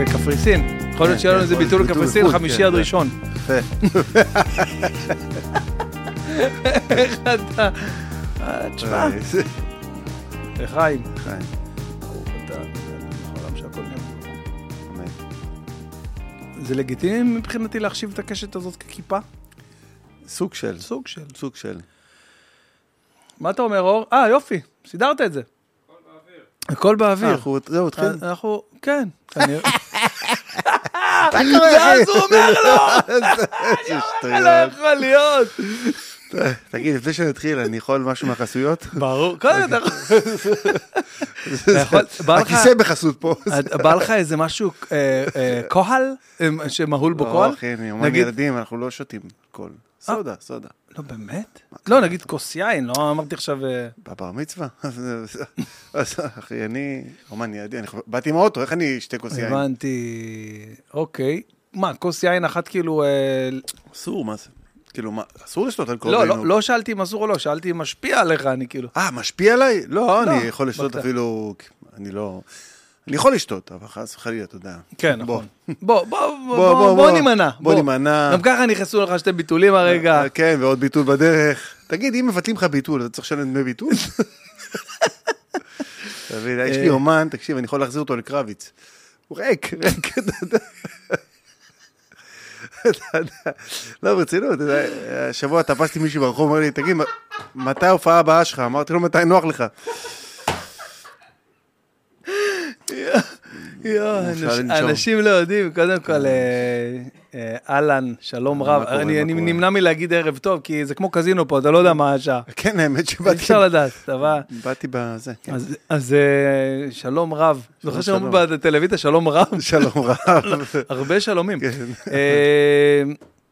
בקפריסין. יכול להיות שיהיה לנו איזה יכול ביטול לקפריסין, לחו"ל, חמישי כן, עד כן. ראשון. יפה. איך אתה... אה, תשמע, אה. חיים. זה לגיטימי מבחינתי להחשיב את הקשת הזאת ככיפה? סוג של, סוג של. סוג של. מה אתה אומר, אור? אה, יופי, סידרת את זה. הכל אה, באוויר. אנחנו, זהו, התחיל. אה, אנחנו, כן. כנראה. מה קורה, ואז הוא אומר לו, איזה לא שטויות. יכול להיות. תגיד, לפני שנתחיל, אני יכול משהו מהחסויות? ברור, קודם אתה יכול, הכיסא בחסות פה. בא לך איזה משהו, אה, אה, כהל, אה, שמהול בו לא, כהל? אחי, אני אומן נגיד- ילדים, אנחנו לא שותים אלכוהול. סודה, סודה. לא, באמת? לא, נגיד כוס יין, לא אמרתי עכשיו... אה, בבר מצווה? אז- אחי, אני אומן אני באתי עם האוטו, איך אני אשתה כוס יין? הבנתי, אוקיי. מה, כוס יין אחת כאילו... אה, אסור, מה זה? כאילו, מה, אסור לשתות אלכוהול? לא, בעינו. לא לא שאלתי אם אסור או לא, שאלתי אם משפיע עליך, אני כאילו... אה, משפיע עליי? לא, אני יכול לשתות. אפילו, אני לא... אני יכול לשתות, אבל חס וחלילה, אתה יודע. כן. נכון. בוא, בוא, בוא, בוא, בוא, בוא. נימנע. בוא נימנע. גם ככה נכנסו לך שתי ביטולים הרגע. אה, כן, ועוד ביטול בדרך. תגיד, אם מבטלים לך ביטול, אתה צריך לשלם דמי ביטול? מבין, יש לי אה. אומן, תקשיב, אני יכול להחזיר אותו לקרביץ. הוא ריק, ריק, אתה יודע. לא, ברצינות, השבוע תפסתי מישהו ברחוב, אומר לי, תגיד, מתי ההופעה הבאה שלך? אמרתי לו, מתי נוח לך? יואו. אנשים לא יודעים, קודם כל, אה, אה, אהלן, שלום רב. קורה, אני? נמנע מלהגיד ערב טוב, כי זה כמו קזינו פה, אתה לא יודע מה השעה. כן, האמת שבאתי אפשר לדעת, אתה בא... באתי בזה, כן. אז- אה, שלום רב. זוכר שאומרים. בטלוויזיה שלום רב? שלום רב. הרבה שלומים. כן. אה,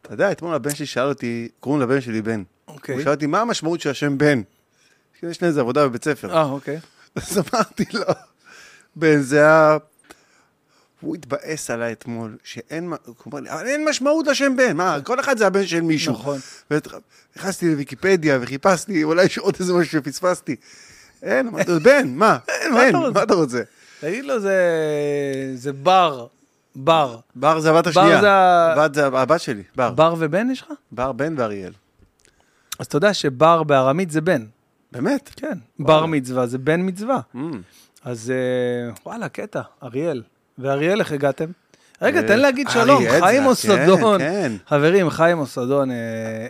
אתה יודע, אתמול הבן שלי שאל אותי, קוראים לבן שלי בן. אוקיי. הוא שאל אותי, מה המשמעות של השם בן? יש לי איזה עבודה בבית ספר. אה, אוקיי. אז אמרתי לו, בן זה ה... הוא התבאס עליי אתמול, שאין, מ- הוא אמר לי, אבל אין משמעות לשם בן, מה, כל אחד זה הבן של מישהו. נכון. נכנסתי לוויקיפדיה וחיפשתי, אולי יש עוד איזה משהו שפספסתי. אין, אמרתי לו, בן, מה? מה אין? מה אתה רוצה? תגיד לו, זה- בר. בר. בר זה הבת בר השנייה. בת זה הבת שלי, בר. בר ובן יש לך? בר, בן ואריאל. אז אתה יודע שבר בארמית זה בן. באמת? כן. בר מצווה זה בן מצווה. אז אה, וואלה, קטע, אריאל. ואריאל, איך הגעתם? רגע, אה, תן להגיד שלום, חיים אוסדון. כן, כן. חברים, חיים אוסדון, אה,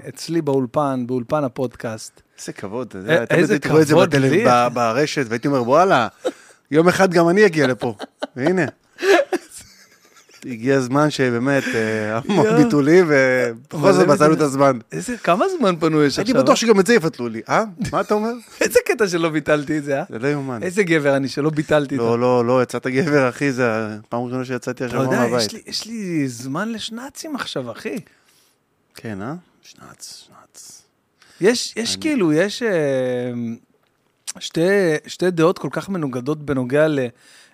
אצלי באולפן, באולפן הפודקאסט. איזה כבוד, איזה את זה כבוד לי. ב- ברשת, והייתי אומר, וואלה, יום אחד גם אני אגיע לפה. והנה. הגיע הזמן שבאמת, אה, המון. ביטולים, ובכל זאת מצאנו את הזמן. איזה, כמה זמן פנו יש הייתי עכשיו? בטוח שגם את זה יפתלו לי. אה? מה אתה אומר? איזה קטע שלא ביטלתי את זה, אה? זה לא יאומן. איזה גבר אני שלא ביטלתי את זה. לא, לא, לא, יצאת גבר, אחי, זה הפעם הראשונה שיצאתי אתה יודע, מהבית. יש לי- יש לי זמן לשנ"צים עכשיו, אחי. כן, אה? שנץ, שנץ. יש, יש כאילו, יש אה, שתי, שתי דעות כל כך מנוגדות בנוגע ל,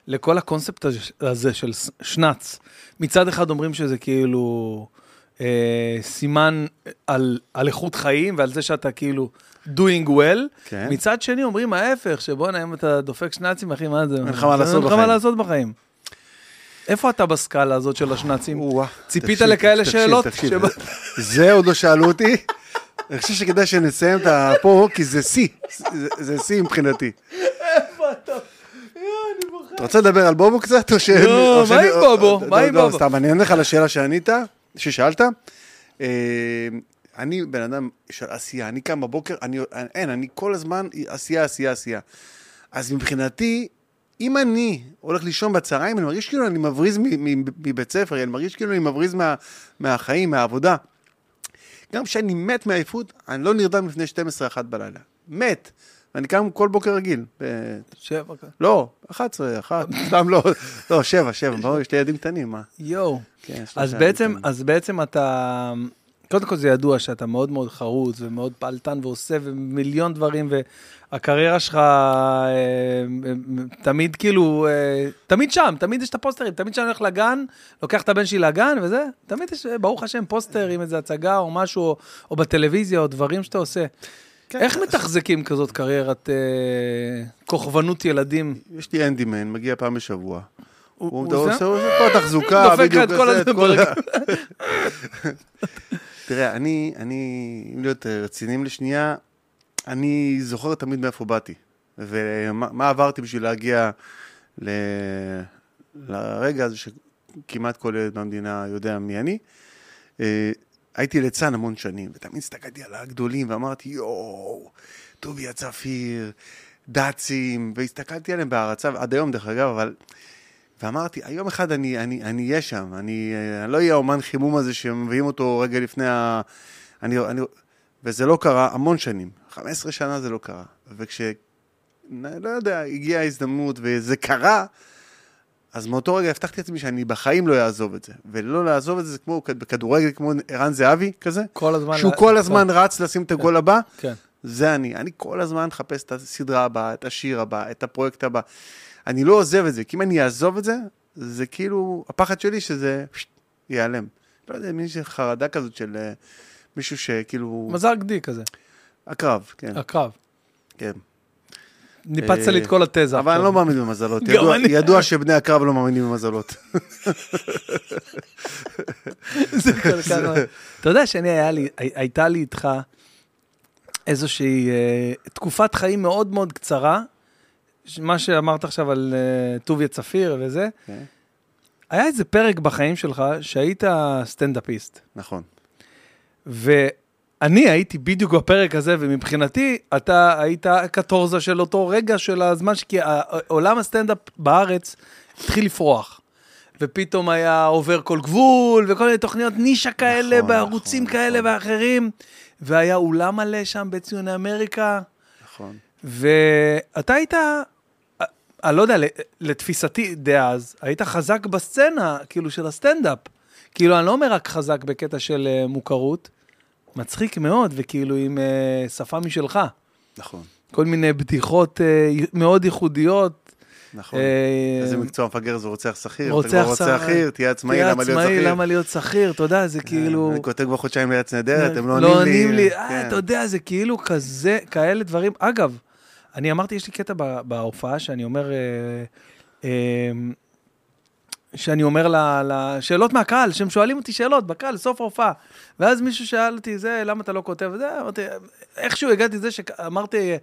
לכל הקונספט הזה- של שנץ. מצד אחד אומרים שזה כאילו אה, סימן על, על איכות חיים ועל זה שאתה כאילו doing well. כן. מצד שני אומרים ההפך, שבואנה, אם אתה דופק שנ"צים, אחי, מה זה? אין לך מה לעשות אין לך מה בחיים. לעשות בחיים. איפה אתה בסקאלה הזאת של השנ"צים? ציפית לכאלה שאלות? זה עוד לא שאלו אותי. אני חושב שכדאי שנסיים את הפה, כי זה שיא. זה שיא מבחינתי. איפה אתה? יואו, אני בוכה. אתה רוצה לדבר על בובו קצת, או ש... לא, מה עם בובו? מה עם בובו? סתם, אני אענה לך לשאלה שענית, ששאלת. אה, אני בן אדם של עשייה, אני קם בבוקר, אני, אין, אני כל הזמן עשייה, עשייה, עשייה. אז מבחינתי, אם אני הולך לישון בצהריים, אני מרגיש כאילו אני מבריז מבית ספר, אני מרגיש כאילו אני מבריז מה, מהחיים, מהעבודה. גם כשאני מת מעייפות, אני לא נרדם לפני 12-1 בלילה. מת. ואני קם כל בוקר רגיל. שבע כזה. לא, 11, 1, סתם לא, לא, 7, 7, ברור, יש לי ילדים קטנים, מה? יואו. כן, אז בעצם. אז בעצם אתה, קודם כל זה ידוע שאתה מאוד מאוד חרוץ ומאוד פעלתן ועושה ומיליון דברים, והקריירה שלך אה, אה, תמיד כאילו, אה, תמיד שם, תמיד יש את הפוסטרים, תמיד כשאני הולך לגן, לוקח את הבן שלי לגן וזה, תמיד יש, ברוך השם, פוסטר עם איזה הצגה או משהו, או, או בטלוויזיה, או דברים שאתה עושה. כן, איך מתחזקים כזאת קריירת אה, כוכבנות ילדים? יש לי אנדימן, מגיע פעם בשבוע. הוא- עושה את כל התחזוקה, דופק לך בדיוק, את כל עושה את כל. ה- תראה, אני, אני, אם להיות אה, רציניים לשנייה, אני זוכר תמיד מאיפה באתי, ומה מה עברתי בשביל להגיע ל... לרגע הזה שכמעט כל ילד במדינה יודע מי אני. אה, הייתי ליצן המון שנים, ותמיד הסתכלתי על הגדולים ואמרתי, יואו, טוביה צפיר, דאצים, והסתכלתי עליהם בהערצה, עד היום דרך אגב, אבל... ואמרתי, יום אחד אני אהיה שם, אני, אה, אני לא אהיה האומן חימום הזה שמביאים אותו רגע לפני ה... אני, אני, וזה לא קרה המון שנים, 15 שנה זה לא קרה. וכש... לא יודע, הגיעה ההזדמנות וזה קרה, אז מאותו רגע הבטחתי לעצמי שאני בחיים לא אעזוב את זה. ולא לעזוב את זה, זה כמו בכדורגל, כמו ערן זהבי כזה, כל הזמן... שהוא לה- כל הזמן רץ לשים את הגול הבא. כן. זה אני. אני כל הזמן מחפש את הסדרה הבאה, את השיר הבא, את הפרויקט הבא. אני לא עוזב את זה, כי אם אני אעזוב את זה, זה כאילו, הפחד שלי שזה פשט, ייעלם. לא יודע, מין חרדה כזאת של אה, מישהו שכאילו... מזל גדי כזה, הקרב, כן, הקרב. כן. ניפצת לי את כל התזה. אבל אני. לא מאמין במזלות. ידוע- שבני הקרב לא מאמינים במזלות. אתה יודע שאני, הייתה לי איתך איזושהי אה, תקופת חיים מאוד מאוד קצרה, מה שאמרת עכשיו על אה, טוביה צפיר וזה, כן. היה איזה פרק בחיים שלך שהיית סטנדאפיסט. נכון. ואני הייתי בדיוק בפרק הזה, ומבחינתי, אתה היית הקטורזה של אותו רגע של הזמן, כי עולם הסטנדאפ בארץ התחיל לפרוח. ופתאום היה עובר כל גבול, וכל מיני תוכניות נישה כאלה, נכון, בערוצים נכון, כאלה נכון. ואחרים, והיה אולם מלא שם בציוני אמריקה, נכון. ואתה היית, אני לא יודע, לתפיסתי דאז, היית חזק בסצנה, כאילו, של הסטנדאפ. כאילו, אני לא אומר רק חזק בקטע של אה, מוכרות, מצחיק מאוד, וכאילו עם אה, שפה משלך. נכון. כל מיני בדיחות אה, מאוד ייחודיות. נכון. אה, איזה מקצוע מפגר זה רוצח שכיר. רוצח כבר רוצח שכיר. שכיר, תהיה עצמאי, תהיה למה להיות עצמאי, שכיר? למה להיות שכיר, אתה יודע, זה כאילו... אני כותב כבר חודשיים לארץ נהדרת, הם לא לא עונים לי. עונים לי. אה, כן. אתה יודע, זה כאילו כזה, כאלה דברים. אגב, אני אמרתי, יש לי קטע בהופעה שאני אומר, אה, אה, שאני אומר לשאלות מהקהל, שהם שואלים אותי שאלות בקהל, סוף ההופעה. ואז מישהו שאל אותי, זה, למה אתה לא כותב את זה? אמרתי, איכשהו הגעתי לזה שאמרתי, אה,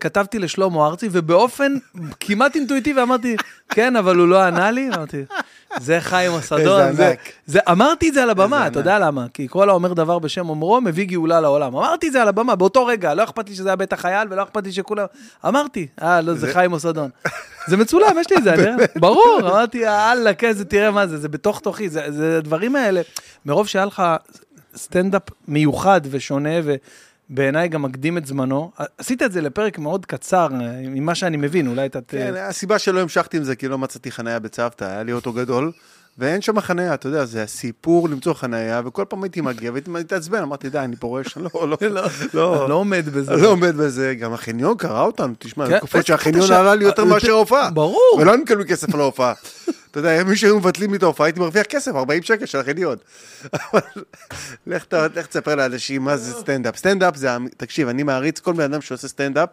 כתבתי לשלמה ארצי, ובאופן כמעט אינטואיטיבי אמרתי, כן, אבל הוא לא ענה לי. אמרתי, זה חיים הסדון. זה- ענק. זה, אמרתי את זה על הבמה, אתה יודע למה? כי כל האומר דבר בשם אומרו, מביא גאולה לעולם. אמרתי את זה על הבמה, באותו רגע, לא אכפת לי שזה היה בית החייל, ולא אכפת לי שכולם... אמרתי, אה, לא, זה חיים מוסדון. זה מצולם, יש לי את זה, אני... ברור, אמרתי, יאללה, כן, זה, תראה מה זה, זה בתוך תוכי, זה, זה הדברים האלה. מרוב שהיה לך סטנדאפ מיוחד ושונה, ובעיניי גם מקדים את זמנו, עשית את זה לפרק מאוד קצר, ממה שאני מבין, אולי אתה... כן, הסיבה שלא המשכתי עם זה, כי לא מצאתי חניה בצוותא, היה לי אוטו גדול, ואין שם חניה, אתה יודע, זה הסיפור למצוא חניה, וכל פעם הייתי מגיע והייתי מתעצבן, אמרתי, די, אני פורש, לא, לא, לא, לא, לא עומד בזה. לא עומד בזה, גם החניון קרא אותנו, תשמע, כן, תקופות שהחניון עלה לי יותר אה, מאשר ההופעה. ברור. ולא נקבל לי כסף על ההופעה. אתה יודע, מי שהיו מבטלים לי את ההופעה, הייתי מרוויח כסף, 40 שקל של החניון. אבל לך תספר לאנשים מה זה סטנדאפ. סטנדאפ זה, תקשיב, אני מעריץ כל בן אדם שעושה סטנדאפ,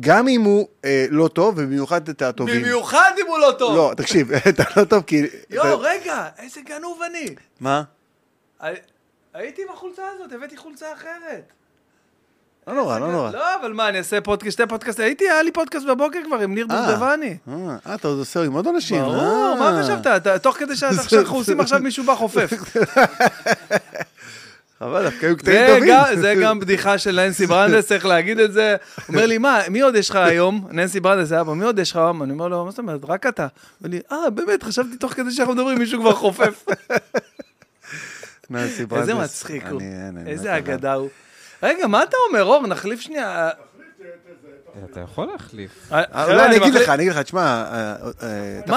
גם אם הוא אה, לא טוב, ובמיוחד את הטובים. במיוחד אם הוא לא טוב. לא, תקשיב, אתה לא טוב כי... יואו, רגע, איזה גנוב אני. מה? הי- הייתי עם החולצה הזאת, הבאתי חולצה אחרת. לא נורא, לא נורא. לא, אבל מה, אני אעשה פודקאסט, שתי פודקאסט, הייתי, היה לי פודקאסט בבוקר כבר עם ניר אה. דובדבני. אה, אה, אתה עוד עושה עם עוד אנשים. ברור, אה. מה חשבת? תוך כדי שאנחנו עושים עכשיו מישהו בא חופף. אבל דווקא היו קטעים טובים. זה גם בדיחה של ננסי ברנדס, צריך להגיד את זה. הוא אומר לי, מה, מי עוד יש לך היום? ננסי ברנדס פה, מי עוד יש לך היום? אני אומר לו, מה זאת אומרת, רק אתה. הוא אומר לי, אה, באמת, חשבתי תוך כדי שאנחנו מדברים, מישהו כבר חופף. ננסי ברנדס. איזה מצחיק הוא, איזה אגדה הוא. רגע, מה אתה אומר, אור? נחליף שנייה. אתה יכול להחליף. אה, חבר'ה, אולי אני אגיד לך, אני אגיד לך, תשמע, אה, אה, אתה?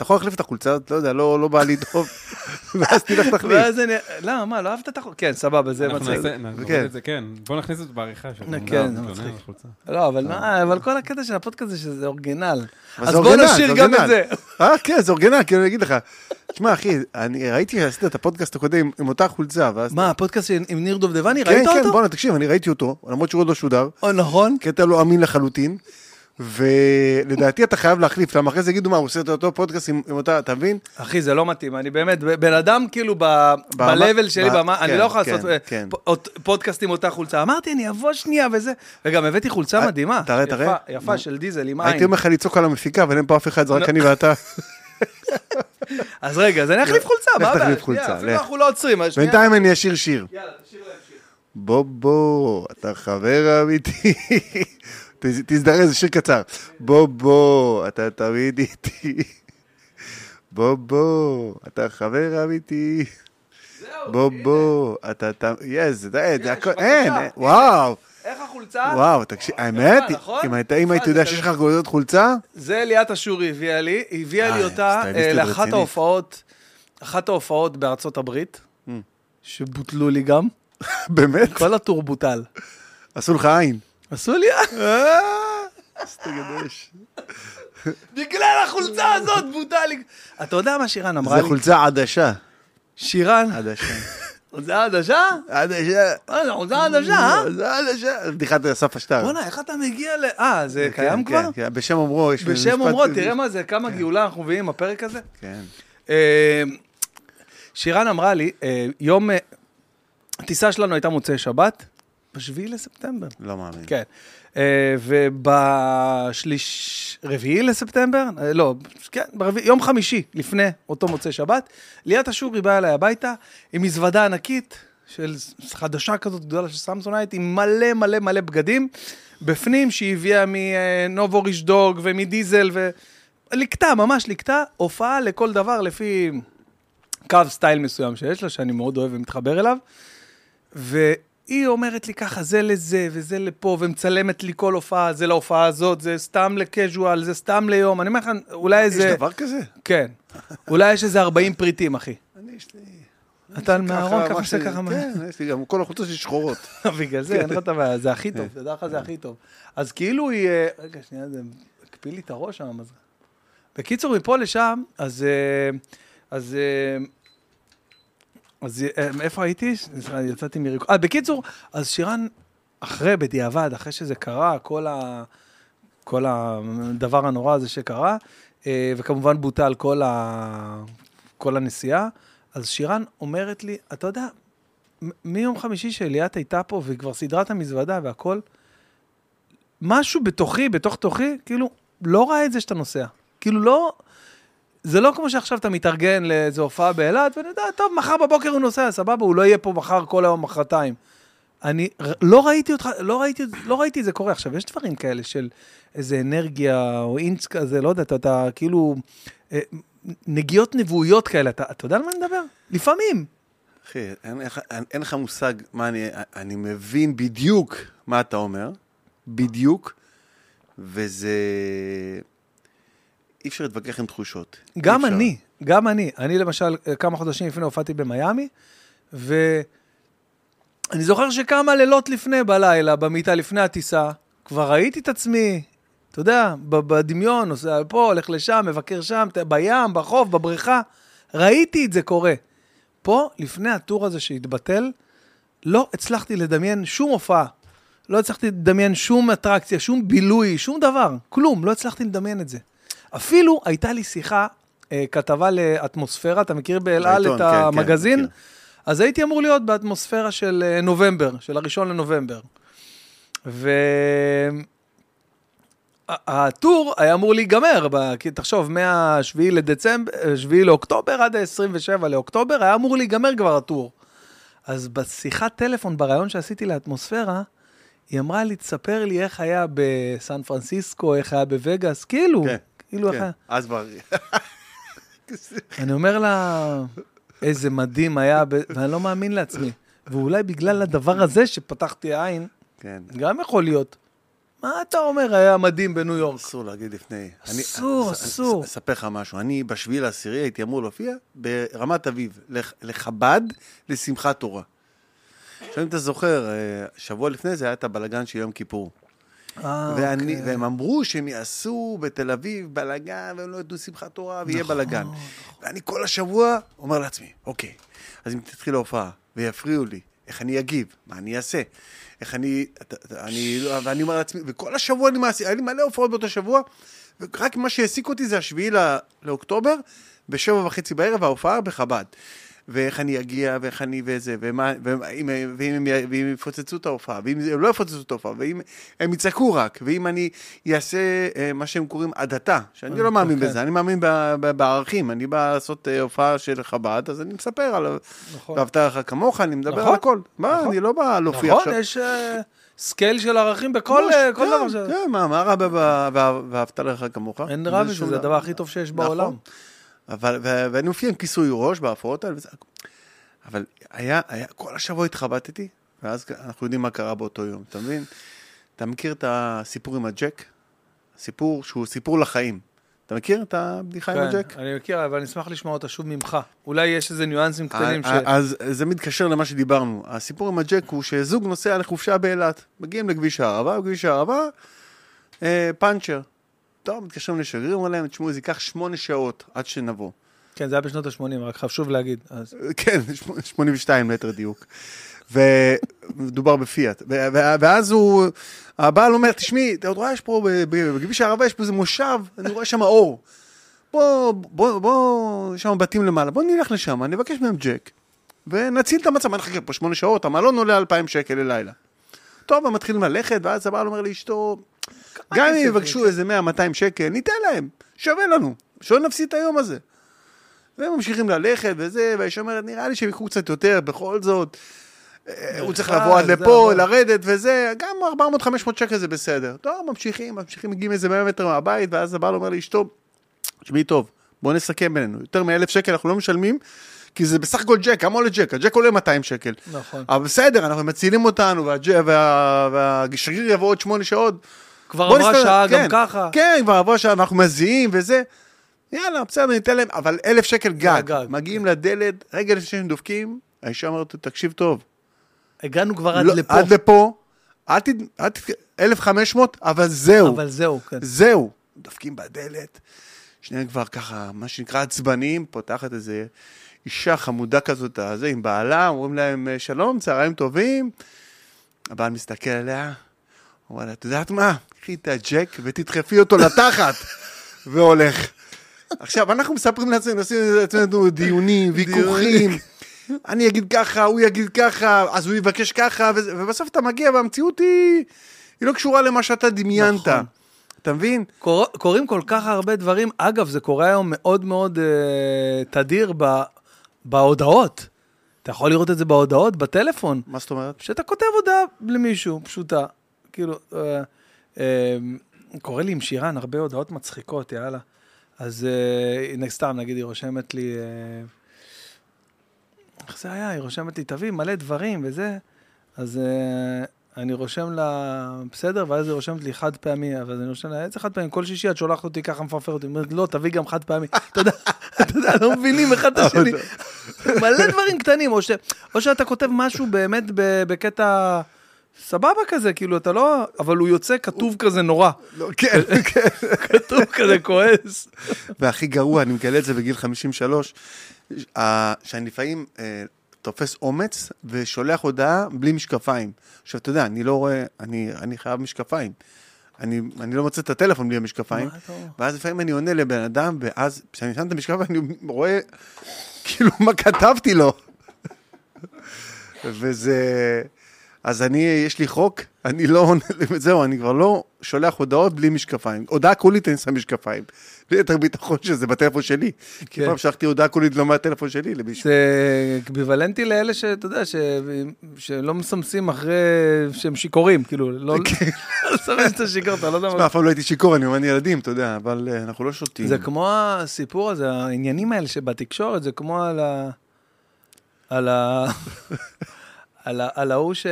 יכול להחליף את אתה החולצה, לא יודע, לא לא בא לי טוב, ואז תלך תחליף. למה, מה, לא אהבת את החולצה? כן, סבבה, זה מצחיק. כן. כן. בוא נכניס את זה בעריכה שלנו. כן, זה מצחיק. לא, אבל מה, אבל כל הקטע של הפודקאסט זה שזה אורגינל. אז בוא נשאיר גם את. זה. אה, כן, זה אורגינל, כי אני אגיד לך. תשמע, אחי, אני ראיתי שעשית את הפודקאסט הקודם עם- אותה חולצה, ואז... מה, הפודקאסט עם ניר דובדבני, כן, ראית כן, אותו? בואנה, תקשיב, אני ראיתי אותו, למרות שהוא עוד לא שודר, נכון. קטע לא אמין לחלוטין, ולדעתי אתה חייב להחליף, למה אחרי זה יגידו מה, הוא עושה את אותו פודקאסט עם עם אותה, אתה מבין? אחי, זה לא מתאים, אני באמת, בן אדם כאילו ב- ב-level שלי, ב- במה- אני כן, לא יכול כן, לעשות אה, כן. פודקאסט עם אותה חולצה. אמרתי, אני אבוא שנייה וזה, וגם הבאתי חולצה אה, מדהימה. תראה, תראה. יפה, יפה, של דיזל עם הייתי עין. אומר לך לצעוק על המפיקה, אבל אין פה אף אחד, זה רק לא. אני ואתה. אז רגע, אז אני אחליף חולצה, מה הבעיה? תחליף חולצה, שנייה, אפילו. אנחנו לא עוצרים. בינתיים אני אשיר שיר. יאללה, תשאיר להם שיר. בוא בוא, אתה חבר אמיתי. תזדרז, זה שיר קצר. בוא בוא, אתה תמיד איתי. בוא בוא, אתה חבר אמיתי. בוא. בוא, אתה תמיד, יס, זה יש, הכל. אין, אין, וואו, איך החולצה? וואו, תקשיב, האמת, נכון? אם היית- אם יפה, הייתי יודע שיש. לך כזאת חולצה, זה ליאת אשורי הביאה לי, הביאה לי אה, אותה אה, לאחת. ההופעות, אחת ההופעות בארצות הברית, Mm. שבוטלו לי גם, באמת, כל הטור בוטל. עשו לך עין. עשו לי, אה. בגלל החולצה הזאת בוטל לי. אתה יודע מה שירן אמרה לי? חולצה עדשה. שירן, עדשה. חולצה עדשה? עדשה. אה, חולצה עדשה, אה? זה עדשה. בדיחת אסף אשטר. בואנה, איך אתה מגיע ל... אה, זה כן, קיים כן, כבר? כן, בשם אומרו, יש בשם משפט אומרו, כזה. תראה מה זה, כמה גאולה אנחנו מביאים עם הפרק הזה. כן. אה, שירן אמרה לי, יום, הטיסה שלנו הייתה מוצאי שבת, בשביעי לספטמבר. לא מאמין. כן. אה, ובשליש... רביעי לספטמבר? אה, לא, כן, ברביעי, יום חמישי, לפני אותו מוצאי שבת, ליאת אשורי באה אליי הביתה עם מזוודה ענקית של חדשה כזאת גדולה של סמסונייט, עם מלא מלא מלא בגדים, בפנים שהיא הביאה מנובו רישדוג ומדיזל, ולקטה, ממש לקטה, הופעה לכל דבר לפי קו סטייל מסוים שיש לה, שאני מאוד אוהב ומתחבר אליו. והיא אומרת לי ככה, זה לזה וזה לפה, ומצלמת לי כל הופעה, זה להופעה הזאת, זה סתם לקז'ואל, זה סתם ליום. אני אומר לך, אולי יש איזה... דבר כזה? כן. אולי יש איזה 40 פריטים, אחי. אני, יש לי... אתה מהארון ככה עושה ככה. כן, יש לי גם כל החולצות שלי שחורות. בגלל זה, אין לך את הבעיה, זה הכי טוב, תדע לך, זה הכי טוב. אז כאילו היא... אה, רגע, שנייה, זה הקפיא לי את הראש שם. בקיצור, מפה לשם, אז... אה, אז... אז אה, איפה הייתי? יצאתי מריק... אה, בקיצור, אז שירן, אחרי, בדיעבד, אחרי שזה קרה, כל ה... כל הדבר הנורא הזה שקרה, אה, וכמובן בוטל כל, ה... כל הנסיעה, אז שירן אומרת לי, אתה יודע, מיום חמישי שליאת הייתה פה והיא כבר סידרה את המזוודה והכל, משהו בתוכי, בתוך תוכי, כאילו, לא ראה את זה שאתה נוסע. כאילו, לא... זה לא כמו שעכשיו אתה מתארגן לאיזו הופעה באילת, ואני יודע, טוב, מחר בבוקר הוא נוסע, סבבה, הוא לא יהיה פה מחר כל היום, מחרתיים. אני לא ראיתי אותך, לא ראיתי, לא ראיתי זה קורה. עכשיו, יש דברים כאלה של איזה אנרגיה או אינץ כזה, לא יודע, אתה, אתה כאילו, אה, נגיעות נבואיות כאלה, אתה, אתה יודע על מה אני מדבר? לפעמים. אחי, אין, אין, אין לך מושג מה אני... אני מבין בדיוק מה אתה אומר, בדיוק, וזה... אי אפשר להתווכח עם תחושות. גם אפשר. אני, גם אני. אני למשל, כמה חודשים לפני הופעתי במיאמי, ואני זוכר שכמה לילות לפני, בלילה, במיטה לפני הטיסה, כבר ראיתי את עצמי, אתה יודע, בדמיון, נוסע פה, הולך לשם, מבקר שם, בים, בחוף, בבריכה. ראיתי את זה קורה. פה, לפני הטור הזה שהתבטל, לא הצלחתי לדמיין שום הופעה. לא הצלחתי לדמיין שום אטרקציה, שום בילוי, שום דבר. כלום, לא הצלחתי לדמיין את זה. אפילו הייתה לי שיחה, אה, כתבה לאטמוספירה, אתה מכיר באל על בעיתון, את כן, כן, המגזין? מכיר. אז הייתי אמור להיות באטמוספירה של אה, נובמבר, של הראשון לנובמבר. והטור היה אמור להיגמר, כי תחשוב, מה-7 לדצמבר, 7 לאוקטובר עד ה-27 לאוקטובר, היה אמור להיגמר כבר הטור. אז בשיחת טלפון, בריאיון שעשיתי לאטמוספירה, היא אמרה לי, תספר לי איך היה בסן פרנסיסקו, איך היה בווגאס, כאילו, כן, כאילו כן. אז כבר... אני אומר לה, איזה מדהים היה, ב... ואני לא מאמין לעצמי. ואולי בגלל הדבר הזה שפתחתי עין, כן. גם יכול להיות. מה אתה אומר היה מדהים בניו יורק? אסור להגיד לפני. אסור, אני- אסור. אני אספר לך משהו. אני בשביעי לעשירי הייתי אמור להופיע ברמת אביב, לח- לחב"ד, לשמחת תורה. עכשיו, אם אתה זוכר, אה, שבוע לפני זה היה את הבלגן של יום כיפור. ואני, אוקיי. והם אמרו שהם יעשו בתל אביב בלאגן, והם לא ידעו שמחת תורה, ויהיה נכון, בלאגן. ואני כל השבוע אומר לעצמי, אוקיי, אז אם תתחיל ההופעה, ויפריעו לי, איך אני אגיב, מה אני אעשה, איך אני, אני, ואני אומר לעצמי, וכל השבוע אני מעשי, היה לי מלא הופעות באותו שבוע, ורק מה שהעסיק אותי זה השביעי לא- לאוקטובר, בשבע וחצי בערב, ההופעה בחב"ד. ואיך אני אגיע, ואיך אני וזה, ומה, ואם, ואם, הם ואם יפוצצו את ההופעה, ואם הם לא יפוצצו את ההופעה, ואם הם יצעקו רק, ואם אני אעשה אה, מה שהם קוראים הדתה, שאני לא מאמין כן. בזה, אני מאמין בערכים, אני בא לעשות אה, הופעה של חב"ד, אז אני מספר על נכון. ואהבת לרעך כמוך, אני מדבר נכון. על הכל. מה, נכון. אני לא בא להופיע נכון, עכשיו. יש אה, scale של ערכים בכל אה, כן, דבר. כן, מה, רע ב- ב- ב- ואהבת לרעך כמוך? אין רע זה בזה, זה דבר. הדבר הכי טוב שיש נכון. בעולם. אבל, ו- ואני מופיע עם כיסוי ראש בהופעות האלה, וזה, אבל היה, היה, כל השבוע התחבטתי, ואז אנחנו יודעים מה קרה באותו יום, אתה מבין? אתה מכיר את הסיפור עם הג'ק? סיפור שהוא סיפור לחיים. אתה מכיר את הבדיחה עם כן, הג'ק? אני מכיר, אבל אני אשמח לשמוע אותה שוב ממך. אולי יש איזה ניואנסים קטנים ש... אז זה מתקשר למה שדיברנו. הסיפור עם הג'ק הוא שזוג נוסע לחופשה באילת. מגיעים לכביש הערבה, בכביש הערבה, אה, פאנצ'ר. טוב, מתקשרים לשגריר, אומר להם, תשמעו, זה ייקח שמונה שעות עד שנבוא. כן, זה היה בשנות ה-80, רק חשוב להגיד. אז... כן, 82 ליתר דיוק. ומדובר בפיאט. ואז הוא, הבעל אומר, תשמעי, אתה עוד רואה, יש פה, בכביש הערבה יש פה איזה מושב, אני רואה שם אור. בוא, בוא, בוא, יש שם בתים למעלה, בוא נלך לשם, אני אבקש מהם ג'ק, ונציל את המצב, מה נחכה פה שמונה שעות, המלון עולה 2,000 שקל ללילה. טוב, הם מתחילים ללכת, ואז הבעל אומר לאשתו, גם אם יבקשו איזה 100-200 שקל, ניתן להם, שווה לנו, שלא נפסיד את היום הזה. והם ממשיכים ללכת וזה, והאישה אומרת, נראה לי שהם יקחו קצת יותר, בכל זאת. אה, הוא צריך מרחק, לבוא עד לפה, לרדת וזה, גם 400-500 שקל זה בסדר. טוב, ממשיכים, ממשיכים, מגיעים איזה 100 מטר מהבית, ואז הבעל אומר לאשתו, תשמעי טוב, בוא נסכם בינינו, יותר מ-1,000 שקל אנחנו לא משלמים, כי זה בסך הכל ג'ק, כמה עולה ג'ק? הג'ק עולה 200 שקל. נכון. אבל בסדר, אנחנו מצילים אותנו, והג'- וה- והשגריר יבוא עוד שמונה שעות. כבר עברה שעה גם כן, ככה. כן, כבר עברה שעה, אנחנו מזיעים וזה. יאללה, בסדר, ניתן להם, אבל אלף שקל גג. הגג, מגיעים לדלת, רגע לפני שהם דופקים, האישה אומרת, תקשיב טוב. הגענו כבר עד לא- לפה. עד לפה, אל ת... אל ת... 1,500, אבל זהו. אבל זהו, כן. זהו. דופקים בדלת, שניהם כבר ככה, מה שנקרא עצבניים, פותחת איזה אישה חמודה כזאת, הזה, עם בעלה, אומרים להם, שלום, צהריים טובים. הבעל מסתכל עליה, אומר לה, את יודעת מה? קחי את הג'ק ותדחפי אותו לתחת, והולך. עכשיו, אנחנו מספרים לעצמנו, עושים לעצמנו דיונים, ויכוחים. אני אגיד ככה, הוא יגיד ככה, אז הוא יבקש ככה, ובסוף אתה מגיע והמציאות היא, היא לא קשורה למה שאתה דמיינת. נכון. אתה מבין? קור... קורים כל כך הרבה דברים. אגב, זה קורה היום מאוד מאוד אה, תדיר ב... בהודעות. אתה יכול לראות את זה בהודעות, בטלפון. מה זאת אומרת? שאתה כותב הודעה למישהו, פשוטה. כאילו, אה, קורה לי עם שירן הרבה הודעות מצחיקות, יאללה. אז אה, הנה, סתם, נגיד, היא רושמת לי... אה, איך זה היה? היא רושמת לי, תביא מלא דברים וזה. אז אה, אני רושם לה, בסדר, ואז היא רושמת לי חד פעמי, אבל אני רושם לה, איזה חד פעמי? כל שישי את שולחת אותי ככה מפרפר אותי. היא אומרת, לא, תביא גם חד פעמי. אתה יודע, אתה יודע, לא מבינים אחד את השני. מלא דברים קטנים, או, ש, או שאתה כותב משהו באמת ב, בקטע סבבה כזה, כאילו, אתה לא... אבל הוא יוצא כתוב כזה נורא. לא, כן, כן. כתוב כזה כועס. והכי גרוע, אני מגלה את זה בגיל 53, אה, שאני לפעמים אה, תופס אומץ ושולח הודעה בלי משקפיים. עכשיו, אתה יודע, אני לא רואה, אני, אני חייב משקפיים. אני, אני לא מוצא את הטלפון בלי המשקפיים? ואז לפעמים אני עונה לבן אדם, ואז כשאני שם את המשקפיים אני רואה כאילו מה כתבתי לו. וזה... אז אני, יש לי חוק, אני לא עונה, זהו, אני כבר לא שולח הודעות בלי משקפיים. הודעה קולית אני שם משקפיים. ליתר ביטחון שזה בטלפון שלי. כי כן. פעם שלחתי הודעה קולית לא מהטלפון שלי למישהו. זה אקוויוולנטי לאלה שאתה יודע. שלא מסמסים אחרי שהם שיכורים, כאילו, לא לסמס את השיכור, אתה לא יודע תשמע, מה. אף פעם לא הייתי שיכור, אני אומן ילדים, אתה יודע, אבל אה, אנחנו לא שותים. זה כמו הסיפור הזה, העניינים האלה שבתקשורת, זה כמו על ה... על ה... על על ההוא ש...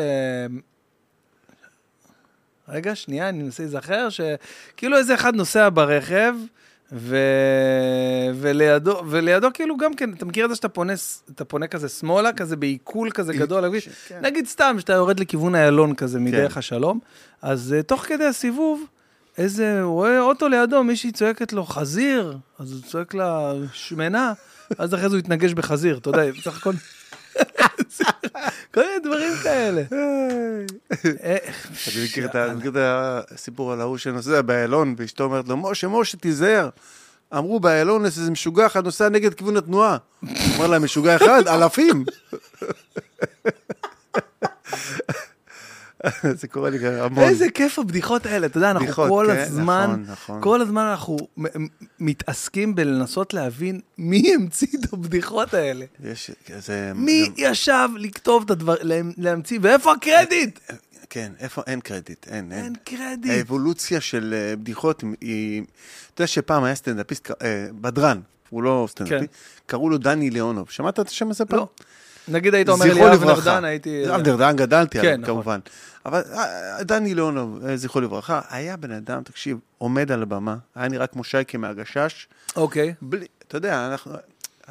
רגע, שנייה, אני מנסה להיזכר, שכאילו איזה אחד נוסע ברכב, ו... ולידו, ולידו כאילו גם כן, אתה מכיר את זה שאתה פונה, אתה פונה כזה שמאלה, כזה בעיכול כזה גדול? כן. נגיד סתם, שאתה יורד לכיוון איילון כזה מדרך השלום, אז uh, תוך כדי הסיבוב, איזה, הוא רואה אוטו לידו, מישהי צועקת לו חזיר, אז הוא צועק לה שמנה, אז אחרי זה הוא התנגש בחזיר, אתה יודע, בסך הכל... כל מיני דברים כאלה. אה, אני מכיר את הסיפור על ההוא שנוסע באיילון, ואשתו אומרת לו, משה, משה, תיזהר. אמרו באיילון איזה משוגע אחד נוסע נגד כיוון התנועה. אומר להם, משוגע אחד? אלפים. זה קורה לי המון. איזה כיף הבדיחות האלה, אתה יודע, אנחנו בדיחות, כל כן, הזמן, נכון, נכון. כל הזמן אנחנו מתעסקים בלנסות להבין מי המציא את הבדיחות האלה. יש, זה... מי זה- ישב לכתוב את הדבר, לה- להמציא, ואיפה הקרדיט? כן, איפה, אין קרדיט, אין, אין. אין קרדיט. האבולוציה של אה, בדיחות היא-. אתה יודע שפעם היה סטנדאפיסט, אה, בדרן, הוא לא סטנדאפיסט, קראו לו דני ליאונוב. שמעת את השם הזה פעם? לא. נגיד היית אומר לי אבנר. דן, הייתי... אבנר דן גדלתי כן, עליו, נכון. כמובן. אבל אה, דני ליאונוב, אה, זכרו לברכה, היה בן אדם, תקשיב, עומד על הבמה, היה נראה כמו שייקה מהגשש, אוקיי. אתה יודע, אנחנו,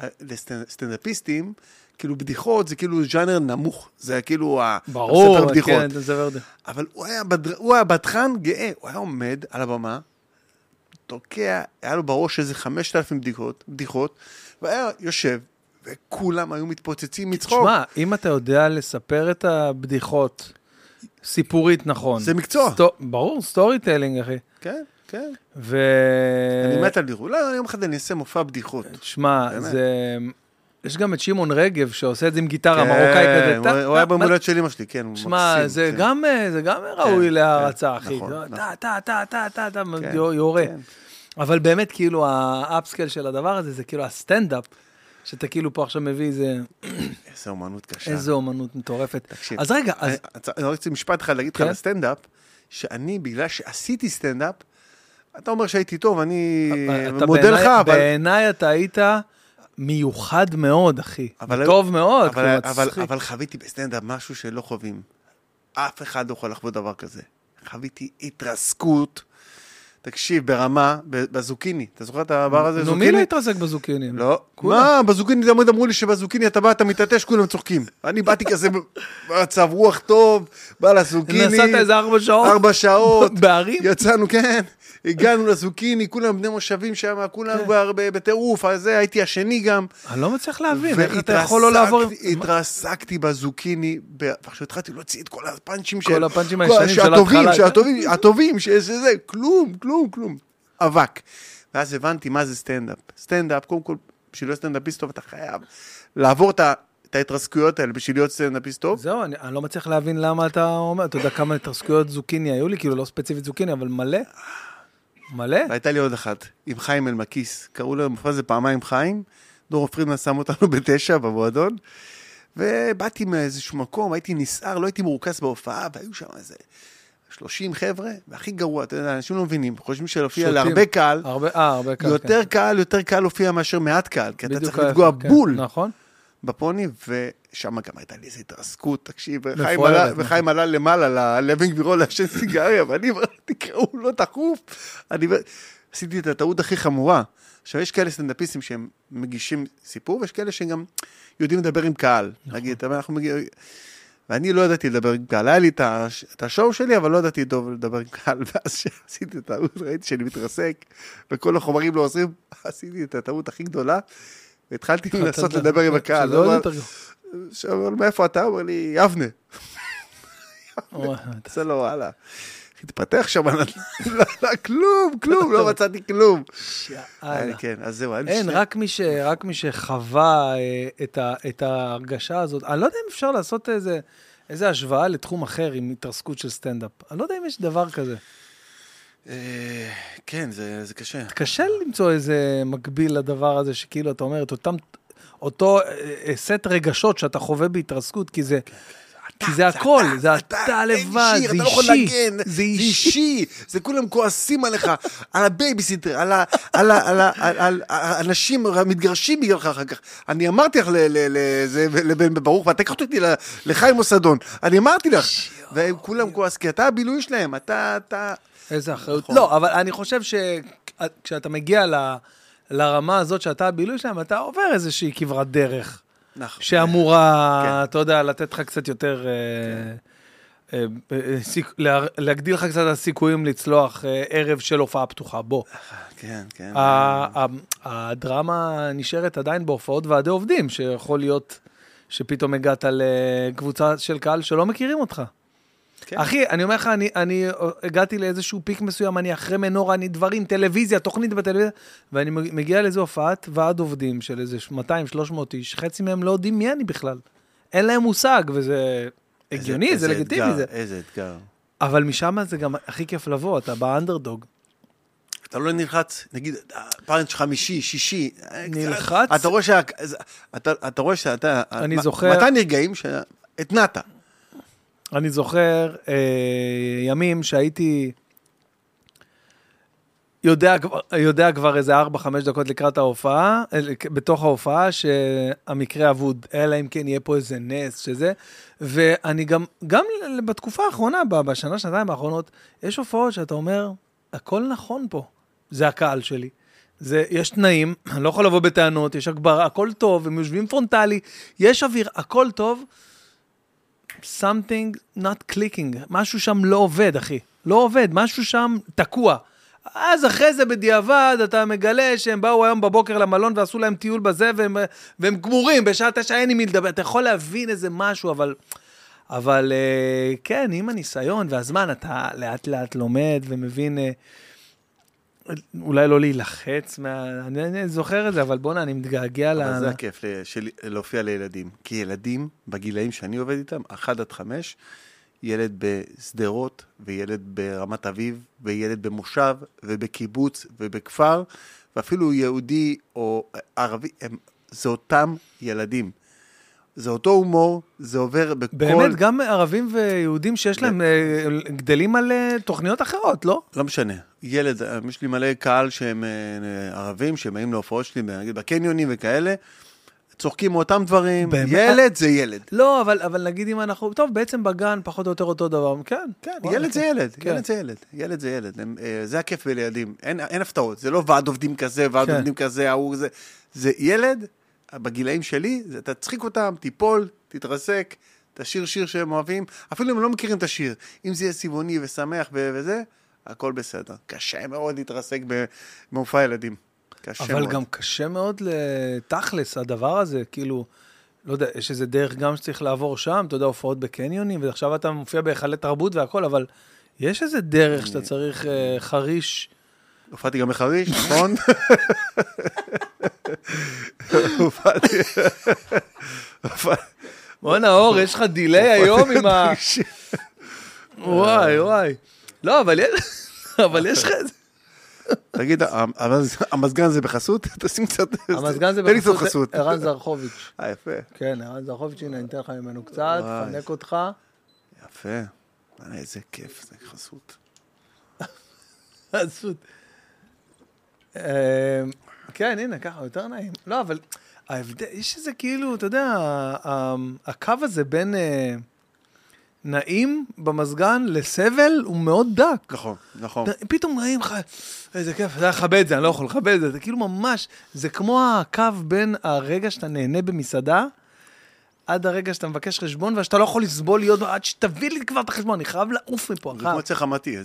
אה, לסטנדאפיסטים, כאילו בדיחות זה כאילו ז'אנר נמוך, זה כאילו ה- ברור. כן, זה ורדה. אבל הוא היה, בדר... הוא היה בדחן גאה, הוא היה עומד על הבמה, תוקע, היה לו בראש איזה 5,000 בדיחות, בדיחות, והיה יושב, וכולם היו מתפוצצים מצחוק. שמע, אם אתה יודע לספר את הבדיחות סיפורית נכון. זה מקצוע. סטו- ברור, storytelling, אחי. כן, כן. ו... אני מת על דיחות. לא, יום אחד אני אעשה מופע בדיחות. שמע, באמת. זה... יש גם את שמעון רגב שעושה את זה עם גיטרה כן, מרוקאי כזה. הוא- הוא היה במולדת של אמא שלי, כן, הוא מקסים. שמע, זה כן. גם, אה, זה גם ראוי כן, להערצה, כן, אחי. נכון, טה, נכון. טה, טה, טה, טה, טה, כן, יורה. כן. אבל באמת, כאילו, האפסקל של הדבר הזה, זה כאילו הסטנדאפ, שאתה כאילו פה עכשיו מביא איזה, איזה אומנות קשה. איזה אומנות מטורפת. תקשיב. אז רגע, אז... אני- רוצה משפט אחד להגיד לך כן. על הסטנדאפ, שאני, בגלל שעשיתי סטנדאפ, אתה אומר שהייתי טוב, אני מודה לך, אבל... בעיניי אתה היית מיוחד מאוד, אחי. אבל- טוב מאוד, אבל, כאילו. אבל חוויתי בסטנדאפ משהו שלא חווים. אף אחד לא יכול לחוות דבר כזה. חוויתי התרסקות, תקשיב, ברמה, בזוקיני. אתה זוכר את הדבר הזה? נו? מי לא התרסק בזוקיני? לא. מה, בזוקיני תמיד אמרו לי שבזוקיני אתה בא, אתה מתעטש, כולם צוחקים. אני באתי כזה במצב רוח טוב, בא לזוקיני. נסעת איזה ארבע שעות? ארבע שעות. בערים? יצאנו, כן. הגענו לזוקיני, כולם בני מושבים שם, כולם כן. כבר ב- בטירוף, אז זה, הייתי השני גם. אני לא מצליח להבין, איך אתה יכול לא לעבור... התרסקתי בזוקיני, ועכשיו התחלתי להוציא את כל הפאנצ'ים כל של... הפאנצ'ים כל- הישנים של ההתחלה. שהטובים, הטובים, שזה זה, כלום, כלום, כלום. אבק. ואז הבנתי מה זה סטנדאפ. סטנדאפ, קודם כל, בשביל להיות סטנדאפיסט טוב, אתה חייב לעבור את ה- את ההתרסקויות האלה בשביל להיות סטנדאפיסט טוב. זהו, אני, אני לא מצליח להבין למה אתה אומר, אתה יודע כמה התרסקויות זוקיני היו לי, כאילו לא ספציפית זוקיני, אבל מלא. מלא? והייתה לי עוד אחת, עם חיים אלמקיס. קראו לו במופע הזה פעמיים חיים. דור פרידמן שם אותנו בתשע במועדון. ובאתי מאיזשהו מקום, הייתי נסער, לא הייתי מרוכז בהופעה, והיו שם איזה 30 חבר'ה, והכי גרוע, אתה יודע, אנשים לא מבינים, חושבים שלהופיע. להרבה קהל, הרבה, אה, הרבה קהל. יותר כן. קהל, יותר קל להופיע מאשר מעט קהל, כי אתה צריך לפגוע כן. בול נכון. בפוני, ושם גם הייתה לי איזו התרסקות, תקשיב, וחיים מפוארת, עלה- נכון. וחיים עלה למעלה לבן גבירו לעשן סיגריה, ואני אומר, תקראו לו דחוף. אני עשיתי את הטעות הכי חמורה. עכשיו, יש כאלה סטנדאפיסטים שהם מגישים סיפור, ויש כאלה שגם יודעים לדבר עם קהל. נכון. נגיד, אנחנו מגיעים... ואני לא ידעתי לדבר עם קהל, היה לי את הש- את השואו שלי, אבל לא ידעתי טוב לדבר עם קהל, ואז כשעשיתי את הטעות, ראיתי שאני מתרסק, וכל החומרים לא עוזרים, עשיתי את הטעות הכי גדולה, והתחלתי לנסות לדבר עם הקהל. אבל מאיפה אתה? הוא אומר לי, יבנה. וואי, עושה לו, וואלה. התפתח שם, לא, לא, כלום, כלום, לא מצאתי כלום. כן, אז זהו, אין, רק מי, שחווה אה, את, ההרגשה הזאת, אני לא יודע אם אפשר לעשות איזה השוואה לתחום אחר עם התרסקות של סטנדאפ. אני לא יודע אם יש דבר כזה. אה, כן, זה זה קשה. קשה למצוא איזה מקביל לדבר הזה, שכאילו אתה אומר את אותם, אותו אה, אה, סט רגשות שאתה חווה בהתרסקות, כי זה... כי זה הכל, זה אתה לבד, זה לא יכול אישי, זה זה אישי. זה כולם כועסים עליך, על הבייביסיטר, על האנשים המתגרשים בגללך אחר כך. אני אמרתי לך לבן ברוך, ואתה לקחת אותי לחיים אוסדון, אני אמרתי לך, והם כולם כועסים, כי אתה הבילוי שלהם, אתה, אתה... איזה אחריות. נכון. לא, אבל אני חושב שכשאתה מגיע ל- לרמה הזאת שאתה הבילוי שלהם, אתה עובר איזושהי כברת דרך. נכון. שאמורה, כן. אתה יודע, לתת לך קצת יותר... אה, אה, אה, סיכ- לה- להגדיל לך קצת הסיכויים לצלוח אה, ערב של הופעה פתוחה. בוא, כן, כן. ה- הדרמה נשארת עדיין בהופעות ועדי עובדים, שיכול להיות שפתאום הגעת לקבוצה של קהל שלא מכירים אותך. כן. אחי, אני אומר לך, אני, אני הגעתי לאיזשהו פיק מסוים, אני אחרי מנורה, אני דברים, טלוויזיה, תוכנית בטלוויזיה, ואני מגיע לאיזו הופעת ועד עובדים של איזה 200-300 איש, חצי מהם לא יודעים מי אני בכלל. אין להם מושג, וזה הגיוני, איזה- זה איזה לגיטימי. אתגר, זה... איזה אתגר. אבל משם זה גם הכי כיף לבוא, אתה באנדרדוג. אתה לא נלחץ, נגיד, פאנץ' חמישי, שישי. אה, נלחץ? אתה רואה שה... אתה, אתה רואה שאתה... אני מה- זוכר- מתי נרגעים שהתנעת? אני זוכר אה, ימים שהייתי יודע, יודע כבר איזה 4-5 דקות לקראת ההופעה, אה, בתוך ההופעה, שהמקרה אבוד, אלא אם כן יהיה פה איזה נס, שזה, ואני גם, גם בתקופה האחרונה, בשנה, שנתיים האחרונות, יש הופעות שאתה אומר, הכל נכון פה, זה הקהל שלי. זה, יש תנאים, אני לא יכול לבוא בטענות, יש הגברה, הכל טוב, הם יושבים פרונטלי, יש אוויר, הכל טוב. Something not clicking, משהו שם לא עובד, אחי. לא עובד, משהו שם תקוע. אז אחרי זה בדיעבד אתה מגלה שהם באו היום בבוקר למלון ועשו להם טיול בזה והם, והם גמורים, בשעה תשע אין עם מי לדבר. אתה יכול להבין איזה משהו, אבל... אבל אה, כן, עם הניסיון והזמן אתה לאט לאט לומד ומבין, אה, אולי לא להילחץ, מה... אני, אני זוכר את זה, אבל בואנה, אני מתגעגע ל... אבל זה הכיף של- להופיע לילדים. כי ילדים, בגילאים שאני עובד איתם, 1 עד 5, ילד בשדרות, וילד ברמת אביב, וילד במושב, ובקיבוץ, ובכפר, ואפילו יהודי או ערבי, הם, זה אותם ילדים. זה אותו הומור, זה עובר בכל... באמת, גם ערבים ויהודים שיש להם, אה, גדלים על אה, תוכניות אחרות, לא? לא משנה. ילד, אה, יש לי מלא קהל שהם ערבים, שהם באים להופעות שלי, נגיד בקניונים וכאלה, צוחקים מאותם דברים. באמת? ילד זה ילד. לא, אבל, אבל נגיד אם אנחנו, טוב, בעצם בגן פחות או יותר אותו דבר, כן. כן, וואלה, ילד זה כן. ילד, כן. ילד זה ילד, ילד זה ילד. הם, אה, זה הכיף בילדים, אין, אין הפתעות, זה לא ועד עובדים כזה, ועד כן. עובדים כזה, ההוא זה. זה ילד, בגילאים שלי, זה, תצחיק אותם, תיפול, תתרסק, תשיר שיר שהם אוהבים, אפילו אם הם לא מכירים את השיר. אם זה יהיה צבעוני ושמח וזה, הכל בסדר. קשה מאוד להתרסק במופע ילדים. קשה אבל מאוד. גם קשה מאוד לתכלס, הדבר הזה, כאילו, לא יודע, יש איזה דרך גם שצריך לעבור שם, אתה יודע, הופעות בקניונים, ועכשיו אתה מופיע בהיכלי תרבות והכל, אבל יש איזה דרך שאתה צריך אה, חריש. הופעתי גם בחריש, נכון? הופעתי... הופעתי- בואנה, אור, יש לך דיליי היום עם ה... וואי, וואי. לא, אבל יש... לך את זה. תגיד, המזגן זה בחסות? תשים קצת... המזגן זה בחסות חסות. ערן זרחוביץ'. אה, יפה. כן, ערן זרחוביץ', הנה, אני אתן לך ממנו קצת. פנק אותך. יפה. וואלה, איזה כיף, זה חסות. חסות. אמ, כן, הנה, ככה, יותר נעים. לא, אבל ההבדל, יש איזה כאילו, אתה יודע, הקו הזה בין אה, נעים במזגן לסבל הוא מאוד דק. נכון, נכון. פתאום נעים לך, איזה כיף, זה לכבד את זה, אני לא יכול לכבד את זה, זה כאילו ממש, זה כמו הקו בין הרגע שאתה נהנה במסעדה, עד הרגע שאתה מבקש חשבון, ושאתה לא יכול לסבול להיות, עד שתביא לי כבר את החשבון, אני חייב לעוף מפה, זה. כמו אצל חמתי,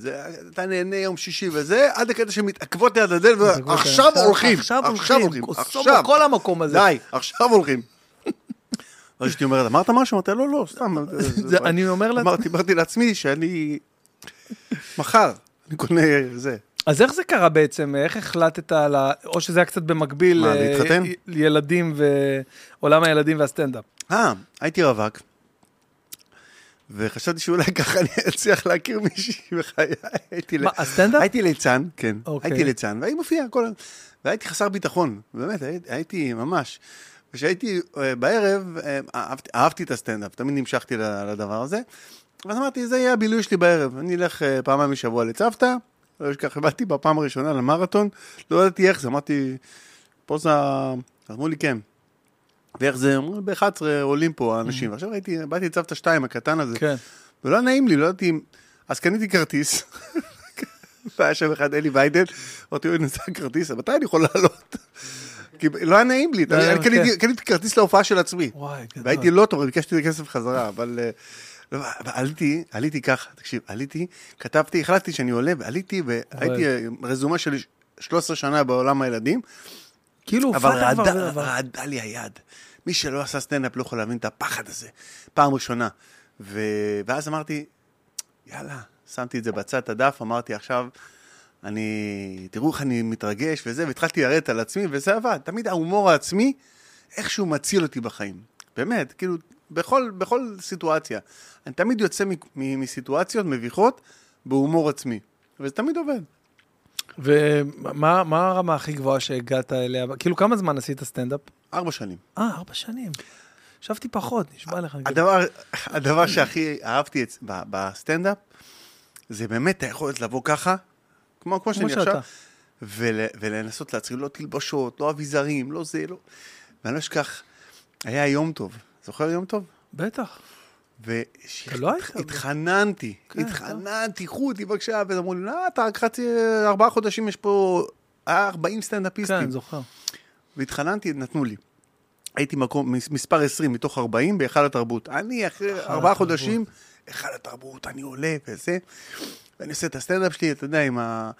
אתה נהנה יום שישי וזה, עד הקטע שמתעכבות ליד הדלת, מתעכבות עכשיו ליד- הולכים, עכשיו עכשיו הולכים, הולכים, כוסו עכשיו. בכל המקום הזה. די, עכשיו הולכים. אז אשתי אומרת, אמרת משהו? אמרתי, לא, לא, סתם. אני אומר לעצמי, אמרתי, לעצמי שאני... מחר, אני קונה זה. אז איך זה קרה בעצם? איך החלטת על ה... או שזה היה קצת במקביל, מה, אה, להתחתן? ילדים ועולם הילדים והסטנדאפ. אה, הייתי רווק, וחשבתי שאולי ככה אני אצליח להכיר מישהי בחיי. מה, הסטנדאפ? הייתי ליצן, כן, אוקיי. הייתי ליצן, והייתי מופיע כל הזמן, והייתי חסר ביטחון, באמת, הייתי, ממש. וכשהייתי אה, בערב, אה, אהבתי, את הסטנדאפ, תמיד נמשכתי לדבר הזה, ואז אמרתי, זה יהיה הבילוי שלי בערב, אני אלך אה, פעמיים בשבוע לצוותא, לא אשכח, באתי בפעם הראשונה למרתון, לא ידעתי איך זה, אמרתי, פה זה, ה-" אמרו לי כן. ואיך זה, אמרו, ב-11 עולים פה האנשים, ועכשיו ראיתי, באתי לצוותא 2 הקטן הזה, כן. ולא נעים לי, לא ידעתי אם... אז קניתי כרטיס, והיה שם אחד, אלי ויידן, אמרתי, אוי, נמצא כרטיס, מתי אני יכול לעלות? כי לא היה נעים לי, לא, יודע, כן. קניתי- כרטיס להופעה של עצמי. והייתי לא טוב, ביקשתי את הכסף חזרה, אבל... אה, לא, אבל עליתי, עליתי ככה, תקשיב, עליתי, כתבתי, החלטתי שאני עולה, ועליתי, והייתי אה, רזומה של 13 שנה בעולם הילדים, כאילו, אבל כבר, רעדה אבל- רעדה לי היד. מי שלא עשה סטנדאפ לא יכול להבין את הפחד הזה. פעם ראשונה. ו... ואז אמרתי, יאללה, שמתי את זה בצד, הדף, אמרתי, עכשיו, אני, תראו איך אני מתרגש וזה, והתחלתי לרדת על עצמי, וזה עבד. תמיד ההומור העצמי, איכשהו מציל אותי בחיים. באמת, כאילו, בכל, בכל סיטואציה. אני תמיד יוצא מ- מ- מסיטואציות מביכות בהומור עצמי, וזה תמיד עובד. ומה מה הרמה הכי גבוהה שהגעת אליה? כאילו, כמה זמן עשית סטנדאפ? ארבע שנים. אה, ארבע שנים. חשבתי פחות, נשבע לך. הדבר, הדבר שהכי אהבתי את- ב- בסטנדאפ, זה באמת היכולת לבוא ככה, כמו, כמו שאני. עכשיו, ול, ולנסות להצחיק, לא תלבושות, לא אביזרים, לא זה, לא... ואני לא אשכח, היה יום טוב. זוכר יום טוב? בטח. והתחננתי, לא? התחננתי, כן, התחננתי, קחו אותי בבקשה, ואז אמרו לי, לא, אתה רק חצי, ארבעה חודשים, יש פה, היה 40 סטנדאפיסטים. כן, זוכר. והתחננתי, נתנו לי. הייתי מקום, מס- מספר 20 מתוך 40 בהיכל התרבות. אני אחרי ארבעה חודשים, היכל התרבות, אני עולה וזה, ואני עושה את הסטנדאפ שלי, אתה יודע, עם ה...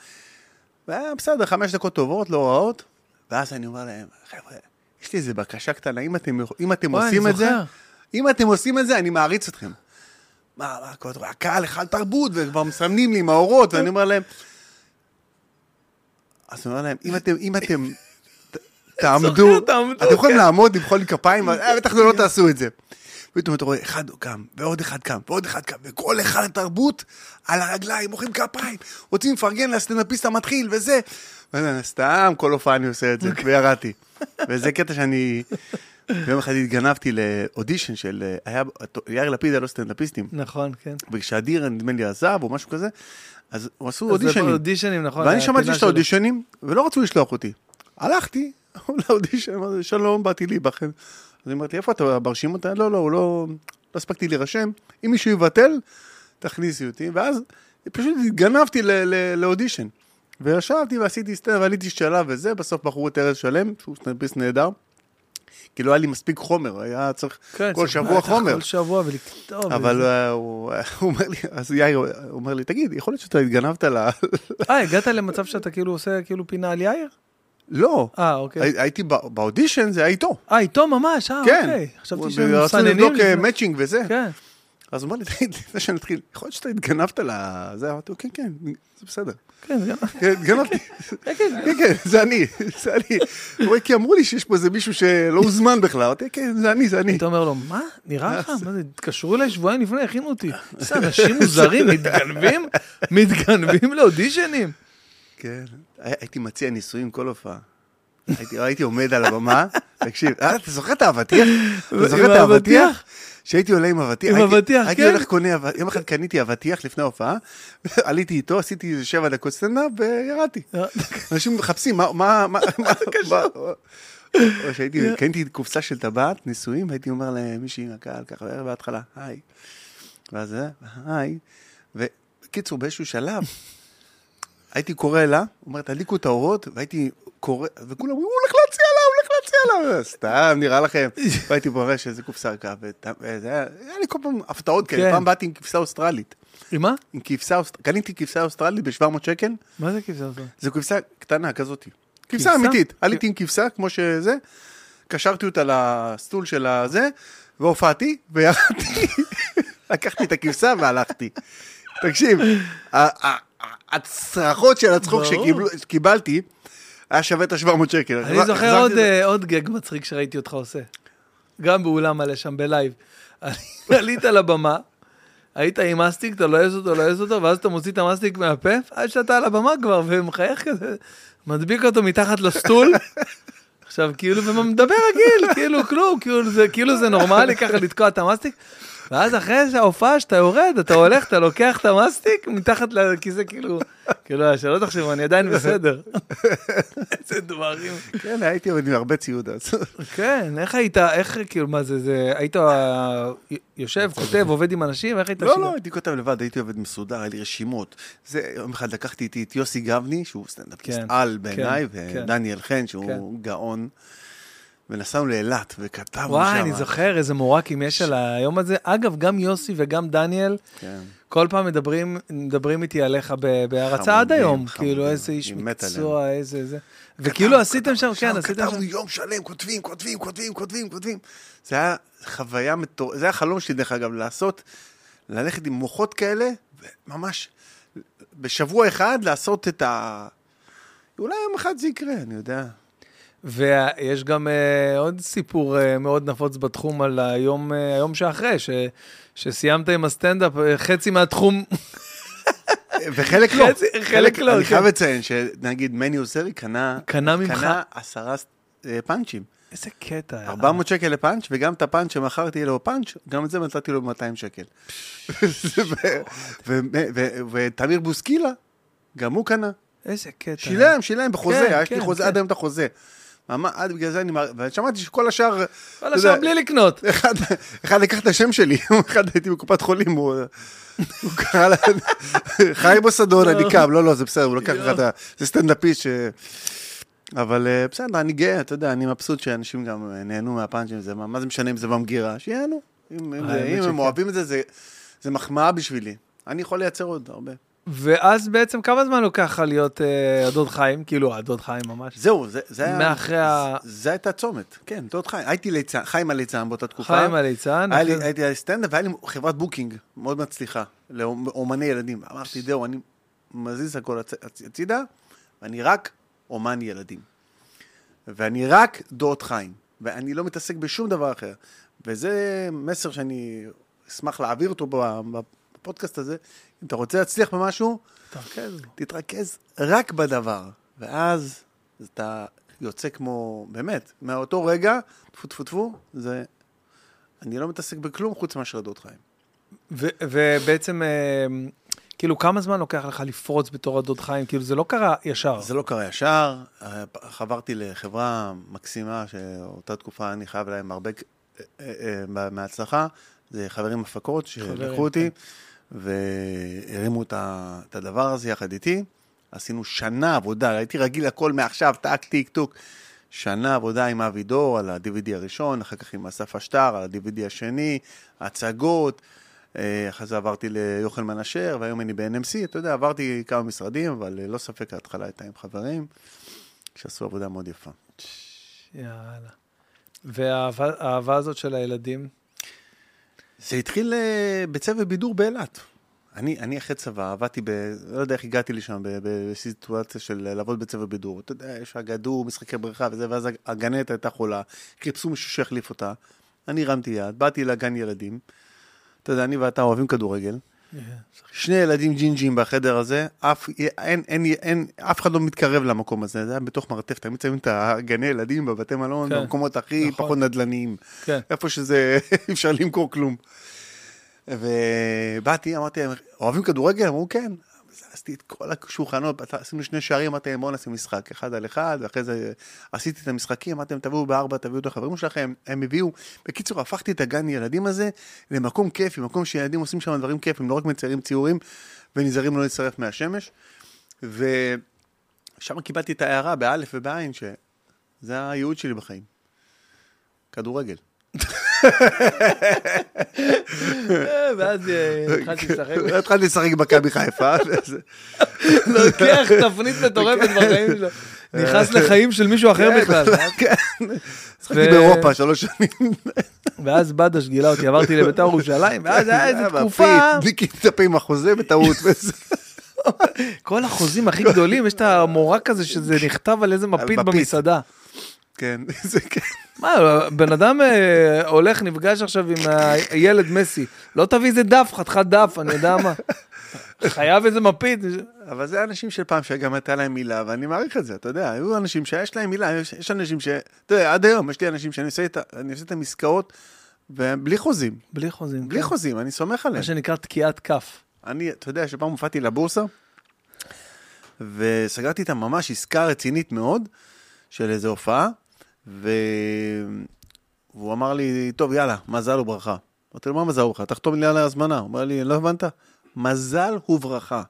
והיה בסדר, חמש דקות טובות, לא רעות, ואז אני אומר להם, חבר'ה, יש לי איזה בקשה קטנה, אם אתם, אם אתם עושים את זה. אם אתם עושים את זה, אני מעריץ אתכם. מה, מה, כל הזמן, הקהל היכל תרבות, וכבר מסמנים לי עם האורות, ואני אומר להם, אז אני אומר להם, אם אתם, אם אתם תעמדו, אתם יכולים כן. לעמוד, למחוא לי כפיים, אה, בטח לא תעשו את זה. פתאום אתה רואה, אחד קם, ועוד אחד קם, ועוד אחד קם, וכל אחד התרבות על הרגליים, מוחאים כפיים, רוצים לפרגן לסטנדאפיסט המתחיל, וזה. סתם, כל הופעה אני עושה את זה, וירדתי. וזה קטע שאני... יום אחד התגנבתי לאודישן של... אה, היה... יאיר לפיד היה לו סטנדאפיסטים. נכון, כן. וכשאדיר, נדמה לי, עזב או משהו כזה, אז הוא עשו אודישנים. אודישנים, נכון. ואני שמעתי שיש את. האודישנים, ולא רצו לשלוח אותי. הלכתי לאודישן, אמרתי, שלום, באתי להיבחן. אז אמרתי, איפה אתה ברשימות? לא, לא, הוא לא... לא הספקתי להירשם. אם מישהו יבטל, תכניסי אותי. ואז פשוט התגנבתי לאודישן. וישבתי ועשיתי סטנדאפ, ועליתי שלב וזה, בסוף בחרו את ארז שלם, שהוא סטנדאפיסט נהדר. כי לא היה לי מספיק חומר, היה צריך כן, כל שבוע חומר. כל שבוע ולכתוב. אבל הוא הוא אומר לי, אז יאיר אומר לי, תגיד, יכול להיות שאתה התגנבת ל... אה, הגעת למצב שאתה כאילו עושה כאילו פינה על יאיר? לא, אה, אוקיי. הי- הייתי בא- באודישן, זה היה איתו. אה, איתו ממש, אה, כן. אוקיי. חשבתי שהם מסננים. לבדוק לפני- מאצ'ינג וזה. כן. אז הוא אמר לי, תגיד, לפני שנתחיל, יכול להיות שאתה התגנבת לזה? אמרתי לו, כן, כן, זה בסדר. כן, זה. כן, התגנבתי. כן, כן. כן, כן, זה אני, זה אני. כי אמרו לי שיש פה איזה מישהו שלא הוזמן בכלל. אמרתי, כן, זה אני, זה אני. היית אומר לו, מה? נראה לך? מה זה? התקשרו אליי שבועיים לפני, הכינו אותי. איזה אנשים מוזרים, מתגנבים? מתגנבים לאודישנים? כן, הי- הייתי מציע נישואים כל הופעה. הייתי, עומד על הבמה, תקשיב, אה, אתה זוכר את האבטיח? אתה זוכר את האבטיח? האבטיח? שהייתי עולה עם אבטיח. עם הייתי- אבטיח, הייתי כן. הולך קונה, יום אחד קניתי אבטיח לפני ההופעה, עליתי איתו, עשיתי איזה שבע דקות סטנדאפ וירדתי. אנשים מחפשים, מה, מה, מה, מה, מה, או שהייתי, קניתי קופסה של טבעת, נישואים, והייתי אומר למישהי מהקהל ככה, בערב בהתחלה, היי. ואז זה, היי. ובקיצור, באיזשהו שלב, הייתי קורא לה, אומר, תדליקו את האורות, והייתי קורא, וכולם אומרים, הוא הולך להציע לה, הוא הולך להציע לה. סתם, נראה לכם. והייתי מראה שזה קופסה ריקה, וזה היה, היה לי כל פעם הפתעות כאלה, כן. פעם באתי עם כבשה אוסטרלית. עם מה? עם כבשה, אוסט- קניתי כבשה אוסטרלית ב-700 שקל, מה זה כבשה הזאת? זו כבשה קטנה כזאת. כבשה? אמיתית. עליתי עם כבשה, כמו שזה, קשרתי אותה לסטול של הזה, והופעתי, וירדתי, לקחתי את הכבשה והלכתי. תקשיב, הצרחות של הצחוק שקיבלתי, היה שווה את ה-700 שקל. אני זוכר עוד. אה, עוד גאג מצחיק שראיתי אותך עושה. גם באולם מלא שם בלייב. עלית לבמה, היית עם מסטיק, אתה לועס אותו, לועס אותו, ואז אתה מוציא את המסטיק מהפה, עד שאתה על הבמה כבר, ומחייך כזה, מדביק אותו מתחת ל stool. עכשיו, כאילו, ומדבר רגיל, כאילו כלום, כאילו זה, כאילו זה נורמלי ככה לתקוע את המסטיק. ואז אחרי שההופעה, שאתה יורד, אתה הולך, אתה לוקח את המסטיק מתחת לכיסא, כאילו, כאילו, שלא תחשבו, אני עדיין בסדר. איזה דברים. כן, הייתי עובד עם הרבה ציוד אז. כן, איך היית, איך, כאילו, מה זה, זה, היית יושב, כותב, עובד עם אנשים, איך היית לא? לא, הייתי כותב לבד, הייתי עובד מסודר, היה לי רשימות. זה, יום אחד לקחתי איתי את יוסי גבני, שהוא סטנדאפיסט כן, על בעיניי, כן, כן. ודניאל חן, שהוא גאון. ונסענו לאילת, וכתבנו שם. וואי, אני זוכר איזה מורקים יש על היום הזה. אגב, גם יוסי וגם דניאל, כן. כל פעם מדברים, מדברים איתי עליך ב- בהערצה עד היום. חמודים. כאילו, איזה איש מקצוע, איזה זה. וכאילו עשיתם שם, כן, עשיתם שם. כתבנו יום שלם, כותבים, כותבים, כותבים, כותבים, כותבים. זה היה חוויה מטורפת, זה היה חלום שלי, דרך אגב, לעשות, ללכת עם מוחות כאלה, ממש בשבוע אחד לעשות את ה... אולי יום אחד זה יקרה, אני יודע. ויש גם uh, עוד סיפור uh, מאוד נפוץ בתחום על היום, uh, היום שאחרי, ש, שסיימת עם הסטנדאפ, uh, חצי מהתחום, וחלק לא. חצי- חלק לא, אני כן. חייב לציין שנגיד מני עוזרי קנה... קנה ממך? קנה עשרה פאנצ'ים. איזה קטע. היה. 400 שקל לפאנץ', וגם את הפאנץ' שמכרתי לו פאנץ', גם את זה מצאתי לו ב-200 שקל. ותמיר בוסקילה, גם הוא קנה. איזה קטע. שילם, שילם בחוזה, כן, יש לי כן, חוזה. עד היום את החוזה. עד בגלל זה אני... ושמעתי שכל השאר... כל השאר בלי לקנות. אחד, אחד לקח את השם שלי, אחד הייתי בקופת חולים, הוא, הוא קרא לה, חיים מוסדון, אני קם, לא, לא, זה בסדר, הוא לקח לך את ה... זה סטנדאפיסט ש... אבל אה, בסדר, אני גאה, אתה יודע, אני מבסוט שאנשים גם אה, נהנו מהפאנצ'ים, זה, מה זה משנה אם זה במגירה, שיהנו. אם. הם אוהבים את זה, זה, זה מחמאה בשבילי. אני יכול לייצר עוד הרבה. ואז בעצם כמה זמן לוקח לך להיות אה, הדוד חיים? כאילו, הדוד חיים ממש. זהו, זה, זה היה... מאחרי ה- זה, הייתה צומת, כן, דוד חיים. הייתי ליצן, חיים הליצן באותה תקופה. חיים הליצן. היה לי, אחרי זה- הייתי סטנדאפ והיה לי חברת booking מאוד מצליחה, לאומני ילדים. אמרתי, זהו, אני מזיז הכל הצ- הצ- הצידה, ואני רק אומן ילדים. ואני רק דוד חיים, ואני לא מתעסק בשום דבר אחר. וזה מסר שאני אשמח להעביר אותו ב- בפודקאסט הזה. אם אתה רוצה להצליח במשהו, תרכז. תתרכז רק בדבר, ואז אתה יוצא כמו, באמת, מאותו רגע, טפו טפו טפו, זה... אני לא מתעסק בכלום חוץ מאשר דוד חיים. ובעצם, אה, כאילו, כמה זמן לוקח לך לפרוץ בתור הדוד חיים? כאילו, זה לא קרה ישר. זה לא קרה ישר, אה, חברתי לחברה מקסימה, שאותה תקופה אני חייב להם הרבה אה, אה, מההצלחה, זה חברים הפקות שלקחו אותי, והרימו את הדבר הזה יחד איתי. עשינו שנה עבודה, הייתי רגיל הכל מעכשיו, טק, טיק, טוק. שנה עבודה עם אבי דור על ה-DVD הראשון, אחר כך עם אסף אשטר על ה-DVD השני, הצגות, אה, אחרי זה עברתי ליוחנן אשר, והיום אני ב-NMC, אתה יודע, עברתי כמה משרדים, אבל ללא ספק ההתחלה הייתה עם חברים, שעשו עבודה מאוד יפה. יאללה. והאהבה האהבה הזאת של הילדים, זה התחיל אה, בצוות בידור באילת. אני, אני אחרי צבא, עבדתי ב... לא יודע איך הגעתי לשם, בסיטואציה של לעבוד בצוות בידור. אתה יודע, יש אגדו, משחקי בריכה וזה, ואז הגננת הייתה חולה, חיפשו מישהו שיחליף אותה. אני הרמתי יד, באתי לגן ילדים. אתה יודע, אני ואתה אוהבים כדורגל. שני ילדים ג'ינג'ים בחדר הזה, אף, אין, אין, אין, אף אחד לא מתקרב למקום הזה, זה היה בתוך מרתף, תמיד שמים את הגני ילדים בבתי מלון, כן, במקומות הכי נכון. פחות נדל"ניים. כן. איפה שזה, אי אפשר למכור כלום. ובאתי, אמרתי להם, אוהבים כדורגל? אמרו, כן. זזתי את כל השולחנות, עשינו שני שערים, אמרתי להם, בואו נעשה משחק, אחד על אחד, ואחרי זה עשיתי את המשחקים, אמרתי להם, תביאו בארבע, תביאו את החברים שלכם, הם הביאו. בקיצור, הפכתי את הגן ילדים הזה למקום כיפי, מקום שילדים עושים שם דברים כיפים, לא רק מציירים ציורים ונזהרים לא להצטרף מהשמש. ושם קיבלתי את ההערה באלף ובעין, שזה הייעוד שלי בחיים. כדורגל. אה, ואז אה, התחלתי לשחק. התחלתי לשחק במכבי חיפה. לוקח תפנית מטורפת בחיים שלו. נכנס לחיים של מישהו אחר בכלל. כן. שחקתי ו- באירופה שלוש שנים. ואז בדש גילה אותי, עברתי לביתר ירושלים, ואז היה איזו תקופה, דיקי טפי עם החוזה בטעות. כל החוזים הכי גדולים, יש את המורה כזה שזה נכתב על איזה מפית. במסעדה. כן, זה כן. מה, בן אדם אה, הולך, נפגש עכשיו עם הילד מסי, לא תביא איזה דף, חתיכת דף, אני יודע מה. חייב איזה מפית. אבל זה אנשים של פעם שגם הייתה להם מילה, ואני מעריך את זה, אתה יודע, היו אנשים שיש להם מילה, יש, יש אנשים ש... אתה יודע, עד היום יש לי אנשים שאני עושה איתם- עסקאות, ובלי חוזים, בלי חוזים. בלי כן. חוזים, אני סומך עליהם. מה שנקרא תקיעת כף. אני, אתה יודע, שפעם הופעתי לבורסה, וסגרתי איתם ממש עסקה רצינית מאוד, של איזו הופעה. והוא אמר לי, טוב, יאללה, מזל וברכה. אמרתי לו, מה מזל וברכה? תחתום לי על ההזמנה. הוא אמר לי, לא הבנת? מזל וברכה.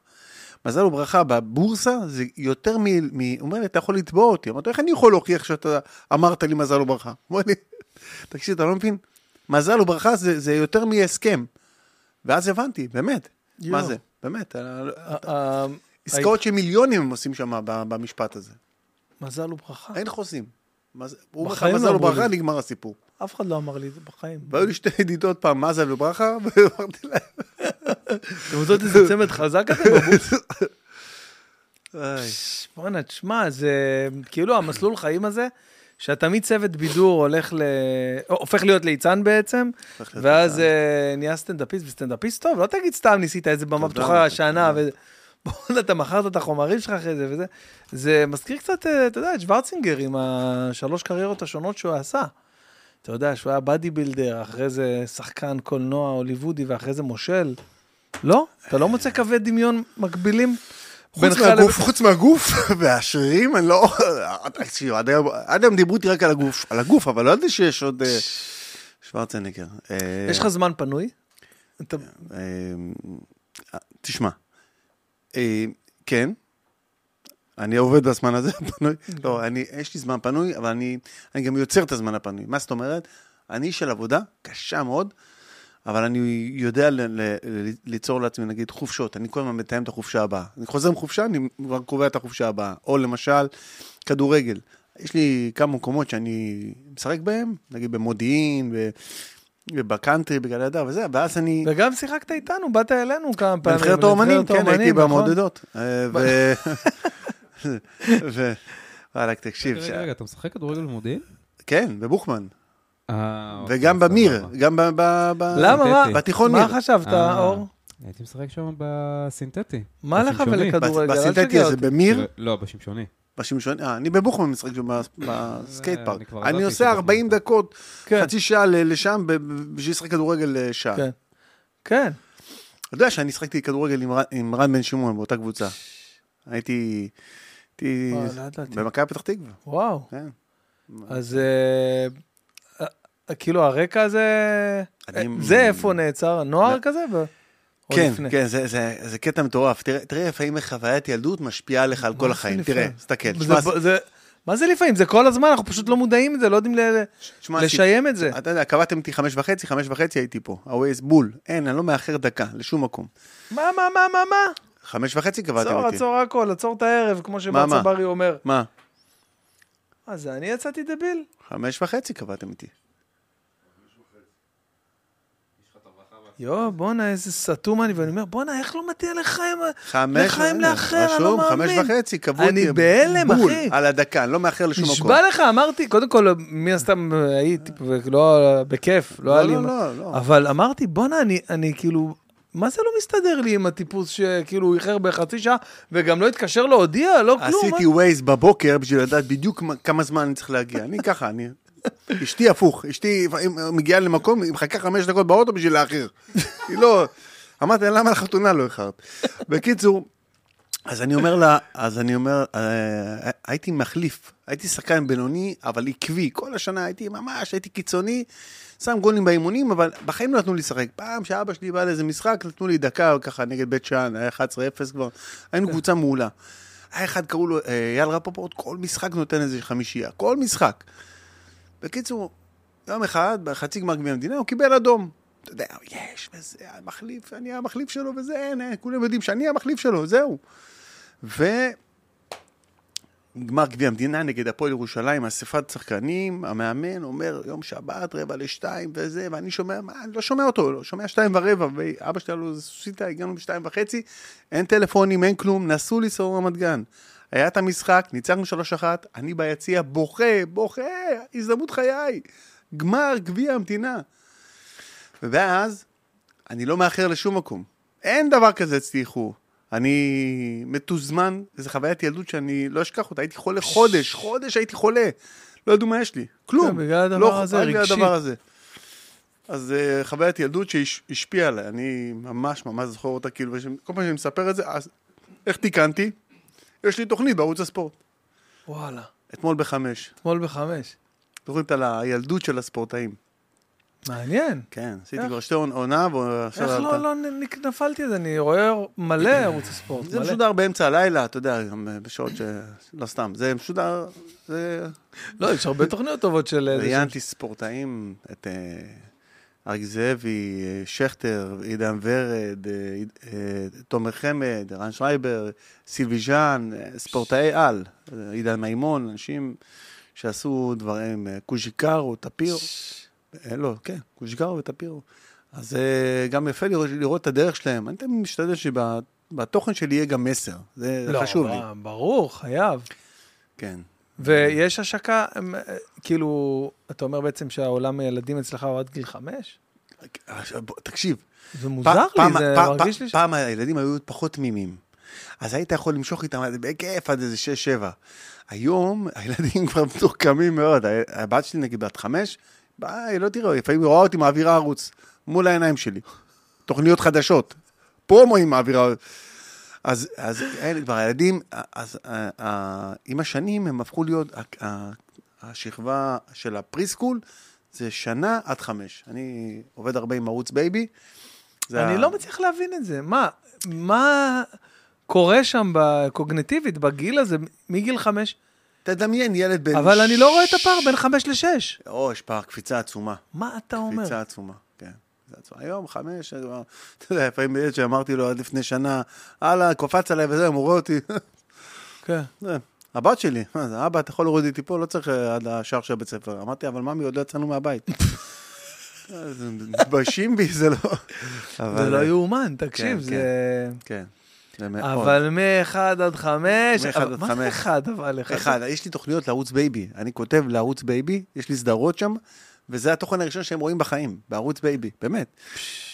מזל וברכה בבורסה זה יותר מ... מ... הוא אומר לי, אתה יכול לתבוע אותי. אמרתי, איך אני יכול להוכיח שאתה אמרת לי מזל וברכה? הוא אומר לי, תקשיב, אתה לא מבין? מזל וברכה זה, זה יותר מהסכם. ואז הבנתי, באמת, מה יואו. זה? באמת, ה- ה- ה- עסקאות של מיליונים הם עושים שם במשפט הזה. מזל וברכה. אין חוזים. הוא אומר לך לא מזל אמרו וברכה. נגמר הסיפור. אף אחד לא אמר לי את זה בחיים. והיו לי שתי ידידות פעם, מזל וברכה, ואמרתי להם, אתם רוצות איזה צמד חזק כזה בבוס? בואנה, תשמע, זה כאילו המסלול חיים הזה, שאתה מצוות בידור הולך ל... הופך להיות ליצן בעצם, ואז. אה, נהיה סטנדאפיסט וסטנדאפיסט טוב, לא תגיד סתם ניסית איזה במה פתוחה. שנה. בואנה, אתה מכרת את החומרים שלך אחרי זה וזה. זה מזכיר קצת, אה, אתה יודע, את שוורצנגר עם השלוש קריירות השונות שהוא עשה. אתה יודע, שהוא היה body builder, אחרי זה שחקן קולנוע הוליוודי, ואחרי זה מושל. לא? אתה לא מוצא קווי דמיון מקבילים? חוץ מהגוף, חוץ מהגוף והשרירים, אני לא... תקשיב, עד היום- דיברו איתי רק על הגוף, על הגוף, אבל לא ידעתי שיש עוד אה, שוורצנגר. אה, יש לך זמן פנוי? תשמע, כן, אני עובד בזמן הזה פנוי, לא, אני, יש לי זמן פנוי, אבל אני, אני גם יוצר את הזמן הפנוי. מה זאת אומרת? אני איש של עבודה, קשה מאוד, אבל אני יודע ל, ל, ל, ליצור לעצמי, נגיד, חופשות. אני כל הזמן מתאם את החופשה הבאה. אני חוזר מחופשה, אני כבר קובע את החופשה הבאה. או למשל, כדורגל. יש לי כמה מקומות שאני משחק בהם, נגיד במודיעין, ב- ובקאנטרי, בגלל הדר וזה, ואז אני... וגם שיחקת איתנו, באת אלינו כמה פעמים. בנבחרת האומנים, כן, הייתי נכון? במעודדות. אה, ו... ו... וואלכ, תקשיב, רגע, ש- רגע, אתה משחק כדורגל במודיעין? כן, בבוכמן. אה, אוקיי, וגם במיר, סבבה. גם? מה? בתיכון מה מיר. חשבת, אה. אור? הייתי משחק שם בסינתטי. מה לך. ולכדורגל? בסינתטי הזה. במיר, לא, בשמשונים. בשמשון, אה, אני בבוכמן משחק בס- בסקייט פארק. אני עושה שזה 40 בוכמן. דקות, כן, חצי שעה לשם, בשביל לשחק כדורגל אה, שעה. כן. כן. אתה יודע שאני שחקתי כדורגל עם רן בן שמעון באותה קבוצה. הייתי... במכבי פתח תקווה, וואו. כן. אז אה, אה, כאילו הרקע הזה, אה, זה איפה נעצר? נוער. כזה? כן, לפני? כן, זה, זה, זה קטע מטורף. תראה, תראה לפעמים איך חוויית ילדות משפיעה עליך על כל זה החיים. לפעמים? תראה, תסתכל. זה- תשמע, זה- מה זה לפעמים? זה כל הזמן, אנחנו פשוט לא מודעים לזה, לא יודעים ל- תשמע, לשיים את זה. אתה יודע, קבעתם אותי חמש וחצי, חמש וחצי הייתי פה. הווייז בול. אין, אני לא מאחר דקה, לשום מקום. מה, מה, מה, מה, מה? חמש וחצי קבעתם עצור, אותי. עצור הכל, עצור את הערב, כמו מה? צברי אומר. מה? מה זה, אני יצאתי דביל? חמש וחצי קבעתם איתי. יואו, בואנה, איזה סתום אני, ואני אומר, בואנה, איך לא מתאים לחיים, לחיים לאחר, אני לא רשום, חמש מאמין. וחצי, קבעו אותי. אני בהלם, אחי. על הדקה, אני לא מאחר לשום מקום. נשבע לך, אמרתי, קודם כל, מן הסתם הייתי, לא, בכיף, לא היה לא, לי... לא, לא, לא. אבל אמרתי, בואנה, אני, אני כאילו, מה זה לא מסתדר לי עם הטיפוס שכאילו איחר בחצי שעה, וגם לא התקשר להודיע, לא כלום. עשיתי ווייז בבוקר בשביל לדעת בדיוק מה- כמה זמן אני צריך להגיע. אני ככה, אני... אשתי הפוך, אשתי מגיעה למקום, היא מחכה חמש דקות באוטו בשביל לאחר. היא לא... אמרתי לה, למה לחתונה לא איחרת? בקיצור, אז אני אומר לה, אז אני אומר, אה, הייתי מחליף, הייתי שחקן בינוני, אבל עקבי. כל השנה הייתי ממש, הייתי קיצוני, שם גולים באימונים, אבל בחיים לא נתנו לי לשחק. פעם שאבא שלי בא לאיזה משחק, נתנו לי דקה ככה נגד בית שאן, היה 11-0 כבר, היינו קבוצה מעולה. היה אחד, קראו לו אה, אייל רפפורט, כל משחק נותן איזה חמישייה, כל משחק. בקיצור, יום אחד, בחצי גמר גביע המדינה, הוא קיבל אדום. אתה יודע, יש, וזה, המחליף, אני המחליף שלו, וזה, אין, אין, כולם יודעים שאני המחליף שלו, זהו. וגמר גביע המדינה נגד הפועל ירושלים, אספת שחקנים, המאמן אומר, יום שבת, רבע לשתיים וזה, ואני שומע, מה, אני לא שומע אותו, לא שומע שתיים ורבע, ואבא שלי לו, זה סוסיתא, הגענו בשתיים וחצי, אין טלפונים, אין כלום, נסעו לנסוע רמת גן. היה את המשחק, ניצחנו שלוש אחת, אני ביציע בוכה, בוכה, הזדמנות חיי, גמר גביע המדינה. ואז, אני לא מאחר לשום מקום. אין דבר כזה אצלי איחור. אני מתוזמן, וזו חוויית ילדות שאני לא אשכח אותה. הייתי חולה חודש, חודש הייתי חולה. לא ידעו מה יש לי, כלום. כן, בגלל הדבר לא, הזה, רק בגלל רגשי. הדבר הזה. אז uh, חוויית ילדות שהשפיעה עליי, אני ממש ממש זוכר אותה, כאילו, כל פעם שאני מספר את זה, אז איך תיקנתי? יש לי תוכנית בערוץ הספורט, וואלה, אתמול בחמש. אתמול בחמש. זוכרים על הילדות של הספורטאים. מעניין. כן, עשיתי? כבר שתי עונ- עונה, ועכשיו... איך לא, לא נפלתי על זה? אני רואה מלא ערוץ הספורט, זה. משודר באמצע הלילה, אתה יודע, גם אה, בשעות ש... לא סתם, זה משודר... זה... לא, יש הרבה תוכניות טובות של... איזה ראיינתי ספורטאים, את אה, אריק זאבי, אה, שכטר, עידן ורד, אה, אה, תומר חמד, רן שרייבר, סילבי ז'אן, ספורטאי על, עידן מימון, אנשים שעשו דברים, קוז'יקרו, טפירו, לא, כן, קוז'יקרו וטפירו. אז גם יפה לראות, לראות את הדרך שלהם. אני תמיד משתדל שבתוכן שלי יהיה גם מסר, זה לא, חשוב לי. ב- ברור, חייב. כן. ויש השקה, אה, כאילו, אתה אומר בעצם שהעולם הילדים אצלך הוא עד גיל חמש? תקשיב, זה מוזר לי, פעם- זה פעם- מרגיש לי ש... פעם הילדים היו פחות תמימים. אז היית יכול למשוך איתם בכיף עד איזה שש-שבע. היום הילדים כבר מתוחכמים מאוד. הבת שלי נגיד בת חמש, ביי, לא תראה, לפעמים היא רואה אותי מעבירה ערוץ מול העיניים שלי. תוכניות חדשות. פרומואים מעבירה. אז, אז אלה כבר הילדים, אז אה, אה, עם השנים הם הפכו להיות, ה- ה- השכבה של ה preschool זה שנה עד חמש. אני עובד הרבה עם ערוץ בייבי. אני ה- לא מצליח להבין את זה. מה, מה קורה שם בקוגניטיבית, בגיל הזה, מגיל חמש? תדמיין ילד בן... אבל אני לא רואה את הפער בין חמש לשש. או, יש פער, קפיצה עצומה. מה אתה אומר? קפיצה עצומה, כן. היום חמש, אתה יודע, לפעמים ילד שאמרתי לו עד לפני שנה, הלאה, קופץ עליי וזה, הוא רואה אותי. כן. הבת שלי, מה זה, אבא, אתה יכול להוריד אותי פה, לא צריך אה, עד השער של הבית ספר. אמרתי, אבל ממי, עוד לא יצאנו מהבית. אז מתביישים בי, זה לא... זה לא אה, יאומן, תקשיב, כן, זה... כן, זה מאוד. אבל מ-1 עד 5, מאחד עד מה זה חמש. 1 אבל? אחד, יש לי תוכניות לערוץ בייבי. אני כותב לערוץ בייבי, יש לי סדרות שם, וזה התוכן הראשון שהם רואים בחיים, בערוץ בייבי, באמת.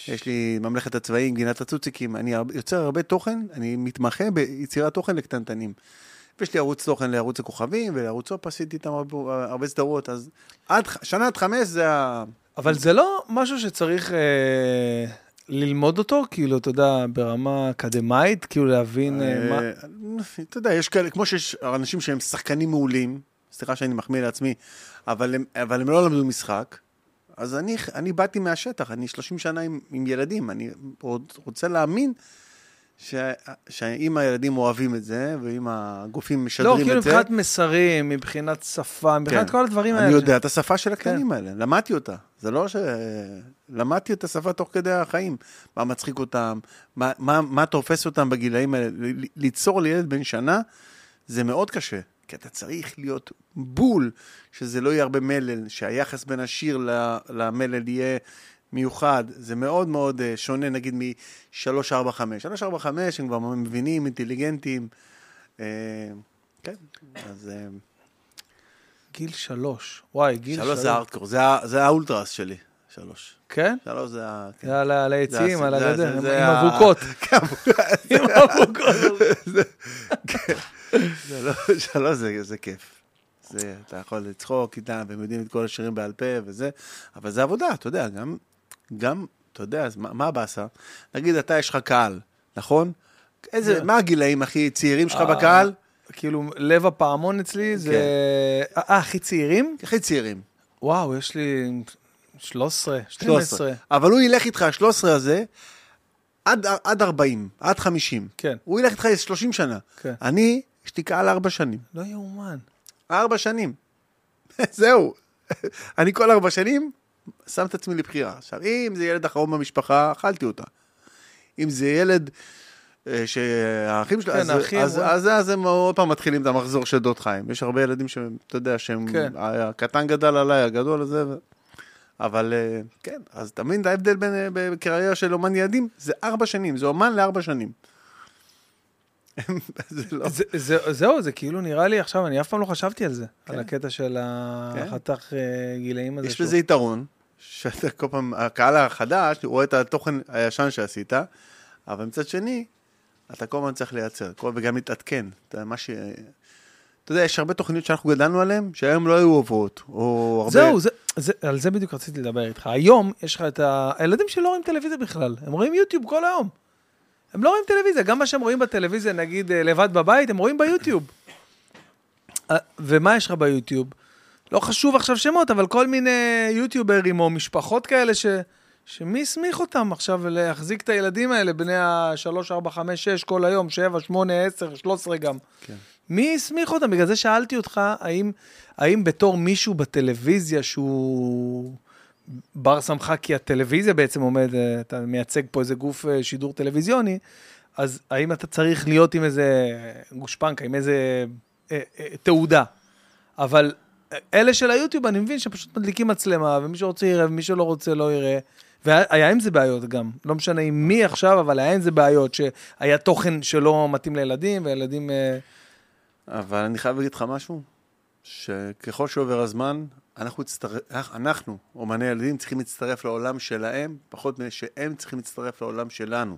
יש לי ממלכת הצבעים, גינת הצוציקים, אני יוצר הרבה תוכן, אני מתמחה ביצירת תוכן לקטנטנים. ויש לי ערוץ תוכן לערוץ הכוכבים, ולערוץ אופ עשיתי איתם הרבה, סדרות, אז עד, שנה עד חמש זה ה... אבל זה לא משהו שצריך אה, ללמוד אותו, כאילו, אתה יודע, ברמה אקדמאית, כאילו להבין אה, מה... אה, אתה יודע, יש כאלה, כמו שיש אנשים שהם שחקנים מעולים, סליחה שאני מחמיא לעצמי, אבל הם, אבל הם לא למדו משחק, אז אני, אני באתי מהשטח, אני 30 שנה עם, עם ילדים, אני עוד רוצה להאמין ש, שאם הילדים אוהבים את זה, ואם הגופים לא, משדרים כאילו את זה, מבחינת מסרים, מבחינת שפה, מבחינת כן. כל הדברים האלה. אני יודע את השפה של הקטנים האלה, למדתי אותה. זה לא ש... למדתי את השפה תוך כדי החיים. מה מצחיק אותם, מה, מה, מה תופס אותם בגילאים האלה. ליצור לילד בן שנה זה מאוד קשה, כי אתה צריך להיות בול, שזה לא יהיה הרבה מלל, שהיחס בין השיר למלל יהיה מיוחד. זה מאוד מאוד אה, שונה, נגיד, מ-3, 4, 5. 3, 4, 5 הם כבר מבינים, אינטליגנטים. אה, כן, אז... אה, גיל שלוש. וואי, גיל שלוש. שלוש זה הארדקור, זה האולטרס שלי, שלוש. כן? שלוש זה ה... כן. זה על ה- על הגדר, עם ה- אבוקות. כן, עם אבוקות. זה לא, שלוש זה זה כיף. זה, אתה יכול לצחוק איתם, והם יודעים את כל השירים בעל פה וזה, אבל זה עבודה, אתה יודע, גם, גם, אתה יודע, אז מה מה הבאסה? נגיד, אתה, יש לך קהל, נכון? איזה, כן. מה הגילאים הכי צעירים שלך אה, בקהל? כאילו, לב הפעמון אצלי זה... אה, הכי צעירים? הכי צעירים. וואו, יש לי 13, 13. 12. אבל הוא ילך איתך, ה-13 הזה, עד, עד 40, עד 50. כן. הוא ילך איתך איזה 30 שנה. כן. אני, יש לי קהל ארבע שנים. לא יאומן. ארבע שנים. זהו. אני כל ארבע שנים שם את עצמי לבחירה. עכשיו, אם זה ילד אחרון במשפחה, אכלתי אותה. אם זה ילד אה, שהאחים שלו, כן, אז, האחים, אז, וואי. אז, אז הם עוד פעם מתחילים את המחזור של דוד חיים. יש הרבה ילדים שהם, אתה יודע, שהם, כן. הקטן גדל עליי, הגדול הזה, ו... אבל אה, כן, אז את ההבדל בין אה, בקריירה של אומן ילדים? זה ארבע שנים, זה אומן לארבע שנים. זה לא... זה- זה- זהו, זה כאילו נראה לי עכשיו, אני אף פעם לא חשבתי על זה, על כן. הקטע של החתך אה, גילאים הזה. יש בזה יתרון, שאתה כל פעם, הקהל החדש רואה את התוכן הישן שעשית, אבל מצד שני, אתה כל הזמן צריך לייצר, כל, וגם להתעדכן. אתה מה ש... אתה יודע, יש הרבה תוכניות שאנחנו גדלנו עליהן, שהיום לא היו עוברות, או הרבה... זהו, זה, זה, על זה בדיוק רציתי לדבר איתך. היום יש לך את ה... הילדים שלא רואים טלוויזיה בכלל, הם רואים יוטיוב כל היום. הם לא רואים טלוויזיה, גם מה שהם רואים בטלוויזיה, נגיד אה, לבד בבית, הם רואים ביוטיוב. אה, ומה יש לך ביוטיוב? לא חשוב עכשיו שמות, אבל כל מיני יוטיוברים או משפחות כאלה ש... שמי הסמיך אותם עכשיו להחזיק את הילדים האלה, בני ה-3, 4, 5, 6 כל היום, 7, 8, 10, 13 גם. כן. מי הסמיך אותם? בגלל זה שאלתי אותך, האם, האם בתור מישהו בטלוויזיה שהוא בר סמכה, כי הטלוויזיה בעצם עומד, אה, אתה מייצג פה איזה גוף אה, שידור טלוויזיוני, אז האם אתה צריך להיות עם איזה גושפנקה, עם איזה אה, אה, תעודה? אבל אלה של היוטיוב, אני מבין שפשוט מדליקים מצלמה, ומי שרוצה יראה, ומי שלא רוצה לא יראה. והיה עם זה בעיות גם, לא משנה עם מי עכשיו, אבל היה עם זה בעיות, שהיה תוכן שלא מתאים לילדים, וילדים... אה, אבל אני חייב להגיד לך משהו, שככל שעובר הזמן, אנחנו, הצטר... אנחנו, אומני ילדים, צריכים להצטרף לעולם שלהם, פחות משהם צריכים להצטרף לעולם שלנו.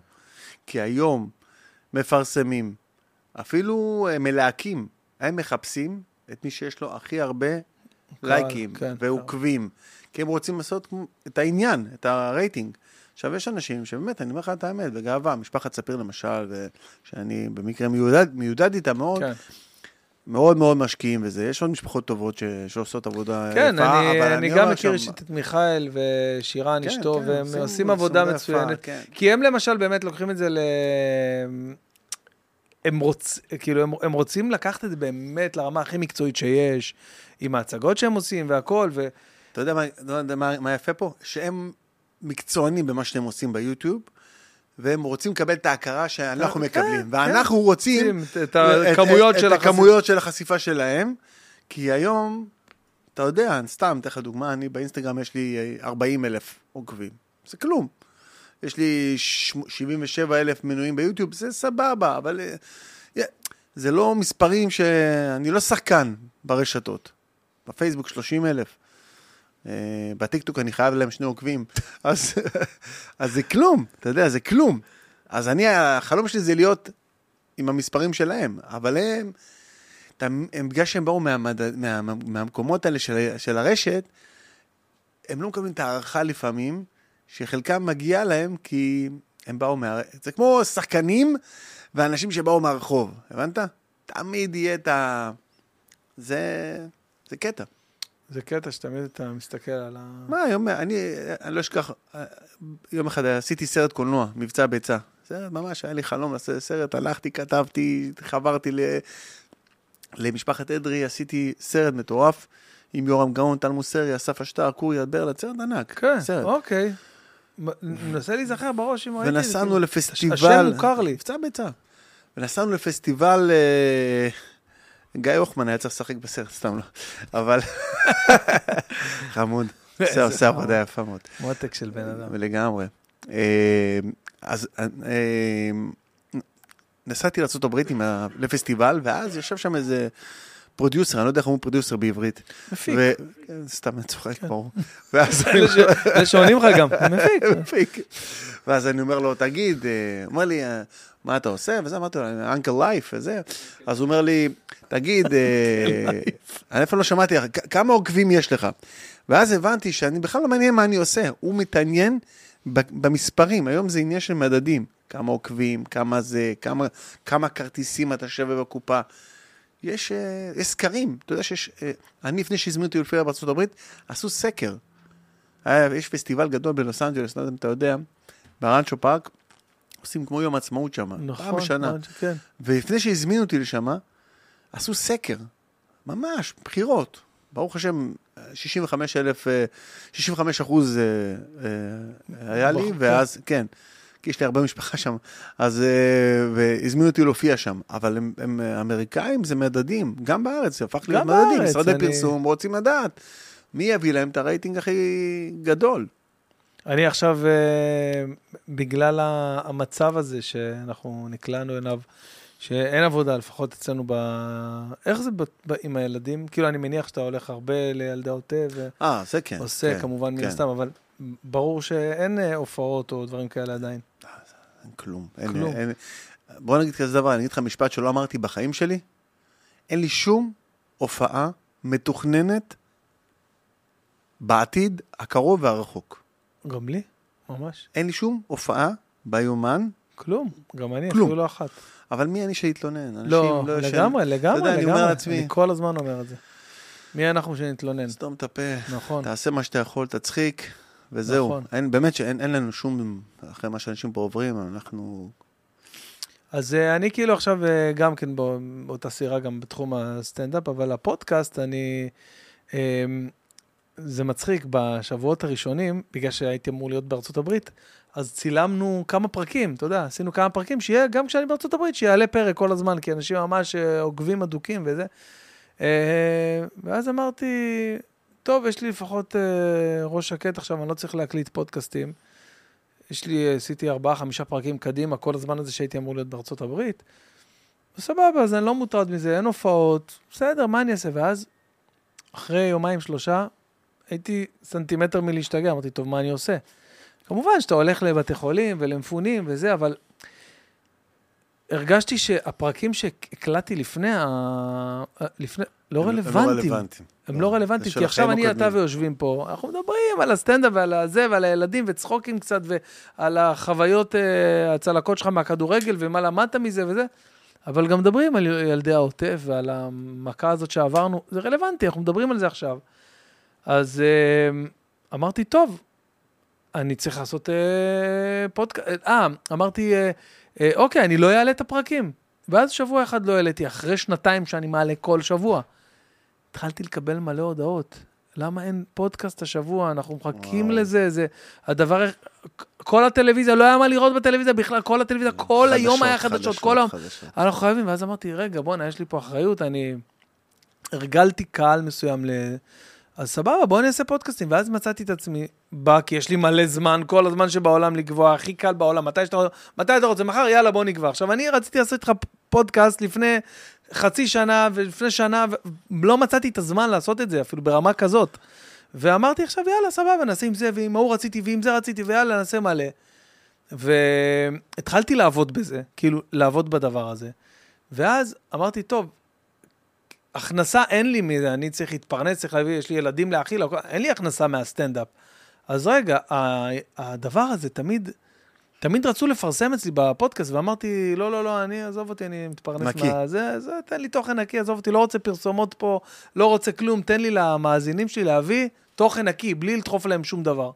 כי היום מפרסמים, אפילו אה, מלהקים, הם מחפשים את מי שיש לו הכי הרבה קהל, לייקים כן, ועוקבים, כי הם רוצים לעשות את העניין, את הרייטינג. עכשיו, יש אנשים שבאמת, אני אומר לך את האמת, בגאווה, משפחת ספיר למשל, שאני במקרה מיודד, מיודד איתה מאוד, כן. מאוד מאוד משקיעים בזה. יש עוד משפחות טובות ש... שעושות עבודה כן, יפה, אני, אבל אני אומר גם מכיר שם- אישית את מיכאל ושירן כן, אשתו, כן, והם עושים- עושים עבודה מצוינת. כן. כי הם למשל באמת לוקחים את זה ל... הם, רוצ... כאילו, הם, הם רוצים לקחת את זה באמת לרמה הכי מקצועית שיש, עם ההצגות שהם עושים והכל, ו... אתה יודע מה, לא מה, מה יפה פה? שהם מקצוענים במה שהם עושים ביוטיוב, והם רוצים לקבל את ההכרה שאנחנו כן, מקבלים. כן. ואנחנו רוצים רוצים את הכמויות של החשיפה. שלהם, כי היום, אתה יודע, סתם, אתן לך דוגמה, אני באינסטגרם יש לי 40 אלף עוקבים. זה כלום. יש לי ש- 77 אלף מנויים ביוטיוב, זה סבבה, אבל אה, אה, זה לא מספרים ש... אני לא שחקן ברשתות. בפייסבוק 30 אלף. אה, בטיקטוק אני חייב להם שני עוקבים. אז, אז זה כלום, אתה יודע, זה כלום. אז אני, החלום שלי זה להיות עם המספרים שלהם, אבל הם, הם בגלל שהם באו מהמד, מה, מה, מהמקומות האלה של, של הרשת, הם לא מקבלים את ההערכה לפעמים, שחלקם מגיע להם כי הם באו מה... זה כמו שחקנים ואנשים שבאו מהרחוב, הבנת? תמיד יהיה את ה... זה, זה קטע. זה קטע שתמיד אתה מסתכל על ה... מה, יום, אני, אני לא אשכח, יום אחד עשיתי סרט קולנוע, מבצע ביצה. סרט ממש, היה לי חלום לעשות סרט, הלכתי, כתבתי, חברתי ל, למשפחת אדרי, עשיתי סרט מטורף עם יורם גאון, טל מוסרי, אסף אשטר, קורי ברלד, סרט ענק. כן, סרט. אוקיי. מנסה להיזכר בראש אם ראיתי זה. ונסענו. לפסטיבל... השם מוכר לי. מבצע ביצה. ונסענו לפסטיבל... אה, גיא הוחמן היה צריך לשחק בסרט, סתם לא. אבל... חמוד. עושה. עבודה יפה מאוד. מותק של בן אדם. לגמרי. אה, אז אה, אה, נסעתי לארה"ב לפסטיבל, ואז ישב שם איזה producer, אני לא יודע איך אומרים producer בעברית. מפיק. ו- כן, סתם, אני צוחק, ברור. ואז אני אלה ש- אלה שעונים לך גם. מפיק. מפיק. ואז אני אומר לו, תגיד, אה, אומר לי, אה, מה אתה עושה? וזה, אמרתי לו, אנקל לייף וזה. אז הוא אומר לי, תגיד, אה, אני אף פעם לא שמעתי, כמה עוקבים יש לך? ואז הבנתי שאני בכלל לא מעניין מה אני עושה, הוא מתעניין במספרים, היום זה עניין של מדדים, כמה עוקבים, כמה זה, כמה, כמה כרטיסים אתה שווה בקופה. יש, אה, יש סקרים, אתה יודע שיש, אה, אני לפני שהזמינו אותי לפי בארצות הברית, עשו סקר. יש פסטיבל גדול בלוס אנג'לס, לא יודע אם אתה יודע, ברנצ'ו פארק, עושים כמו יום עצמאות שם, פעם נכון. בשנה. נכון, כן. ולפני שהזמינו אותי לשם, עשו סקר, ממש, בחירות. ברוך השם, 65 אלף, אה, 65 אחוז אה, אה, היה לי, ואז, כן, כי יש לי הרבה משפחה שם, אז, אה, והזמינו אותי להופיע שם, אבל הם, הם אה, אמריקאים, זה מדדים, גם בארץ, זה הפך להיות מדדים, משרדי אני- פרסום רוצים לדעת מי יביא להם את הרייטינג הכי גדול. אני עכשיו, אה, בגלל המצב הזה שאנחנו נקלענו אליו, שאין עבודה, לפחות אצלנו ב... איך זה ב... ב... עם הילדים? כאילו, אני מניח שאתה הולך הרבה לילדי העוטף אה, זה כן. ועושה, כן, כמובן, מן כן. הסתם, אבל ברור שאין אה, הופעות או דברים כאלה עדיין. אין כלום. אין, כלום. אין, בוא נגיד כזה דבר, אני אגיד לך משפט שלא אמרתי בחיים שלי, אין לי שום הופעה מתוכננת בעתיד הקרוב והרחוק. גם לי, ממש. אין לי שום הופעה ביומן, כלום, גם אני, כלום. אפילו לא אחת. אבל מי אני שיתלונן? לא, ישנים. לגמרי, אתה לגמרי, יודע, אני אומר לגמרי. לעצמי- אני כל הזמן אומר את זה. מי אנחנו שנתלונן? סתום את הפה, נכון. תעשה מה שאתה יכול, תצחיק, וזהו. נכון. אין, באמת שאין אין לנו שום, אחרי מה שאנשים פה עוברים, אנחנו... אז אה, אני כאילו עכשיו אה, גם כן בא- באותה סירה גם בתחום הסטנדאפ, אבל הפודקאסט, אני... אה, זה מצחיק, בשבועות הראשונים, בגלל שהייתי אמור להיות בארצות הברית, אז צילמנו כמה פרקים, אתה יודע, עשינו כמה פרקים, שיהיה, גם כשאני בארצות הברית, שיעלה פרק כל הזמן, כי אנשים ממש אה, עוקבים אדוקים וזה. ואז אמרתי, טוב, יש לי לפחות אה, ראש שקט עכשיו, אני לא צריך להקליט פודקאסטים. יש לי, עשיתי ארבעה, חמישה פרקים קדימה, כל הזמן הזה שהייתי אמור להיות בארצות הברית. סבבה, אז אני לא מוטרד מזה, אין הופעות, בסדר, מה אני אעשה? ואז, אחרי יומיים, שלושה, הייתי סנטימטר מלהשתגע, אמרתי, טוב, מה אני עושה? כמובן שאתה הולך לבתי חולים ולמפונים וזה, אבל הרגשתי שהפרקים שהקלטתי לפני, ה... לפני, לא הם- הם רלוונטיים. רלוונטיים. הם לא רלוונטיים, זה של כי עכשיו אני, אתה. ויושבים פה, אנחנו מדברים על הסטנדאפ ועל הזה ועל הילדים וצחוקים קצת ועל החוויות, אה, הצלקות שלך מהכדורגל ומה למדת מזה וזה, אבל גם מדברים על ילדי העוטף ועל המכה הזאת שעברנו, זה רלוונטי, אנחנו מדברים על זה עכשיו. אז אה, אמרתי, טוב, אני צריך לעשות אה, פודקאסט, אה, אמרתי, אה, אה, אוקיי, אני לא אעלה את הפרקים. ואז שבוע אחד לא העליתי, אחרי שנתיים שאני מעלה כל שבוע. התחלתי לקבל מלא הודעות. למה אין פודקאסט השבוע? אנחנו מחכים וואו. לזה, זה הדבר, כל הטלוויזיה, לא היה מה לראות בטלוויזיה בכלל, כל הטלוויזיה, כל היום היה חדשות, כל היום. חדשות. אנחנו חייבים, ואז אמרתי, רגע, בואנה, יש לי פה אחריות, אני הרגלתי קהל מסוים ל... אז סבבה, בואו נעשה פודקאסטים. ואז מצאתי את עצמי, בא, כי יש לי מלא זמן, כל הזמן שבעולם לקבוע, הכי קל בעולם, מתי שאתה, מתי אתה רוצה, מחר, יאללה, בוא נקבע. עכשיו, אני רציתי לעשות איתך פודקאסט לפני חצי שנה ולפני שנה, ולא מצאתי את הזמן לעשות את זה, אפילו ברמה כזאת. ואמרתי עכשיו, יאללה, סבבה, נעשה עם זה, ועם ההוא רציתי, ועם זה רציתי, ויאללה, נעשה מלא. והתחלתי לעבוד בזה, כאילו, לעבוד בדבר הזה. ואז אמרתי, טוב, הכנסה אין לי מזה, אני צריך להתפרנס, צריך להביא, יש לי ילדים להאכיל, אין לי הכנסה מהסטנדאפ. אז רגע, הדבר הזה תמיד, תמיד רצו לפרסם אצלי בפודקאסט, ואמרתי, לא, לא, לא, אני, עזוב אותי, אני מתפרנס נקי. מהזה, זה, תן לי תוכן נקי, עזוב אותי, לא רוצה פרסומות פה, לא רוצה כלום, תן לי למאזינים שלי להביא תוכן נקי, בלי לדחוף להם שום דבר.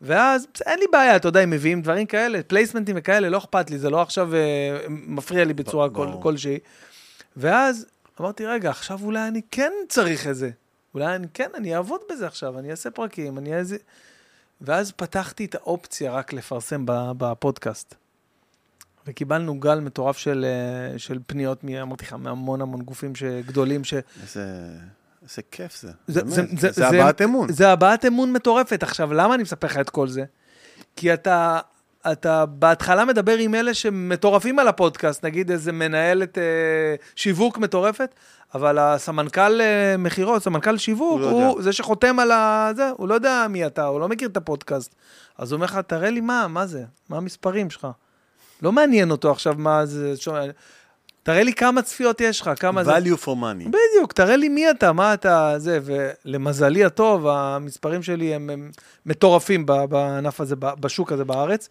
ואז אין לי בעיה, אתה יודע, אם מביאים דברים כאלה, פלייסמנטים וכאלה, לא אכפת לי, זה לא עכשיו אה, מפריע לי בצורה כל, ברור. כלשהי. ואז אמרתי, רגע, עכשיו אולי אני כן צריך את זה. אולי אני כן, אני אעבוד בזה עכשיו, אני אעשה פרקים, אני אעשה... ואז פתחתי את האופציה רק לפרסם בפודקאסט. וקיבלנו גל מטורף של, אה, של פניות, אמרתי לך, מהמון המון גופים גדולים, ש... איזה איזה כיף זה. זה- באמת. זה- זה- זה זה- הבעת אמון. זה הבעת אמון מטורפת. עכשיו, למה אני מספר לך את כל זה? כי אתה, אתה בהתחלה מדבר עם אלה שמטורפים על הפודקאסט, נגיד איזה מנהלת אה, שיווק מטורפת, אבל הסמנכ"ל אה, מכירות, סמנכ"ל שיווק, הוא לא הוא, יודע. זה שחותם על ה... זה, הוא לא יודע מי אתה, הוא לא מכיר את הפודקאסט. אז הוא אומר לך, תראה לי מה, מה זה, מה המספרים שלך. לא מעניין אותו עכשיו מה זה, ש... תראה לי כמה צפיות יש לך, כמה זה... value for money. בדיוק, תראה לי מי אתה, מה אתה, זה, ולמזלי הטוב, המספרים שלי הם, הם מטורפים בענף הזה, בשוק הזה בארץ,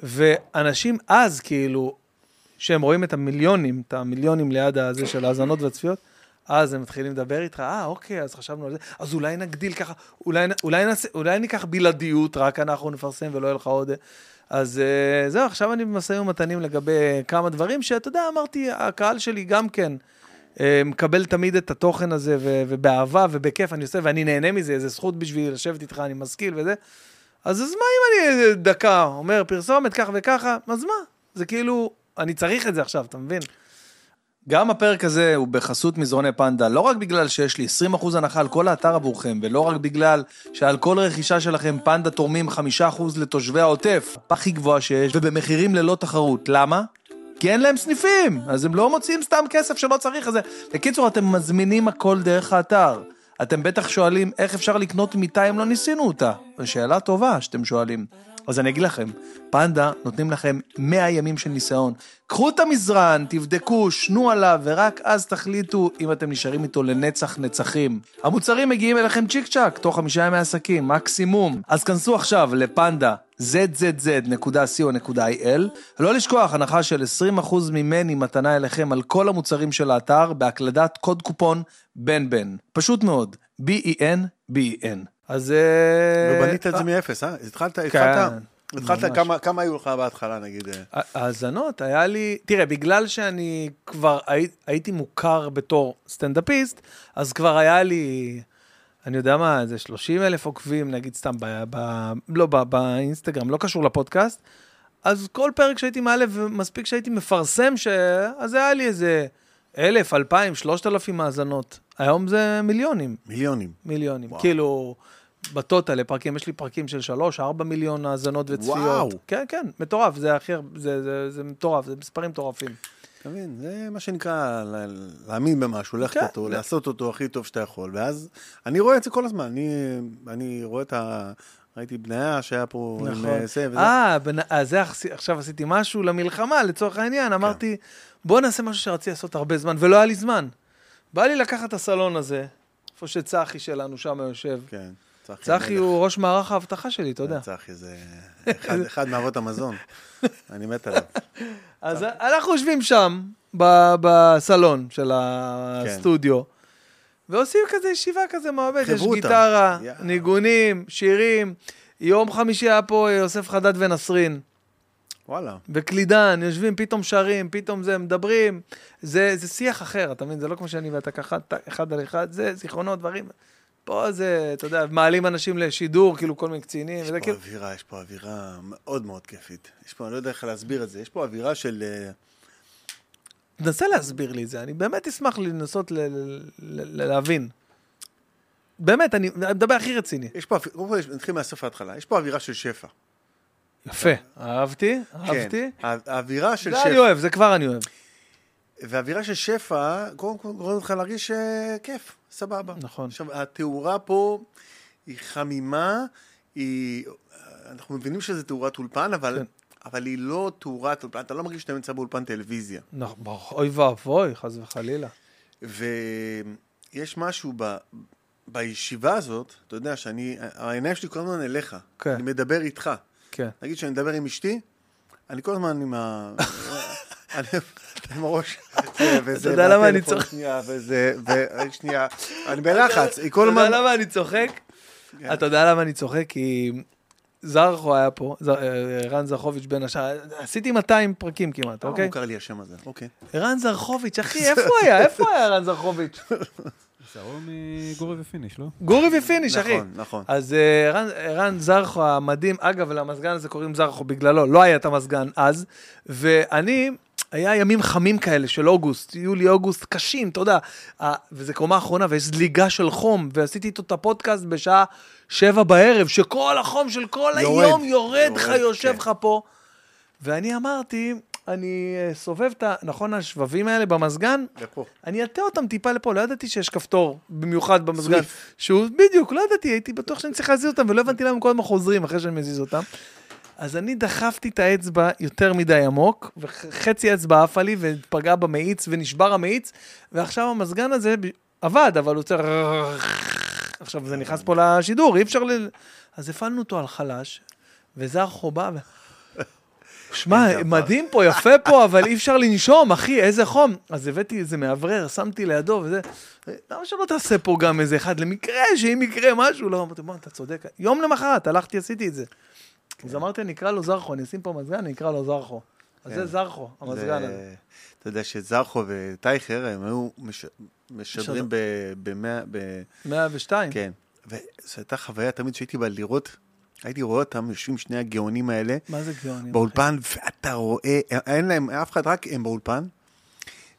ואנשים אז, כאילו, שהם רואים את המיליונים, את המיליונים ליד הזה של האזנות והצפיות, אז הם מתחילים לדבר איתך, אה, אוקיי, אז חשבנו על זה, אז אולי נגדיל ככה, אולי, אולי, נעשה, אולי ניקח בלעדיות, רק אנחנו נפרסם ולא יהיה לך עוד... אז אה, זהו, עכשיו אני במשאים ומתנים לגבי כמה דברים, שאתה יודע, אמרתי, הקהל שלי גם כן אה, מקבל תמיד את התוכן הזה, ו- ובאהבה ובכיף אני עושה, ואני נהנה מזה, זו זכות בשבילי לשבת איתך, אני משכיל וזה. אז, אז מה אם אני דקה אומר פרסומת ככה וככה, אז מה? זה כאילו, אני צריך את זה עכשיו, אתה מבין? גם הפרק הזה הוא בחסות מזרוני פנדה, לא רק בגלל שיש לי 20% הנחה על כל האתר עבורכם, ולא רק בגלל שעל כל רכישה שלכם פנדה תורמים 5% לתושבי העוטף, הכי גבוהה שיש, ובמחירים ללא תחרות. למה? כי אין להם סניפים, אז הם לא מוציאים סתם כסף שלא צריך. אז... בקיצור, אתם מזמינים הכל דרך האתר. אתם בטח שואלים איך אפשר לקנות מיטה אם לא ניסינו אותה. זו שאלה טובה שאתם שואלים. אז אני אגיד לכם, פנדה נותנים לכם 100 ימים של ניסיון. קחו את המזרן, תבדקו, שנו עליו, ורק אז תחליטו אם אתם נשארים איתו לנצח נצחים. המוצרים מגיעים אליכם צ'יק צ'אק, תוך חמישה ימי עסקים, מקסימום. אז כנסו עכשיו לפנדה. zzz.co.il. לא לשכוח, הנחה של 20% ממני מתנה אליכם על כל המוצרים של האתר בהקלדת קוד קופון בן בן. פשוט מאוד, B-E-N, B-E-N. אז... אה, ובנית את זה מאפס, אה? התחלת, כן, התחלת, התחלת. כמה- כמה היו לך בהתחלה, נגיד? אה? האזנות, היה לי... תראה, בגלל שאני כבר הי, הייתי מוכר בתור סטנדאפיסט, אז כבר היה לי, אני יודע מה, איזה 30 אלף עוקבים, נגיד סתם, ב, ב, לא, ב, באינסטגרם, לא קשור לפודקאסט. אז כל פרק שהייתי מעלה, ומספיק שהייתי מפרסם, ש... אז היה לי איזה אלף, אלפיים, שלושת אלפים האזנות. היום זה מיליונים. מיליונים. מיליונים. וואו. כאילו, בטוטל, לפרקים, יש לי פרקים של שלוש, ארבע מיליון האזנות וצפיות. וואו. כן, כן, מטורף, זה הכי הרבה, זה, זה, זה מטורף, זה מספרים מטורפים. אתה מבין? זה מה שנקרא להאמין במשהו, ללכת כן. אותו, לעשות אותו הכי טוב שאתה יכול. ואז, אני רואה את זה כל הזמן. אני, אני רואה את ה... ראיתי בניה שהיה פה עם נכון. אה, זה וזה. אה, בנ- אז זה עכשיו עשיתי משהו למלחמה, לצורך העניין, אמרתי, בוא נעשה משהו שרציתי לעשות הרבה זמן, ולא היה לי זמן. בא לי לקחת את הסלון הזה, איפה שצחי שלנו שם יושב. כן. צחי צחי. הוא ראש מערך האבטחה שלי, אתה יודע. צחי זה אחד- אחד מאבות המזון. אני מת עליו. אז אנחנו יושבים שם, ב- בסלון של הסטודיו, ועושים כזה ישיבה כזה מעובד, יש. גיטרה, יאללה. ניגונים, שירים. יום חמישי היה פה יוסף חדד ונסרין, וואלה. וקלידן, יושבים, פתאום שרים, פתאום זה, מדברים. זה, זה שיח אחר, אתה מבין? זה לא כמו שאני ואתה ככה, אחד על אחד, זה זיכרונות, דברים. פה זה, אתה יודע, מעלים אנשים לשידור, כאילו כל מיני קצינים, יש וזה פה כאילו... אווירה, יש פה אווירה מאוד מאוד כיפית. יש פה, אני לא יודע איך להסביר את זה, יש פה אווירה של... אה, תנסה להסביר לי את זה, אני באמת אשמח לנסות ל- ל- ל- להבין. באמת, אני מדבר הכי רציני. יש פה, קודם כל, נתחיל מהסוף ההתחלה, יש פה אווירה של שפע. יפה. אהבתי, אהבתי. כן, הא- האווירה של זה אני שפע. אוהב, זה כבר אני אוהב. והאווירה של שפע, קודם כל גורמת אותך להרגיש אה, כיף, סבבה. נכון. עכשיו, התאורה פה היא חמימה, היא... אנחנו מבינים שזה תאורת אולפן, אבל, כן. אבל היא לא תאורת אולפן, אתה לא מרגיש שאתה נמצא באולפן טלוויזיה. נכון, אוי ואבוי, חס וחלילה. ויש משהו ב... בישיבה הזאת, אתה יודע שאני, העיניים שלי כל הזמן אליך. כן. אני מדבר איתך. כן. נגיד שאני מדבר עם אשתי, אני כל הזמן עם ה... אני עם הראש. וזה, אתה יודע למה אני צוחק? שנייה, וזה, ושנייה, אני בלחץ, היא אתה כל יודע הזמן... למה אני צוחק? כן. אתה יודע למה אני צוחק? כי זרחו היה פה, אה, ערן זרחוביץ' בין השאר, עשיתי 200 פרקים כמעט, למה אוקיי? מוכר לי השם הזה? אוקיי. ערן זרחוביץ', אחי, איפה הוא היה? איפה היה ערן זרחוביץ'? שערו מגורי ופיניש, לא? גורי ופיניש, אחי. נכון, נכון. אז אה, ערן- ערן זרחו המדהים, אגב, למזגן הזה קוראים זרחו בגללו, לא היה את המזגן אז, ואני, היה ימים חמים כאלה של אוגוסט, יולי-אוגוסט קשים, אתה יודע, אה, וזה קומה אחרונה, ויש זליגה של חום, ועשיתי איתו את הפודקאסט בשעה שבע בערב, שכל החום של כל יורד. היום יורד לך, יושב כן. לך פה. ואני אמרתי, אני אה, סובב את ה... נכון, השבבים האלה במזגן? לפה. אני אטה אותם טיפה לפה, לא ידעתי שיש כפתור, במיוחד במזגן. סוויף. שהוא, בדיוק, לא ידעתי, הייתי בטוח שאני צריך להזיז אותם, ולא הבנתי למה הם כל הזמן חוזרים אחרי שאני מזיז אותם. אז אני דחפתי את האצבע יותר מדי עמוק, וחצי אצבע עפה לי ופגע במאיץ, ונשבר המאיץ, ועכשיו המזגן הזה עבד, אבל הוא צריך... עכשיו זה נכנס פה לשידור, אי אפשר ל... אז הפעלנו אותו על חלש, וזרחו בא ו... שמע, מדהים פה, יפה פה, אבל אי אפשר לנשום, אחי, איזה חום. אז הבאתי איזה מאוורר, שמתי לידו וזה, למה שלא תעשה פה גם איזה אחד, למקרה שאם יקרה משהו, לא, אמרתי, בוא, אתה צודק. יום למחרת, הלכתי, עשיתי את זה. אז אמרתי, אני אקרא לו זרחו, אני אשים פה מזגן, אני אקרא לו זרחו. אז כן. זה זרחו, המזגן זה- הזה. אתה יודע שזרחו וטייכר, הם היו מש- משדרים במאה... 102. כן. וזו הייתה חוויה תמיד שהייתי בא לראות, הייתי רואה אותם יושבים שני הגאונים האלה מה זה גאונים? באולפן, ואתה רואה, אין להם אף אחד, רק הם באולפן.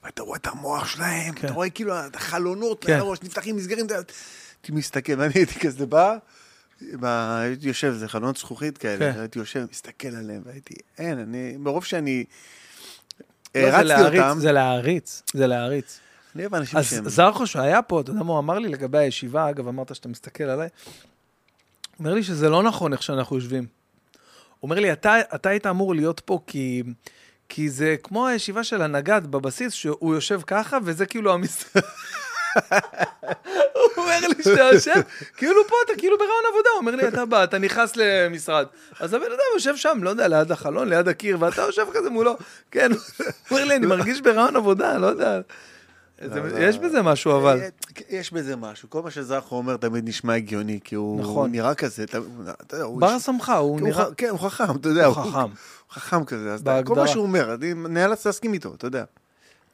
ואתה רואה את המוח שלהם, כן. אתה רואה כאילו את החלונות, כן. הראש, נפתחים, נסגרים, הייתי מסתכל, ואני הייתי כזה בא, הייתי יושב, זה חלונות זכוכית כאלה, כן. הייתי יושב, מסתכל עליהם, והייתי, אין, אני, מרוב שאני לא, זה הרצתי להעריץ, אותם, זה להעריץ, זה להעריץ. אני אוהב אנשים אז שהם... זרחו שהיה פה, אתה יודע מה הוא אמר לי לגבי הישיבה, אגב, אמרת שאתה מסתכל עליי, אומר לי שזה לא נכון איך שאנחנו יושבים. אומר לי, אתה, אתה היית אמור להיות פה כי, כי זה כמו הישיבה של הנגד בבסיס, שהוא יושב ככה, וזה כאילו המשרד. הוא אומר לי שאתה יושב, כאילו פה אתה כאילו ברעיון עבודה, הוא אומר לי, אתה בא, אתה נכנס למשרד. אז הבן אדם יושב שם, לא יודע, ליד החלון, ליד הקיר, ואתה יושב כזה מולו. כן, הוא אומר לי, אני מרגיש ברעיון עבודה, לא יודע. יש בזה משהו, אבל. אה, יש בזה משהו. כל מה שזכו אומר תמיד נשמע הגיוני, כי הוא נכון. נראה כזה. אתה יודע, הוא בר סמכה, הוא הוא נראה... כן, הוא חכם, אתה יודע. הוא חכם. הוא חכם כזה. אז כל. מה שהוא אומר, אני נאלץ להסכים איתו, אתה יודע.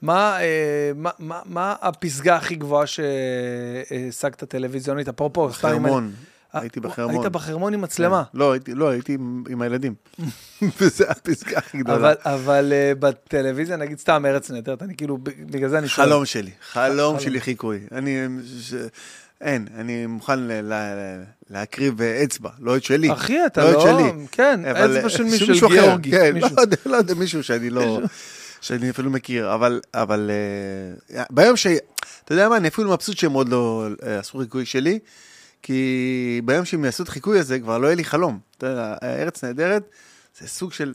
מה, אה, מה, מה, מה הפסגה הכי גבוהה שהשגת טלוויזיונית? אפרופו, חרמון. אה, הייתי בחרמון. היית בחרמון עם מצלמה. כן. לא, הייתי- לא, הייתי עם הילדים. וזה הפסקה הכי גדולה. אבל, אבל אה, בטלוויזיה, נגיד סתם ארץ נהדרת, אני כאילו, בגלל זה אני שואל. חלום שלי, חלום. שלי חיקוי. אני, אין, אני מוכן ל- ל- להקריב אצבע, לא את שלי. אחי, אתה לא לא... את שלי. כן, אצבע של אה, מישהו, של גיאורגי. כן. לא יודע, לא יודע, מישהו שאני לא, שאני אפילו מכיר, אבל, אבל אה, ביום ש... אתה יודע מה, אני אפילו מבסוט שהם עוד לא אה, עשו חיקוי שלי, כי ביום שהם יעשו את החיקוי הזה, כבר לא יהיה לי חלום. אתה יודע, ארץ נהדרת, זה סוג של...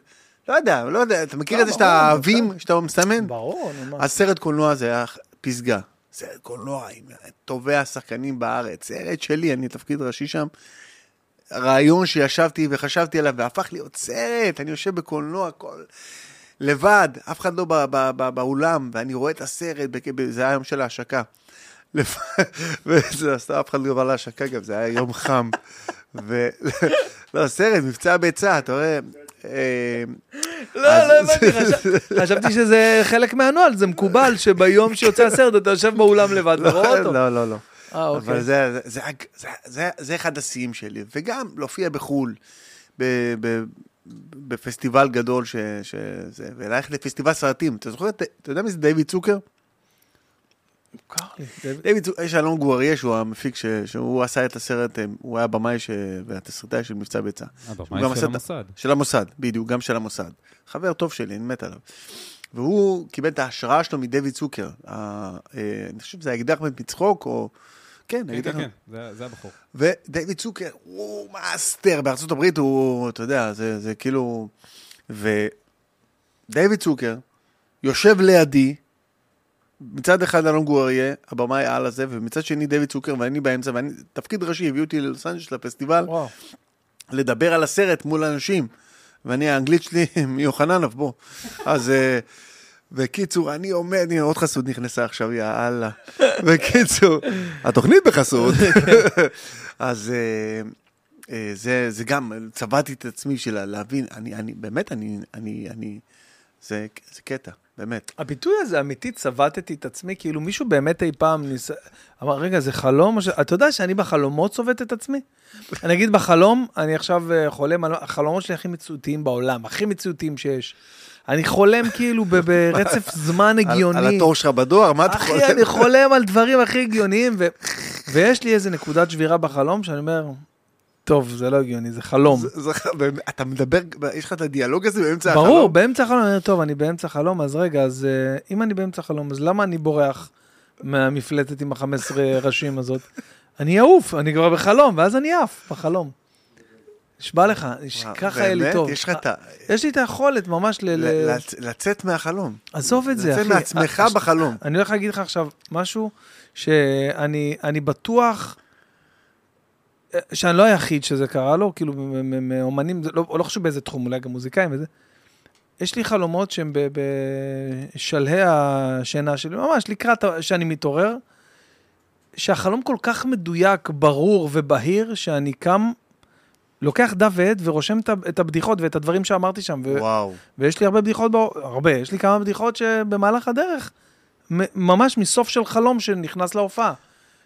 לא יודע, לא יודע, אתה מכיר לא, את זה שאתה אהבים, שאתה מסמן? ברור, נו מה. הסרט קולנוע זה היה פסגה. סרט קולנוע עם טובי השחקנים בארץ. סרט שלי, אני תפקיד ראשי שם. רעיון שישבתי וחשבתי עליו והפך להיות סרט, אני יושב בקולנוע כל... לבד, אף אחד לא ב- ב- ב- באולם, ואני רואה את הסרט, זה היה יום של ההשקה. וזה עשתה אף אחד לא בא להשקה גם, זה היה יום חם. לא, סרט, מבצע ביצה, אתה רואה... אה, לא, לא הבנתי, חשב- חשבתי שזה חלק מהנוהל, זה מקובל שביום שיוצא הסרט אתה יושב באולם לבד ורואה אותו. לא, לא, לא. אה, אבל אוקיי. זה, זה, אחד השיאים שלי, וגם להופיע בחו"ל, בפסטיבל גדול, וללכת לפסטיבל סרטים. אתה זוכר, אתה יודע מי זה דיוויד צוקר? מוכר לי. דיוויד- יש אלון גואריה, שהוא המפיק, ש, שהוא עשה את הסרט, אה, הוא היה במאי ש, והתסריטאי של מבצע ביצה. אה, הוא במאי גם של המוסד. של המוסד, בדיוק, גם של המוסד. חבר טוב שלי, אני מת עליו. והוא קיבל את ההשראה שלו מדויד צוקר. אה, אני חושב שזה האקדח מת מצחוק, או... כן, כן, כן, כן, זה- זה הבחור. ודייוויד צוקר הוא מאסטר, בארצות הברית הוא, אתה יודע, זה, זה כאילו... ודייוויד צוקר יושב לידי, מצד אחד אלון גור אריה, הבמאי על הזה, ומצד שני דייוויד צוקר, ואני באמצע, ואני, תפקיד ראשי, הביאו אותי ללוס אנג'לס לפסטיבל, וואו. לדבר על הסרט מול אנשים, ואני, האנגלית שלי מיוחננוב, בוא. אז... אה, בקיצור, אני עומד, הנה עוד חסות נכנסה עכשיו, יא אללה. בקיצור, התוכנית בחסות. אז אה, אה, זה, זה גם, צבעתי את עצמי של להבין, אני, אני, באמת, אני, אני, אני, זה, זה קטע, באמת. הביטוי הזה אמיתי, צבטתי את עצמי, כאילו מישהו באמת אי פעם ניס... אמר, רגע, זה חלום? ש... אתה יודע שאני בחלומות צובט את עצמי? אני אגיד בחלום, אני עכשיו אה, חולם החלומות שלי הכי מציאותיים בעולם, הכי מציאותיים שיש. אני חולם כאילו ברצף זמן הגיוני. על, על התור שלך בדואר, מה אתה אחי, אני חולם על דברים הכי הגיוניים, ו... ויש לי איזה נקודת שבירה בחלום שאני אומר, טוב, זה לא הגיוני, זה חלום. זה- זה- אתה מדבר, יש לך את הדיאלוג הזה באמצע החלום? ברור, באמצע החלום, אני אומר, טוב, אני באמצע החלום, אז רגע, אז אה, אם אני באמצע החלום, אז למה אני בורח מהמפלטת עם ה-15 ראשים הזאת? אני אעוף, אני כבר בחלום, ואז אני עף בחלום. נשבע לך, וואו, ככה יהיה לי? טוב. יש לך את ה... יש לי את היכולת ממש ל... ל- לצ- לצאת מהחלום. עזוב את זה, אחי. לצאת מעצמך אה, בחלום. אני הולך להגיד לך עכשיו משהו שאני אני בטוח אה, שאני לא היחיד שזה קרה לו, כאילו מאומנים, לא, לא חשוב באיזה תחום, אולי גם מוזיקאים וזה. יש לי חלומות שהם בשלהי השינה שלי, ממש לקראת שאני מתעורר, שהחלום כל כך מדויק, ברור ובהיר, שאני קם, לוקח דף ועט ורושם את הבדיחות ואת הדברים שאמרתי שם. ו- וואו. ויש לי הרבה בדיחות. הרבה, יש לי כמה בדיחות שבמהלך הדרך, ממש מסוף של חלום שנכנס להופעה.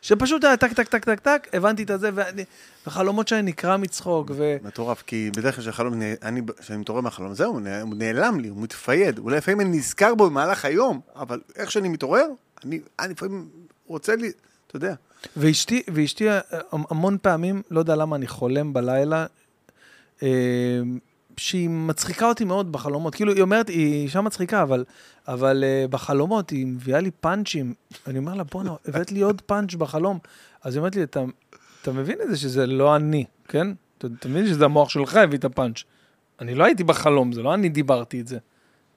שפשוט היה טק, טק, טק, טק, טק, הבנתי את הזה, ואני, וחלומות שאני נקרע מצחוק, ו... מטורף, כי בדרך כלל כשהחלום, אני, כשאני מתעורר מהחלום, זהו, הוא נעלם לי, הוא מתפייד. אולי לפעמים אני נזכר בו במהלך היום, אבל איך שאני מתעורר, אני, אני לפעמים רוצה לי, אתה יודע. ואשתי, ואשתי אה, המון פעמים, לא יודע למה אני חולם בלילה, אה, שהיא מצחיקה אותי מאוד בחלומות. כאילו, היא אומרת, היא אישה מצחיקה, אבל, אבל אה, בחלומות היא מביאה לי פאנצ'ים. אני אומר לה, בואנה, הבאת לי עוד פאנץ' בחלום. אז היא אומרת לי, אתה, אתה מבין את זה שזה לא אני, כן? אתה, אתה מבין שזה המוח שלך הביא את הפאנץ'. אני לא הייתי בחלום, זה לא אני דיברתי את זה.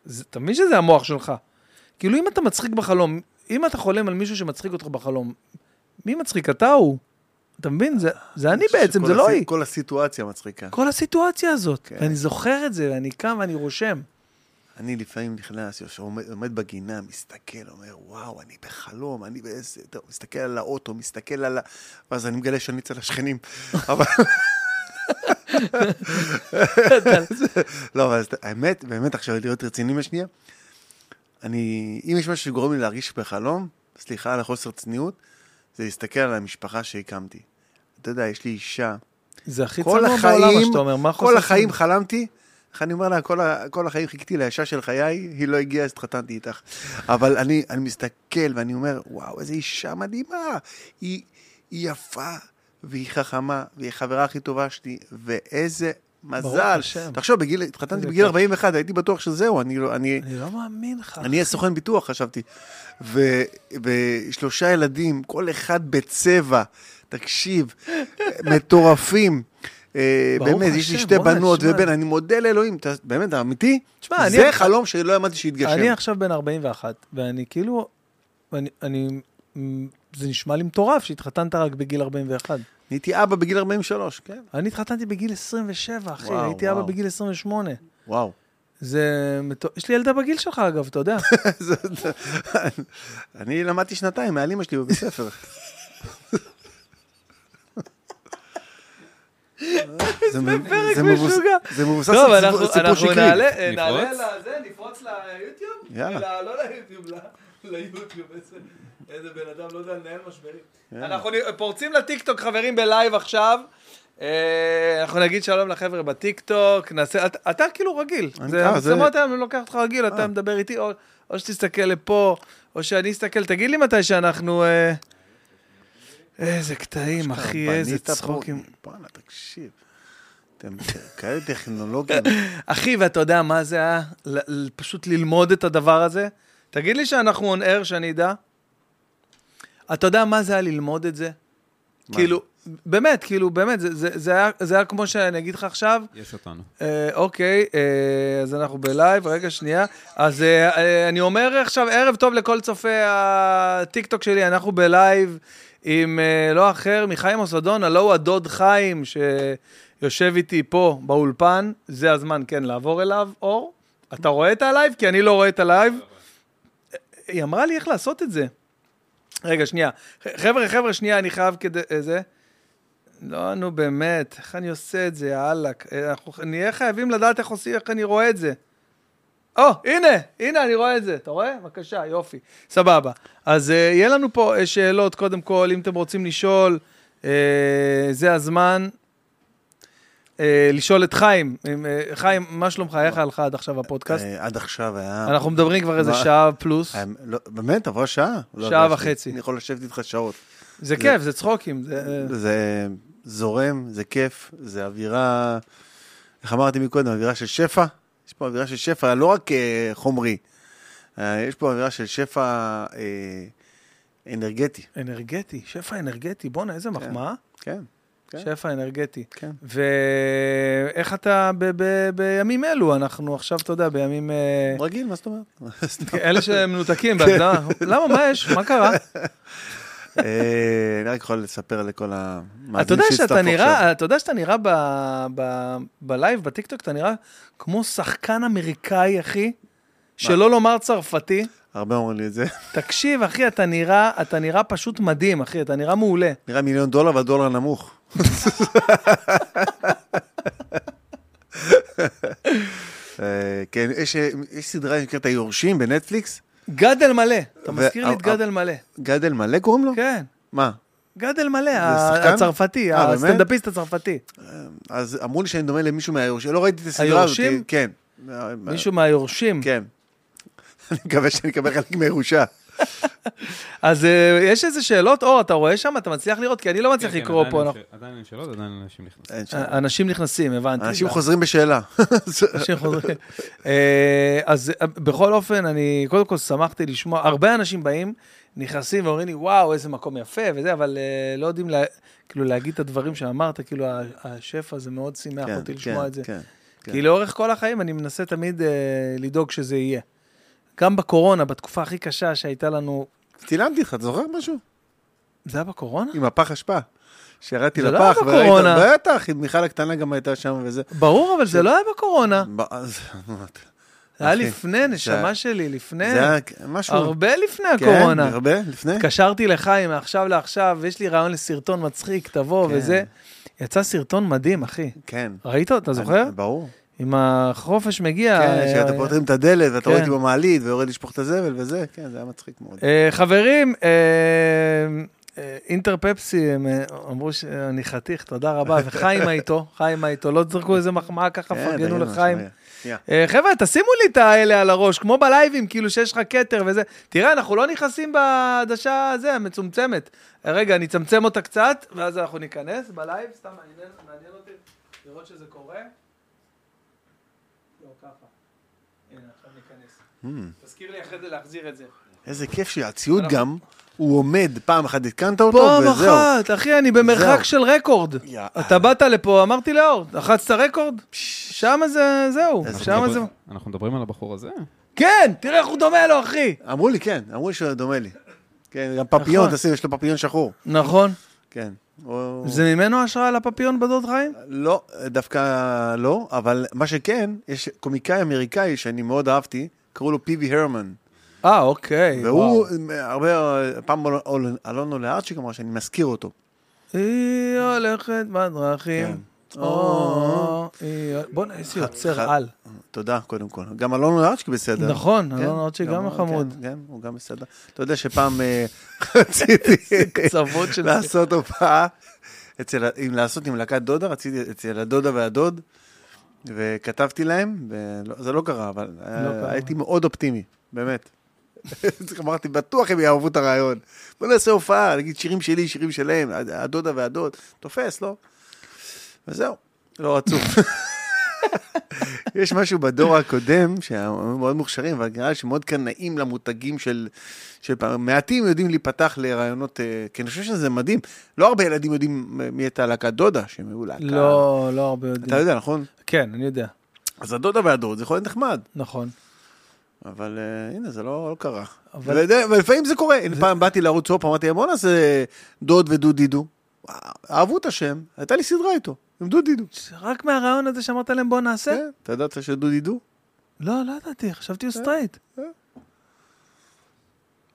זה אתה מבין שזה המוח שלך. כאילו, אם אתה מצחיק בחלום, אם אתה חולם על מישהו שמצחיק אותך בחלום, מי מצחיק? אתה הוא. אתה מבין? זה, זה אני בעצם, זה לא היא. כל הסיטואציה מצחיקה. כל הסיטואציה הזאת. כן. ואני זוכר את זה, ואני קם ואני רושם. אני לפעמים נכנס, יושב, עומד, עומד בגינה, מסתכל, אומר, וואו, אני בחלום, אני באיזה... טוב, מסתכל על האוטו, מסתכל על ה... ואז אני מגלה שאני אצל השכנים. אבל... לא, אבל האמת, באמת, עכשיו להיות רציני בשנייה, אני... אם יש משהו שגורם לי להרגיש בחלום, סליחה על החוסר צניעות, זה להסתכל על המשפחה שהקמתי. אתה יודע, יש לי אישה, זה הכי כל צנוע בעולם, מה שאתה אומר. מה כל חוסר החיים צניעות? חלמתי, איך אני אומר לה, כל, ה, כל החיים חיכיתי לאישה של חיי, היא לא הגיעה, אז התחתנתי איתך. אבל אני, אני מסתכל ואני אומר, וואו, איזו אישה מדהימה. היא, היא יפה, והיא חכמה, והיא החברה הכי טובה שלי, ואיזה מזל. תחשוב, בגיל, התחתנתי בגיל כיף. 41, הייתי בטוח שזהו, אני, לא- אני, אני לא מאמין לך. אני אהיה סוכן ביטוח, חשבתי. ושלושה ילדים, כל אחד בצבע, תקשיב, מטורפים. אה, באמת, יש לי שתי בנות. ובן, אני מודה לאלוהים, באמת, אמיתי, זה חלום שלא האמנתי שיתגשם. אני עכשיו בן 41, ואני כאילו, אני, זה נשמע לי מטורף שהתחתנת רק בגיל 41. נהייתי אבא בגיל 43, כן. אני התחתנתי בגיל 27, אחי, הייתי אבא. בגיל 28. וואו. זה. יש לי ילדה בגיל שלך, אגב, אתה יודע. אני למדתי שנתיים מעל אמא שלי בבית ספר. זה משוגע. זה מבוסס טוב, על אנחנו סיפור- אנחנו שקרי. נעלה, אה, נעלה נפרוץ? לזה, נפרוץ ליוטיוב? יאללה. לא ליוטיוב, ליוטיוב, איזה- בן אדם, לא יודע לנהל משברים. אנחנו פורצים לטיקטוק, חברים, בלייב עכשיו. אה, אנחנו נגיד שלום לחבר'ה בטיקטוק, נעשה, אתה- אתה כאילו רגיל. אני- זה אה, היום, אני לוקח אותך רגיל, אתה אה. מדבר איתי, או- או שתסתכל לפה, או שאני אסתכל, תגיד לי מתי שאנחנו... איזה קטעים, אחי, איזה צחוקים. בואנה, תקשיב. אתם כאלה טכנולוגיים. אחי, ואתה יודע מה זה היה? פשוט ללמוד את הדבר הזה? תגיד לי שאנחנו on air, שאני אדע. אתה יודע מה זה היה ללמוד את זה? כאילו, באמת, כאילו, באמת, זה, זה, זה, היה, זה היה כמו שאני אגיד לך עכשיו, יש אותנו. אה, אוקיי, אה, אז אנחנו בלייב, רגע, שנייה. אז אה, אה, אני אומר עכשיו, ערב טוב לכל צופי הטיקטוק שלי, אנחנו בלייב עם אה, לא אחר מחיים אוסדון, הלא הוא הדוד חיים, שיושב איתי פה באולפן, זה הזמן, כן, לעבור אליו. אור, אתה רואה את הלייב? כי אני לא רואה את הלייב. היא אמרה לי איך לעשות את זה. רגע, שנייה. חבר'ה, חבר'ה, שנייה, אני חייב כדי... אה, זה. לא, נו באמת, איך אני עושה את זה, יאללה. אנחנו נהיה חייבים לדעת איך עושים, איך אני רואה את זה. או, הנה, הנה, אני רואה את זה. אתה רואה? בבקשה, יופי. סבבה. אז אה, יהיה לנו פה אה, שאלות, קודם כל, אם אתם רוצים לשאול, אה, זה הזמן. uh, לשאול את חיים. uh, חיים, מה שלומך? איך היה לך עד עכשיו הפודקאסט? אה, עד עכשיו היה... אנחנו מדברים כבר איזה? שעה פלוס. לא, באמת, עברה שעה. לא שעה הרגשתי. וחצי. אני יכול לשבת איתך שעות. זה כיף, זה צחוקים. זה... זה זורם, זה כיף, זה אווירה, איך אמרתי מקודם, אווירה של שפע. יש פה אווירה של שפע, לא רק אה, חומרי, אה, יש פה אווירה של שפע אה, אנרגטי. אנרגטי, שפע אנרגטי, בואנה, איזה מחמאה. כן, כן. שפע אנרגטי. כן. ואיך אתה ב- ב- בימים אלו? אנחנו עכשיו, אתה יודע, בימים... רגיל, מה זאת אומרת? אלה שמנותקים בהגדרה. למה, מה יש? מה קרה? אה, אני רק יכול לספר לכל המאזינים שהצטרפו עכשיו. אתה יודע שאתה נראה בלייב, בטיקטוק, אתה נראה כמו שחקן אמריקאי, אחי, שלא לומר צרפתי. הרבה אומרים לי את זה. תקשיב, אחי, אתה נראה, אתה נראה פשוט מדהים, אחי, אתה נראה מעולה. נראה מיליון דולר והדולר נמוך. אה, כן, יש יש סדרה שנקראת היורשים בנטפליקס. גדל מלא. אתה מזכיר לי את אה, גדל מלא. גדל מלא קוראים לו? כן. מה? גדל מלא, שחקן? הצרפתי, אה? הסטנדאפיסט הצרפתי. אז אמרו לי שאני דומה למישהו מהיורשים, לא ראיתי את הסדרה הזאת. היורשים? כן. מישהו מהיורשים. כן. אני מקווה שאני אקבל חלק מהירושה. אז אה, יש איזה שאלות? אור, אתה רואה שם? אתה מצליח לראות? כי אני לא מצליח כן, כן, לקרוא פה. עדיין אין שאלות, עדיין אנשים נכנסים. שם. אנשים נכנסים, הבנתי. אנשים חוזרים בשאלה. אנשים חוזרים. אה, אז אה, בכל אופן, אני קודם כל שמחתי לשמוע, הרבה אנשים באים, נכנסים ואומרים לי, וואו, איזה מקום יפה וזה, אבל אה, לא יודעים כאילו להגיד את הדברים שאמרת, כאילו השפע זה מאוד שימח כן, אותי לשמוע את זה. כן. כן. כי לאורך כל החיים אני מנסה תמיד אה, לדאוג שזה יהיה. גם בקורונה, בתקופה הכי קשה שהייתה לנו... צילמתי לך, אתה זוכר משהו? זה היה בקורונה? עם הפח אשפה. שירדתי זה לא לפח, היה בקורונה. וראית, בטח, מיכל הקטנה גם הייתה שם וזה. ברור, אבל זה לא היה בקורונה. ב- זה היה לפני, נשמה זה- שלי, לפני. זה היה משהו... הרבה לפני כן, הקורונה. הרבה? לפני? התקשרתי לחיים מעכשיו לעכשיו, יש לי רעיון לסרטון מצחיק, תבוא כן. וזה. יצא סרטון מדהים, אחי. כן. ראית? אתה זוכר? ברור. עם החופש מגיע. כן, אה, שאתה פותרים את הדלת, ואתה כן. רואה אותי במעלית, ויורד לשפוך את הזבל וזה, כן, זה היה מצחיק מאוד. אה, חברים, אה, אה, אינטר פפסי, הם אה, אמרו שאני חתיך, תודה רבה, וחיימה איתו, חיימה איתו, לא תזרקו איזה מחמאה ככה, כן, פרגנו לחיים. אה, חבר'ה, תשימו לי את האלה על הראש, כמו בלייבים, כאילו שיש לך כתר וזה. תראה, אנחנו לא נכנסים בעדשה הזה, המצומצמת. אה, רגע, אני אצמצם אותה קצת, ואז אנחנו ניכנס בלייב, סתם מעניין אותי לראות שזה קורה. לא, ככה. הנה, עכשיו ניכנס. Hmm, תזכיר לי אחרי זה להחזיר את זה. איזה כיף שהציוד גם, הוא עומד, פעם אחת התקנת אותו, פעם וזהו. אחת, אחי, אני במרחק זהו. של רקורד. אתה באת לפה, אמרתי לאור, לחצת רקורד? שמה זה, זהו, אנחנו זה... מדברים- אנחנו מדברים על הבחור הזה? כן, תראה איך הוא דומה לו, אחי. אמרו לי, כן, אמרו לי שהוא דומה לי. כן, גם פפיון, נכון. תשים, יש לו פפיון שחור. נכון. כן. זה ממנו השראה לפפיון בדוד חיים? לא, דווקא לא, אבל מה שכן, יש קומיקאי אמריקאי שאני מאוד אהבתי, קראו לו פיבי הרמן. אה, אוקיי. והוא הרבה, פעם אלונו לארצ'יק אמר שאני מזכיר אותו. היא הולכת בדרכים. כן. היא- בוא'נה, איזה יוצר על. תודה, קודם כל. גם אלונו לארצ'יק בסדר. נכון, כן, אלון ארצ'י גם הוא- חמוד. כן, כן, הוא גם בסדר. אתה יודע שפעם אה, רציתי. לעשות הופעה, לעשות עם להקת דודה, רציתי אצל הדודה והדוד, וכתבתי להם, וזה לא קרה, אבל אה, קרה. הייתי מאוד אופטימי, באמת. אמרתי, בטוח הם יאהבו את הרעיון. בוא נעשה הופעה, נגיד שירים שלי, שירים שלהם, הדודה והדוד, תופס, לא? וזהו, לא רצו. יש משהו בדור הקודם, שהם מאוד מוכשרים, אבל נראה לי שמאוד קנאים למותגים של... שמעטים יודעים להיפתח לרעיונות, אה, כי אני חושב שזה מדהים. לא הרבה ילדים יודעים מי הייתה להקת דודה, שהם היו להקה. לא, לא הרבה אתה יודעים. יודע, נכון? כן, אני יודע. אז הדודה והדוד זה יכול להיות נחמד, נכון. אבל אה, הנה, זה לא, לא קרה. אבל-. ולפעמים זה קורה. הנה, פעם באתי לערוץ הופ, אמרתי, בוא נעשה דוד ודודי דו. אהבו את השם, הייתה לי סדרה איתו, עם דודי דו. רק מהרעיון הזה שאמרת להם בוא נעשה? כן, אתה ידעת שדודי דו? לא, לא ידעתי, חשבתי הוא סטרייט. אה.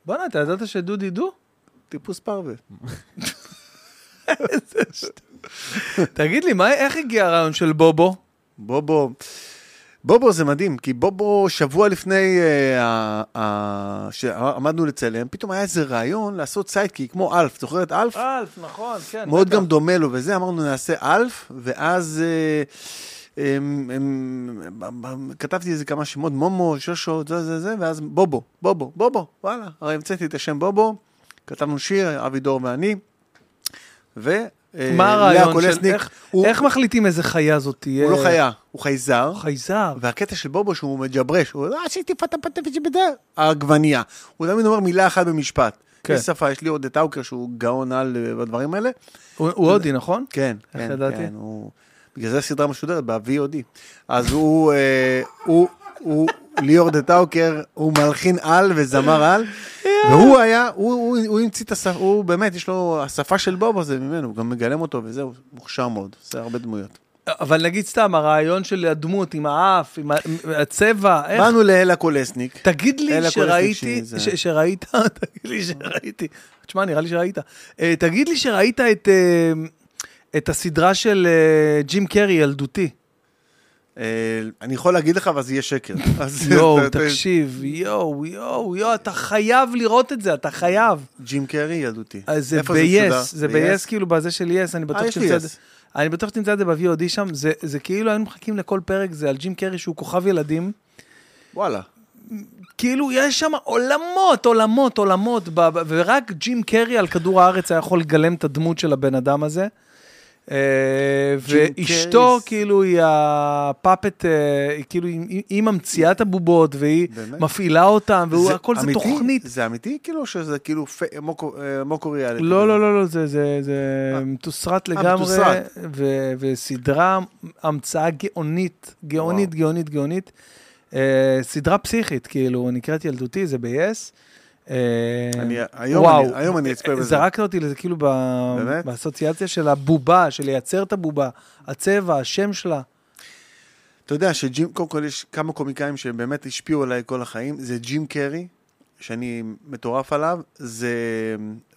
בואנה, אתה ידעת שדודי דו? טיפוס פרווה. תגיד לי, איך הגיע הרעיון של בובו? בובו, בובו זה מדהים, כי בובו שבוע לפני אה, ה- ה- שעמדנו לצלם, פתאום היה איזה רעיון לעשות sidekick, כמו אלף, זוכר את אלף? אלף, נכון, כן. מאוד בטח. גם דומה לו, וזה אמרנו נעשה אלף, ואז אה, הם, הם, הם, כתבתי איזה כמה שמות, מומו, שושו, זה זה זה, ואז בובו, בובו, בובו, וואלה, הרי המצאתי את השם בובו, כתבנו שיר, אבי דור ואני, ו... אה, מה הרעיון של איך- הוא- איך מחליטים איזה חיה זאת תהיה? הוא לא חיה, הוא חייזר. חייזר. והקטע של בובו שהוא מג'ברש, הוא אומר, עשיתי פתה פתה פתה העגבנייה. הוא תמיד אומר מילה אחת במשפט. כן. יש שפה, יש לי עוד את האוקר שהוא גאון על אה, בדברים האלה. הוא הוא הודי, נכון? כן, איך כן, ידעתי? כן, הוא... בגלל זה הסדרה משודרת ב-VOD. אז הוא, אה, הוא, הוא, ליאור דה טאוקר, הוא מלחין על וזמר על, והוא היה, הוא, הוא, הוא המציא את השפה, הוא באמת, יש לו, השפה של בובו זה ממנו, הוא גם מגלם אותו וזהו, מוכשר מאוד, עושה הרבה דמויות. אבל נגיד סתם, הרעיון של הדמות עם האף, עם הצבע, איך... באנו לאלה קולסניק, תגיד לי שראיתי, שראית, תגיד לי שראיתי, תשמע, נראה לי שראית. אה, תגיד לי שראית את, אה, את הסדרה של אה, ג'ים קרי, ילדותי. אה, אני יכול להגיד לך, אבל זה יהיה שקר. יואו, תקשיב, יואו, יואו, יואו, אתה חייב לראות את זה, אתה חייב. ג'ים קרי ילדותי. אז זה ב-yes? זה ב-yes? כאילו בזה של yes, אני בטוח אה, שתמצא את זה. אני בטוח שתמצא את זה ב-VOD שם, זה, כאילו היינו מחכים לכל פרק, זה על ג'ים קרי שהוא כוכב ילדים. וואלה. כאילו, יש שם עולמות, עולמות, עולמות, ורק ג'ים קרי על כדור הארץ היה יכול לגלם את הדמות של הבן אדם הזה. אה, ואשתו. כאילו, היא הפאפט, אה, היא כאילו, היא ממציאה את הבובות, והיא? מפעילה אותם, והכל זה? תוכנית. זה אמיתי? כאילו, שזה כאילו מוקו- אה, מוקו ריאליטי? לא, לא, לא, לא, זה. מתוסרט לגמרי, וסדרה, המצאה גאונית, גאונית. גאונית, גאונית. סדרה פסיכית, כאילו, נקראת ילדותי, זה ב-yes. אה, אני- היום וואו, אני- היום אני אצפה בזה. זרקת אותי לזה כאילו ב-? באסוציאציה של הבובה, של לייצר את הבובה, הצבע, השם שלה. אתה יודע שג'ים, קודם כל יש כמה קומיקאים שבאמת השפיעו עליי כל החיים, זה ג'ים קרי, שאני מטורף עליו, זה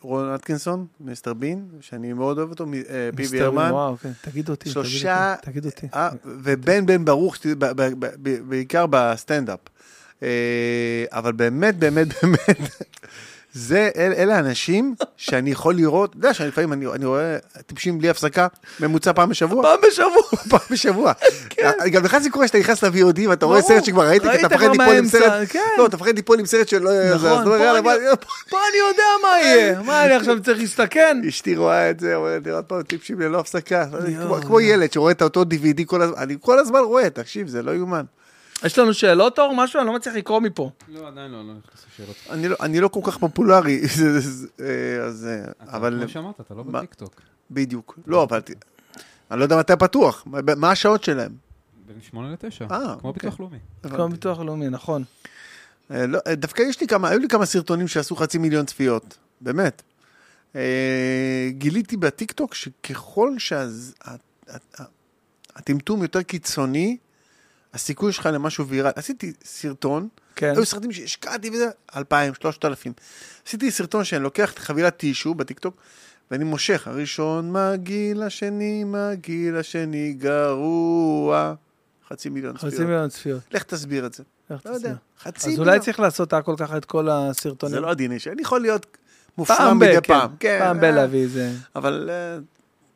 רון אטקינסון, מיסטר בין, שאני מאוד אוהב אותו, אה, מיסטר הרמן, וואו, כן, תגיד אותי, שלושה- תגיד אותי. אה, ובן בן ברוך, בעיקר בסטנדאפ. אה, אבל באמת, באמת, באמת, זה, אל, אלה האנשים שאני יכול לראות, אתה יודע שאני אני, אני רואה טיפשים בלי הפסקה, ממוצע פעם בשבוע. פעם בשבוע. פעם בשבוע. גם לך זה קורה שאתה נכנס ל-VOD ואתה רואה. סרט שכבר ראית, כי אתה מפחד ליפול עם סרט, כן. לא, אתה מפחד ליפול עם סרט שלא נכון, פה אני- בוא, פה אני יודע מה יהיה, מה אני עכשיו צריך להסתכן? אשתי רואה את זה, אומרת לי עוד פעם טיפשים ללא הפסקה. כמו- ילד שרואה את אותו DVD אני כל הזמן רואה, תקשיב, זה לא יאומן. יש לנו שאלות, אור? משהו? אני לא מצליח לקרוא מפה. לא, עדיין לא, לא נכנס לשאלות. אני לא- אני לא כל כך פופולרי, זה- זה- אה, אז, אה, אתה, אבל כמו שאמרת, אתה לא? בטיקטוק. בדיוק. לא, אבל אני לא יודע מתי פתוח, מה- השעות שלהם? בין 8 ל-9, אה, כמו אוקיי. ביטוח לאומי. כמו ביטוח לאומי, נכון. לא, דווקא יש לי כמה, היו לי כמה סרטונים שעשו חצי מיליון צפיות, באמת. גיליתי בטיקטוק שככל שהטמטום יותר קיצוני, הסיכוי שלך למשהו ויראלי. עשיתי סרטון, כן. היו סרטים שהשקעתי בזה, 2,000, 3,000. עשיתי סרטון שאני לוקח את חבילת טישו בטיקטוק, ואני מושך, הראשון מגעיל, השני מגעיל, השני גרוע. חצי מיליון צפיות. חצי מיליון צפיות. לך תסביר את זה. איך לא יודע, תסביר? חצי אז מיליון. אולי צריך לעשות הכל ככה את כל הסרטונים. זה לא הדין שלי, אני יכול להיות מופרע מדי כן. פעם. כן, פעם ב אה, להביא איזה... אבל אה,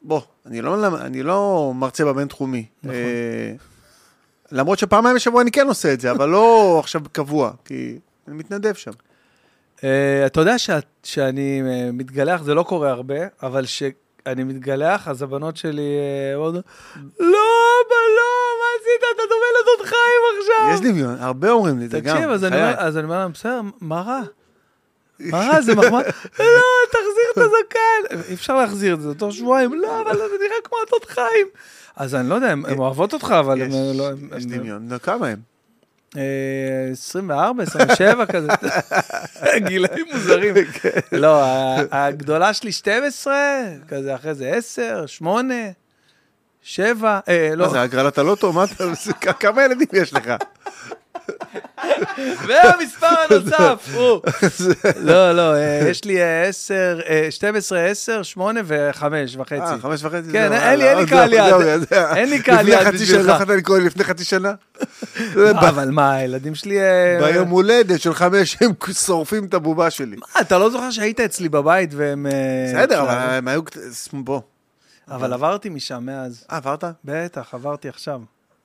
בוא, אני לא, אני לא מרצה בבינתחומי. נכון. למרות שפעמיים בשבוע אני כן עושה את זה, אבל לא עכשיו קבוע, כי אני מתנדב שם. אה, אתה יודע שאת- שאני אה, מתגלח, זה לא קורה הרבה, אבל כשאני מתגלח, אז הבנות שלי אה, אומרות, לא, אבא, לא, מה עשית? אתה דומה לדוד חיים עכשיו. יש דמיון, הרבה אומרים לי את זה גם. תקשיב, אז אני חיי. אומר- אז אני אומר להם, בסדר, מה רע? מה רע? זה מחמאה? לא, תחזיר את הזקן. אי אפשר להחזיר את זה, תוך שבועיים, לא, אבל זה נראה כמו הדוד חיים. אז אני לא יודע, הן אוהבות אותך, אבל הן יש- לא... יש הן- דמיון. כמה? אה, 24, 27 כזה, גילאים מוזרים. כן. לא, הגדולה שלי 12, כזה אחרי זה 10, 8, 7, אה, לא, מה זה, הגרלת הלוטו? מה אתה... זה- כמה ילדים יש לך? והמספר הנוסף הוא, לא, לא, אה, יש לי אה, 10, אה, 12, 10, 8 ו-5 וחצי. אה, חמש וחצי? כן, אין לי- אין לי עוד קהל זהו. אין לי קהל שנה, בשבילך. לא יכולת לקרוא לי לפני חצי שנה? אבל מה, הילדים שלי... אה, ביום הולדת של חמש הם שורפים את הבובה שלי. מה, אתה לא זוכר שהיית אצלי בבית והם... אה, בסדר, אבל? הם היו... בוא. אבל עברתי משם מאז. אה, עברת? בטח, עברתי עכשיו.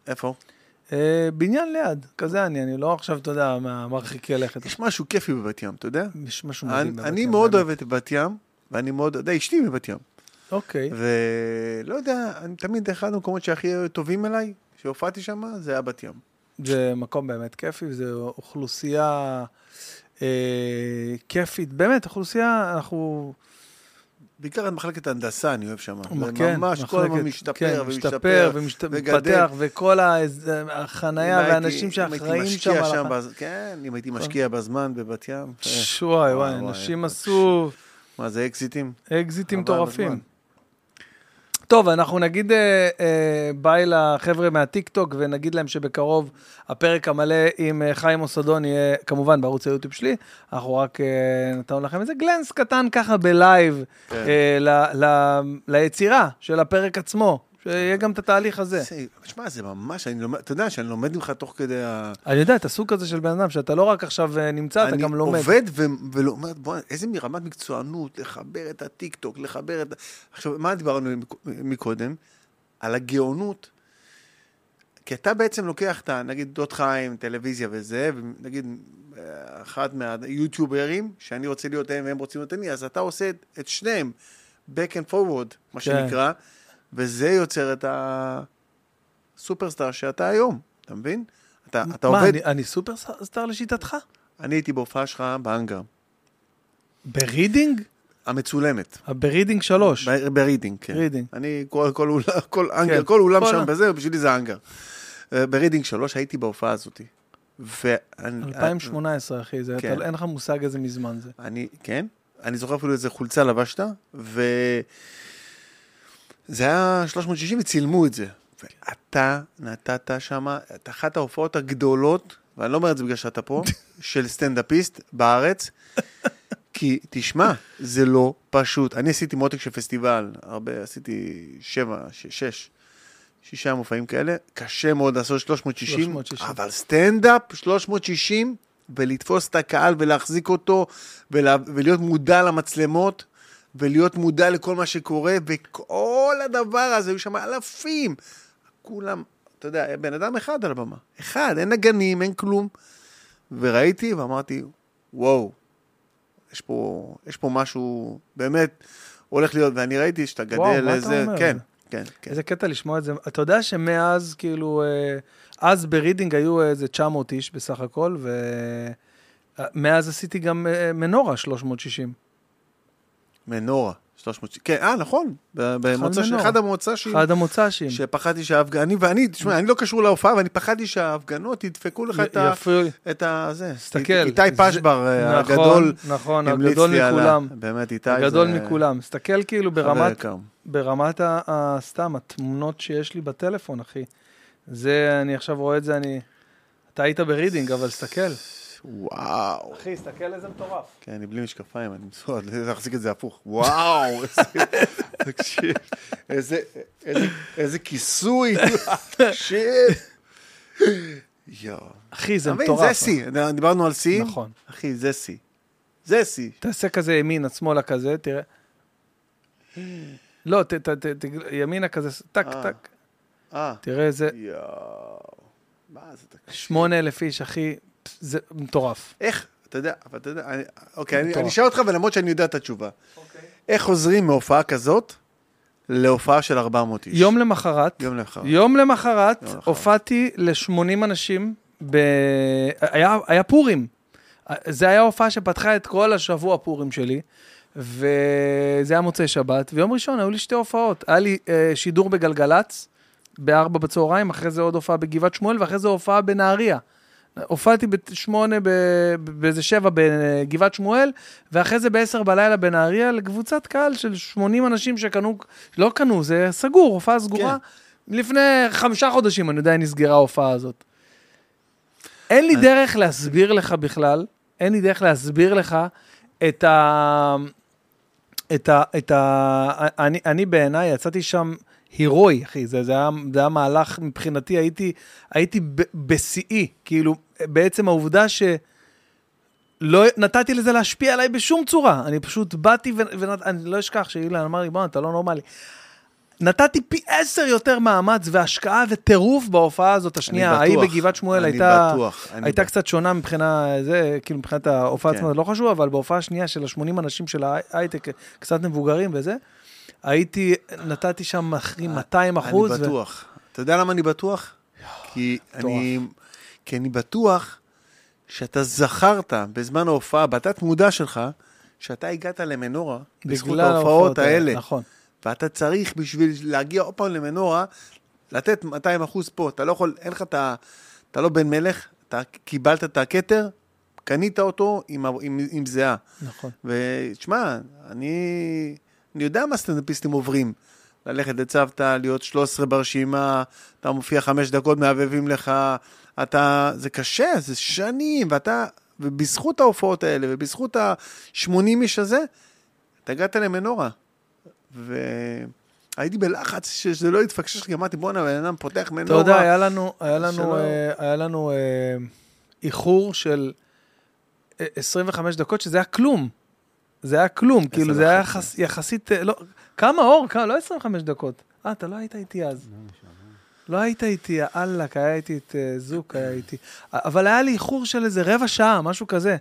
איפה? אה, בניין ליד, כזה אני, אני לא עכשיו, אתה יודע, מרחיקי לכת. יש משהו כיפי בבת ים, אתה יודע? יש משהו אני- מדהים. בבת אני ים, מאוד באמת. אוהב את בת ים, ואני מאוד... אתה יודע, אשתי מבת ים. אוקיי. ולא יודע, אני תמיד אחד המקומות שהכי טובים אליי, שהופעתי שם, זה היה בת ים. זה מקום באמת כיפי, וזו אוכלוסייה אה, כיפית. באמת, אוכלוסייה, אנחנו... בעיקר את מחלקת הנדסה, אני אוהב שם. כן, ממש כל הזמן מחלקת- משתפר כן, ומשתפר. ומתפתח, וכל החנייה והאנשים שאחראים שם. על שם, בז- כן, אם הייתי משקיע בזמן בבת ים. אה, וואי, וואי, אנשים. עשו מה זה אקזיטים? אקזיטים מטורפים. טוב, אנחנו נגיד אה, אה, ביי לחבר'ה מהטיקטוק, ונגיד להם שבקרוב הפרק המלא עם אה, חיים אוסדון יהיה כמובן בערוץ היוטיוב שלי. אנחנו רק אה, נתנו לכם איזה glance קטן ככה בלייב כן. אה, ל- ל- ליצירה של הפרק עצמו, שיהיה גם את התהליך הזה. זה- תשמע, זה ממש, אני לומד, אתה יודע שאני לומד ממך תוך כדי ה... אני יודע, אתה סוג כזה של בן אדם, שאתה לא רק עכשיו אה, נמצא, אתה גם לומד. אני עובד ו- ולומד, בוא, איזה רמת מקצוענות, לחבר את הטיקטוק, לחבר את... עכשיו, מה דיברנו מק- מקודם? על הגאונות. כי אתה בעצם לוקח את. נגיד דוד חיים, טלוויזיה וזה, ונגיד אה, אחד מהיוטיוברים, שאני רוצה להיות הם והם רוצים להיות אני, אז אתה עושה את, את שניהם, back and forward, מה כן. שנקרא, וזה יוצר את הסופרסטאר שאתה היום, אתה מבין? אתה, אתה מה, עובד... אני- אני סופרסטאר לשיטתך? אני הייתי בהופעה שלך באנגר, ברידינג? המצולמת. ברידינג שלוש. ברידינג, כן. רידינג. אני, כל, כל, אול- כל, האנגר, כן. כל אולם כל שם בזה, בשבילי זה האנגר. אה, ברידינג שלוש הייתי בהופעה הזאת. ואני... 2018, אחי, זה- כן. אתה- אין לך מושג איזה מזמן זה. אני, כן, אני זוכר אפילו איזה חולצה לבשת, ו... זה היה 360 וצילמו את זה. ואתה נתת שם את אחת ההופעות הגדולות, ואני לא אומר את זה בגלל שאתה פה, של סטנדאפיסט בארץ, כי תשמע, זה לא פשוט. אני עשיתי מותק של פסטיבל, הרבה, עשיתי שבע, שש, שישה מופעים כאלה, קשה מאוד לעשות 360, 360. אבל סטנדאפ 360, ולתפוס את הקהל ולהחזיק אותו, ולה, ולהיות מודע למצלמות, ולהיות מודע לכל מה שקורה, וכל הדבר הזה, היו שם אלפים. כולם, אתה יודע, בן אדם אחד על הבמה. אחד, אין נגנים, אין כלום. וראיתי ואמרתי, וואו, יש פה, יש פה משהו באמת הולך להיות, ואני ראיתי שאתה גדל וואו, מה אתה. אומר? כן, כן, כן. איזה קטע לשמוע את זה. אתה יודע שמאז, כאילו, אה, אז ברידינג היו איזה 900 איש בסך הכל, ומאז עשיתי גם אה, מנורה 360. מנורה, 300... כן, אה, נכון. במוצא. אחד המוצא ש... אחד המוצ"שים. שפחדתי שההפגנה, אני ואני, תשמע, אני לא קשור להופעה, ואני פחדתי שההפגנות ידפקו לך את ה... את ה... זה. תסתכל. איתי פשבר, אה, נכון, הגדול, נכון, הגדול מכולם. באמת, איתי הגדול זה מכולם. תסתכל כאילו ברמת. ברמת ה- ה- סתם, התמונות שיש לי בטלפון, אחי. זה, אני עכשיו רואה את זה, אני... אתה היית ברידינג, אבל תסתכל. וואו. אחי, תסתכל איזה מטורף. כן, אני בלי משקפיים, אני מסורד, להחזיק את זה הפוך. וואו, איזה- תקשיב, כיסוי, תקשיב. יואו. אחי, זה מטורף. זה שיא, דיברנו על שיא. נכון. אחי, זה שיא. זה שיא. תעשה כזה ימינה, שמאלה כזה, תראה. לא, ת, ת, ת, ת, ימינה כזה, טק, אה. טק. אה, תראה איזה יואו. מה זה, תקשיב. שמונה אלף איש, אחי, זה מטורף. איך, אתה יודע, אבל אתה יודע, אני- אוקיי, אני-. אני אשאל אותך, ולמרות שאני יודע את התשובה. איך חוזרים מהופעה כזאת להופעה של 400 איש? יום למחרת, יום למחרת. יום למחרת, יום למחרת. הופעתי ל-80 אנשים, ב... היה, היה פורים. זה היה הופעה שפתחה את כל השבוע פורים שלי, וזה היה מוצאי שבת, ויום ראשון היו לי שתי הופעות. היה לי אה, שידור בגלגלצ, בארבע בצהריים, אחרי זה עוד הופעה בגבעת שמואל, ואחרי זה הופעה בנהריה. הופעתי בשמונה, באיזה שבע בגבעת שמואל, ואחרי זה בעשר בלילה בנהריה לקבוצת קהל של 80 אנשים שקנו, לא קנו, זה סגור, הופעה סגורה. כן. לפני חמישה חודשים, אני יודע, נסגרה ההופעה הזאת. אין לי אני- דרך להסביר לך בכלל, אין לי דרך להסביר לך את ה... את ה... את ה... אני, אני בעיניי יצאתי שם הירואי, אחי, זה, זה, היה, זה היה מהלך מבחינתי, הייתי, הייתי בשיאי, כאילו, בעצם העובדה ש... לא נתתי לזה להשפיע עליי בשום צורה, אני פשוט באתי ואני לא אשכח שאילן אמר לי, בוא, אתה לא נורמלי. נתתי פי עשר יותר מאמץ והשקעה וטירוף בהופעה הזאת השנייה. ההיא בגבעת שמואל הייתה, בטוח, הייתה בטוח. קצת שונה מבחינה זה, כאילו מבחינת ההופעה כן. עצמה, זה לא חשוב, אבל בהופעה השנייה של ה-80 אנשים של ההייטק, קצת מבוגרים וזה, הייתי, נתתי שם אחי 200 אחוז. אני בטוח. אתה יודע למה אני בטוח? כי אני, כי אני בטוח שאתה זכרת בזמן ההופעה, בתת מודע שלך, שאתה הגעת למנורה בזכות ההופעות האלה. נכון. ואתה צריך בשביל להגיע עוד פעם למנורה, לתת 200 אחוז פה. אתה לא יכול, אין לך את ה... אתה לא בן מלך, אתה קיבלת את הכתר, קנית אותו עם, עם, עם זיעה. נכון. ותשמע, אני, אני יודע מה סטנדאפיסטים עוברים. ללכת לצוותא, להיות 13 ברשימה, אתה מופיע חמש דקות, מהבהבים לך, אתה, זה קשה, זה שנים, ואתה, ובזכות ההופעות האלה, ובזכות ה-80 איש הזה, אתה הגעת למנורה. והייתי בלחץ שזה לא יתפקשש, כי אמרתי, בואנה, בן אדם פותח אתה מנורה. יודע, היה לנו, היה לנו, שלא- אה, היה לנו אה, איחור של אה, 25 דקות, שזה היה כלום. זה היה כלום, כאילו, זה היה. יחס, יחסית, אה, לא, כמה אור, כמה, לא 25 דקות. אה, אתה לא היית איתי אז. לא היית איתי, אללק, היה איתי את אה, זוק, היה איתי. אבל היה לי איחור של איזה רבע שעה, משהו כזה.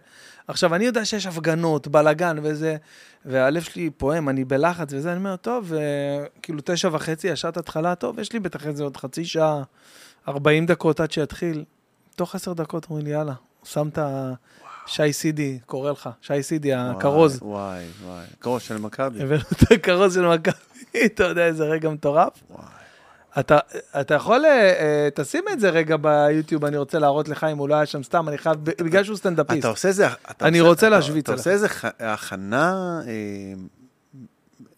עכשיו, אני יודע שיש הפגנות, בלאגן וזה, והלב שלי פועם, אני בלחץ וזה, אני אומר, טוב, אה, כאילו תשע וחצי, השעת התחלה, טוב, יש לי בטח איזה עוד חצי שעה, 40 דקות עד שיתחיל. תוך עשר דקות אומרים לי, יאללה, שמת שי סידי, קורא לך, שי סידי, הכרוז. וואי, וואי. כרוז של מכבי. הבאנו את הכרוז של מכבי, אתה יודע איזה רגע מטורף. וואי. אתה, אתה יכול, אה, אה, תשים את זה רגע ביוטיוב, אני רוצה להראות לך אם הוא לא היה שם סתם, אני חייב, בגלל שהוא סטנדאפיסט. אתה עושה איזה... אתה אני רוצה אתה- להשוויץ אתה עליך. עושה איזה הכנה אה,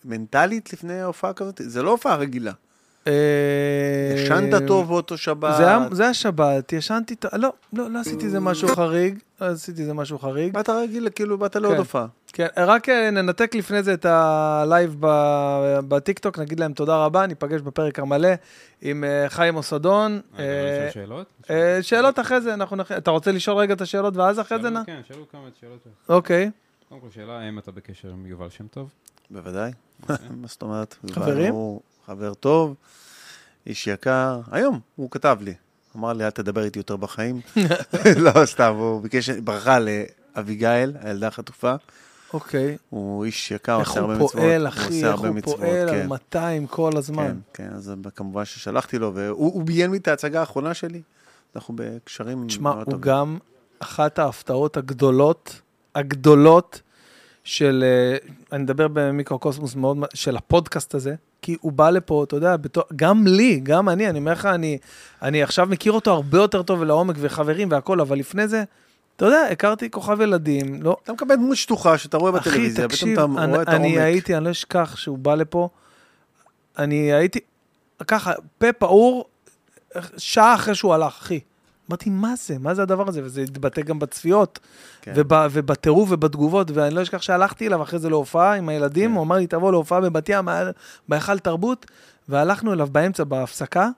מנטלית לפני הופעה כזאת? זה לא הופעה רגילה. אה, ישנת טוב באותו שבת? זה היה- זה היה שבת, ישנתי, ט- לא, לא, לא עשיתי איזה משהו חריג, לא עשיתי איזה משהו חריג. באת רגיל, כאילו באת לעוד כן. הופעה. כן, רק אה, ננתק לפני זה את הלייב ב- בטיקטוק, נגיד להם תודה רבה, ניפגש בפרק המלא עם אה, חיים לשאול שאלות? שאלות אחרי זה, אנחנו נכ... אתה רוצה לשאול רגע את השאלות ואז אחרי זה? כן, שאלו כמה שאלות. אוקיי. קודם כל, שאלה, האם אתה בקשר עם יובל שם טוב? בוודאי. מה זאת אומרת? חברים? הוא חבר טוב, איש יקר. היום הוא כתב לי, אמר לי, אל תדבר איתי יותר בחיים. לא, סתם, הוא ביקש ברכה לאביגיל, הילדה החטופה. אוקיי. הוא איש יקר, איך עושה הרבה הוא מצוות. פועל, הוא אחי, עושה איך הוא פועל על כן. 200 כל הזמן. כן, כן, אז כמובן ששלחתי לו, והוא הוא ביים לי את ההצגה האחרונה שלי. אנחנו בקשרים תשמע, מאוד הוא טובים. גם אחת ההפתעות הגדולות, הגדולות של, אה, אני מדבר במיקרוקוסמוס מאוד, של הפודקאסט הזה, כי הוא בא לפה, אתה יודע, בתור, גם לי, גם אני, אני אומר לך, אני, אני עכשיו מכיר אותו הרבה יותר טוב ולעומק וחברים והכול, אבל לפני זה, אתה יודע, הכרתי כוכב ילדים, לא, אתה מקבל דמות שטוחה שאתה רואה אחי, בטלוויזיה, תקשיב, פתאום אתה אני, רואה את אני העומק. הייתי, אני לא אשכח שהוא בא לפה, אני הייתי, ככה, פה פעור, שעה אחרי שהוא הלך, אחי. אמרתי, מה זה? מה זה הדבר הזה? וזה התבטא גם בצפיות, כן. וב, ובטירוף ובתגובות, ואני לא אשכח שהלכתי אליו אחרי זה להופעה עם הילדים, כן. הוא אמר לי, תבוא להופעה בבת ים, בהיכל תרבות, והלכנו אליו באמצע, בהפסקה,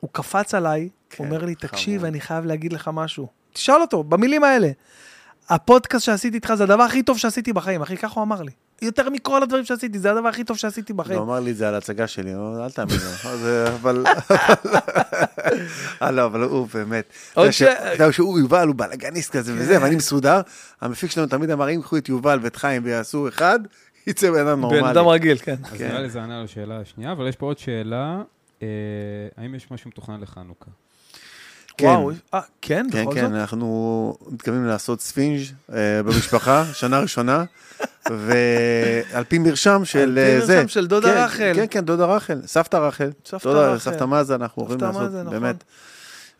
הוא קפץ עליי, כן, אומר לי, תקשיב, חמוד. אני חייב להגיד לך משהו. תשאל אותו, במילים האלה. הפודקאסט שעשיתי איתך זה הדבר הכי טוב שעשיתי בחיים, אחי, ככה הוא אמר לי. יותר מכל הדברים שעשיתי, זה הדבר הכי טוב שעשיתי בחיים. הוא אמר לי את זה על ההצגה שלי, הוא, אל תאמין לו, אבל... אה, לא, אבל הוא באמת. אתה יודע שהוא יובל, הוא בלאגניסט כזה וזה, ואני מסודר. המפיק שלנו תמיד אמר, אם ייקחו את יובל ואת חיים ויעשו אחד, יצא בן אדם בן אדם נורמלי. רגיל, כן. אז כן. נראה לי זה ענה על השאלה השנייה, אבל יש פה עוד שאלה, אה, האם יש משהו מתוכנן לחנוכה? כן. וואו, אה, כן, כן, כן, זאת? אנחנו מתכוונים לעשות ספינג' אה, במשפחה, שנה ראשונה, ועל פי מרשם של על פי אה, זה. מרשם של דודה כן, רחל. כן, כן, דודה רחל, סבתא רחל. סבתא דודה- רחל. סבתא מזל, אנחנו הולכים לעשות, מזה, נכון. באמת.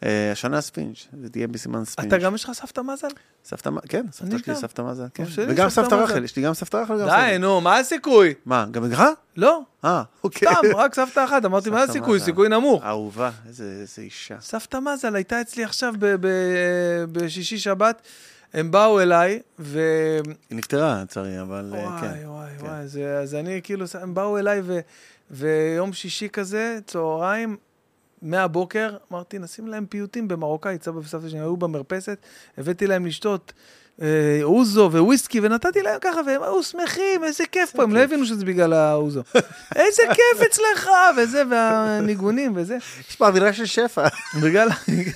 אה, השנה ספינג', זה תהיה בסימן ספינג'. אתה גם יש לך סבתא מזל? סבתא, כן, סבתא שלי. סבתא מזל, כן. וגם סבתא. רחל, יש לי גם סבתא רחל. די. נו, מה הסיכוי? מה, גם לך? לא, אה, אוקיי. סתם, רק סבתא אחת. אמרתי, מה הסיכוי? מזל. סיכוי נמוך. אהובה, איזה אישה. סבתא מזל הייתה אצלי עכשיו ב- בשישי שבת, הם באו אליי, ו... היא נפטרה, לצערי, אבל אה, כן. וואי, וואי, כן. וואי, אז אני כאילו, הם באו אליי, ויום שישי כזה, צהריים, מהבוקר, אמרתי, נשים להם פיוטים במרוקאית, סבא וסבתא שלי היו במרפסת, הבאתי להם לשתות אה, אוזו וויסקי, ונתתי להם ככה, והם היו שמחים, איזה כיף פה, הם לא הבינו שזה בגלל האוזו. איזה כיף אצלך, וזה, והניגונים וזה. יש פה אווירה של שפע. בגלל,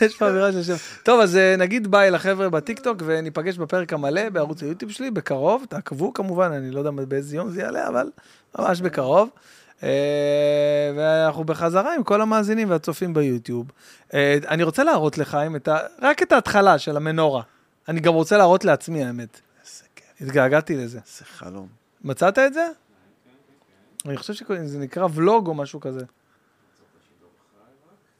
יש פה אווירה של שם. טוב, אז אה, נגיד ביי לחבר'ה בטיקטוק, וניפגש בפרק המלא בערוץ היוטיוב שלי בקרוב. תעקבו כמובן, אני לא יודע באיזה יום זה יעלה, אבל ממש בקרוב. אה, ואנחנו בחזרה עם כל המאזינים והצופים ביוטיוב. אה, אני רוצה להראות לחיים את ה... רק את ההתחלה של המנורה. אני גם רוצה להראות לעצמי, האמת. איזה כיף, התגעגעתי לזה. איזה חלום. מצאת את זה? אני חושב שזה נקרא ולוג או משהו כזה.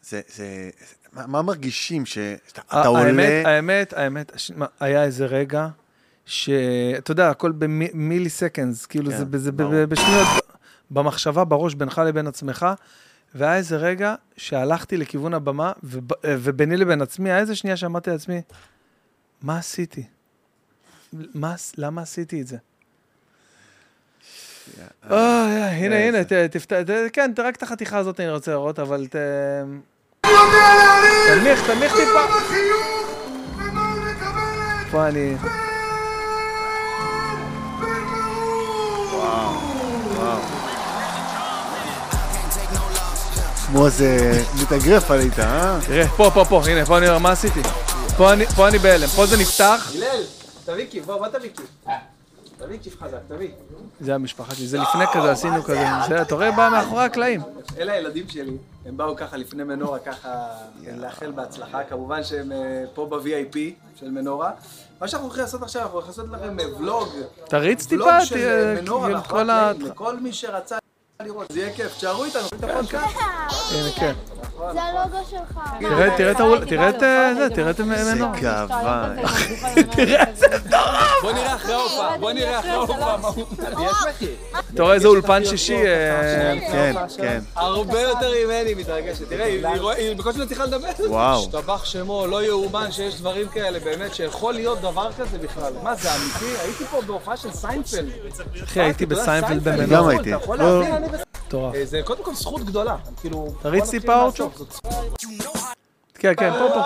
זה, זה, מה, מה מרגישים שאתה עולה? האמת, האמת, האמת, היה איזה רגע שאתה יודע, הכל במילי סקנדס, כאילו כן, זה, בשניות, במחשבה, בראש, בינך לבין עצמך, והיה איזה רגע שהלכתי לכיוון הבמה, וב- וביני לבין עצמי, היה איזה שנייה שאמרתי לעצמי, מה עשיתי? מה, למה עשיתי את זה? אה, אוי, הנה, איזה. הנה, ת- תפתח, כן, רק את החתיכה הזאת אני רוצה לראות, אבל ת... תנמיך, תנמיך טיפה. פה אני... כמו איזה מתאגרף עלית, אה? תראה, פה, פה, פה, הנה, פה אני אומר מה עשיתי. פה אני- פה אני בהלם, פה זה נפתח. הלל, תביא כיף, בוא, בוא תביא כיף. תביא כיף חזק, תביא. זה המשפחה שלי, זה לפני כזה עשינו כזה, זה, אתה רואה, בא מאחורי הקלעים. אלה הילדים שלי, הם באו ככה לפני מנורה, ככה לאחל בהצלחה, כמובן שהם אה, פה ב-VIP של מנורה. מה שאנחנו הולכים לעשות עכשיו, אנחנו הולכים לעשות לכם אה, ולוג, תריץ טיפה, אה, מנורה, כאילו, כל ה... לכל מי שרצה לראות, זה יהיה כיף, תשארו איתנו, את הפודקאסט. הנה, כן. זה הלוגו שלך. תראה, תראה את האול- תראה את אה, זה. גאווה. תראה איזה בוא נראה אחרי ההופעה, בוא נראה אחרי ההופעה. יש מחיר. אתה רואה איזה אולפן שישי, אה, כן, כן. הרבה יותר ממני מתרגשת. תראה, היא- בקושי לא צריכה לדבר. וואו. השתבח שמו, לא יאומן שיש דברים כאלה, באמת, שיכול להיות דבר כזה בכלל. מה זה אמיתי? הייתי פה בהופעה של סיינפלד. אחי, הייתי בסיינפלד סיינפלד, במנורה. גם הייתי. מטורף. אה, זה קודם כל זכות גדולה. כאילו... תריץ טיפה, מהסוף. אורצ'ו. זאת זכות. כן, כן, פה, פה.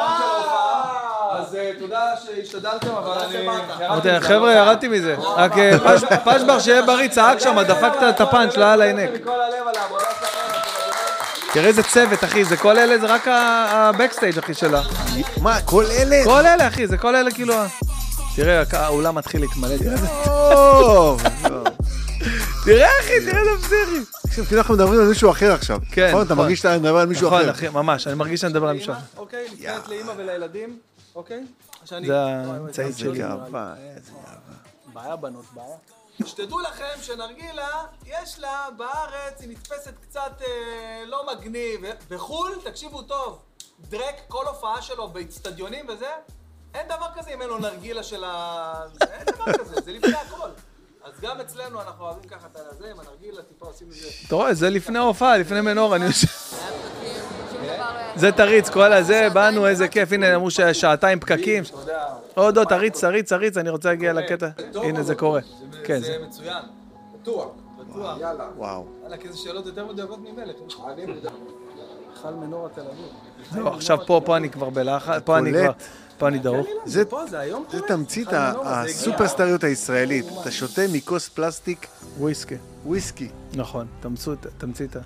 אז אה, תודה שהשתדלתם, אבל אני... חבר'ה, ירדתי מזה. רק אה, פש- פשבר שיהיה בריא, צעק שם, דפקת את הפאנץ', לא היה שלכם. תראה איזה צוות, אחי, זה כל אלה, זה רק הבקסטייג', אחי, שלה. מה, כל אלה? כל אלה, אחי, זה כל אלה, כאילו... תראה, האולם מתחיל להתמלא, תראה איזה... טוב. תראה, אחי, תראה איזה פסיכי. עכשיו, כאילו אנחנו מדברים על מישהו אחר עכשיו. כן, נכון? אתה נכון. מרגיש שאתה מדבר על מישהו נכון, אחר. אחי, ממש, אני מרגיש שאני מדבר על מישהו אחר. אוקיי, נתקנת לאימא ולילדים, אוקיי? זה איזה שלי. גאווה, איזה בעיה בנות, בעיה. שתדעו לכם שנרגילה, יש לה בארץ, היא נתפסת קצת אה, לא מגניב. בחו"ל, תקשיבו טוב, דרק, כל הופעה שלו באיצטדיונים וזה, אין דבר כזה אם אין לו נרגילה של ה... אין דבר כזה, זה לפני הכל. אז גם אצלנו אנחנו אוהבים ככה את הזה, עם הנרגילה, טיפה עושים את זה. אתה רואה, זה לפני ההופעה, לפני מנורה, אני יושב... זה תריץ, כל הזה, באנו, איזה כיף, הנה, אמרו ששעתיים פקקים. עוד עוד, תריץ, תריץ, תריץ, אני רוצה להגיע לקטע. הנה, זה קורה. כן, זה... מצוין. בטוח. בטוח. יאללה. וואו. יאללה, כי זה שאלות יותר מדויקות ממלך. אני חל מנורה תל אביב. זהו, עכשיו פה, פה אני כבר בלחץ, פה אני. כבר, פה אני דרוך. זה- פה, זה? תמצית. הסופרסטריות הישראלית. אתה שותה מכוס פלסטיק וויסקי. וויסקי. נכון, תמצית.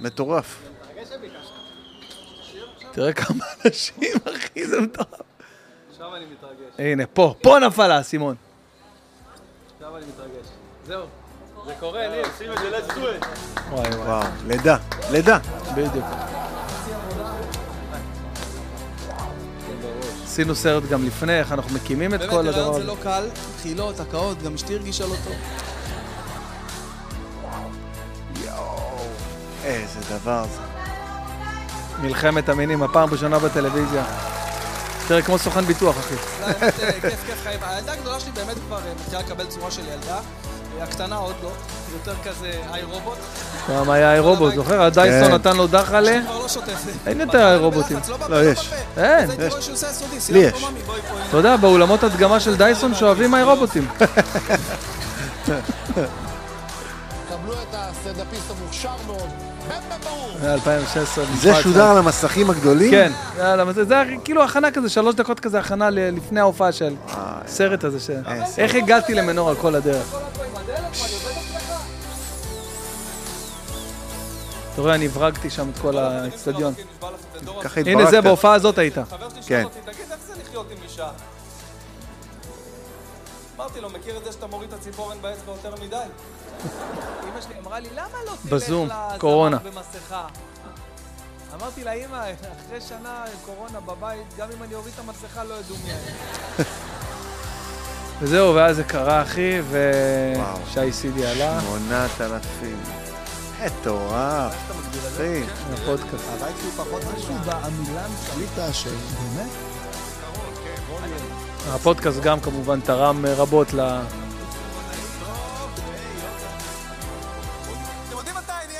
מטורף. תראה כמה אנשים, אחי, זה מטורף. עכשיו אני מתרגש. הנה, פה, פה נפל האסימון. עכשיו אני מתרגש. זהו. זה קורה, ניר. שים את זה, let's do it. וואי וואי, וואו. לידה. לידה. בדיוק. עשינו סרט גם לפני, איך אנחנו מקימים את כל הדבר הזה. לא קל, חילות, הקאות, גם אשתי הרגישה לא טוב. איזה דבר זה. מלחמת המינים, הפעם ראשונה בטלוויזיה. תראה, כמו סוכן ביטוח, אחי. האמת, אה, כיף, כיף חיים. הילדה הגדולה שלי באמת כבר אה, מתחילה לקבל צורה של ילדה. אה, הקטנה עוד לא, יותר כזה איי רובוט. פעם היה איי-רובוט, זוכר? הדייסון כן. נתן לו דחלה. כבר לא שוטף. אין יותר איי-רובוטים. לא, יש. אין. אז הייתי רואה שהוא עושה יסודי, לי יש. אתה יודע, באולמות הדגמה של דייסון שאוהבים איי-רובוטים. קבלו את הסטנדאפיסט המוכשר מאוד, זה 2016. זה משפט. שודר על המסכים הגדולים? כן, זה, היה כאילו הכנה כזה, שלוש דקות כזה הכנה ל- לפני ההופעה של סרט הזה. ש... איך הגעתי למנורה כל הדרך? אתה רואה, אני הברגתי שם את כל האצטדיון. הנה זה. בהופעה הזאת היית. חבר שלי כן. שואל אותי, תגיד, איך זה לחיות עם אישה? אמרתי לו, מכיר את זה שאתה מוריד את הציפורן באצבע יותר מדי? אמא שלי אמרה לי, למה לא תלך בזום, קורונה." במסכה? אמרתי לה, אמא, אחרי שנה קורונה בבית, גם אם אני אוריד את המסכה לא ידעו מי אני. וזהו, ואז זה קרה, אחי. ושי סידי עלה, 8,000. מטורף. אחי. הפודקאסט. הפודקאסט גם כמובן תרם רבות ל... אתם יודעים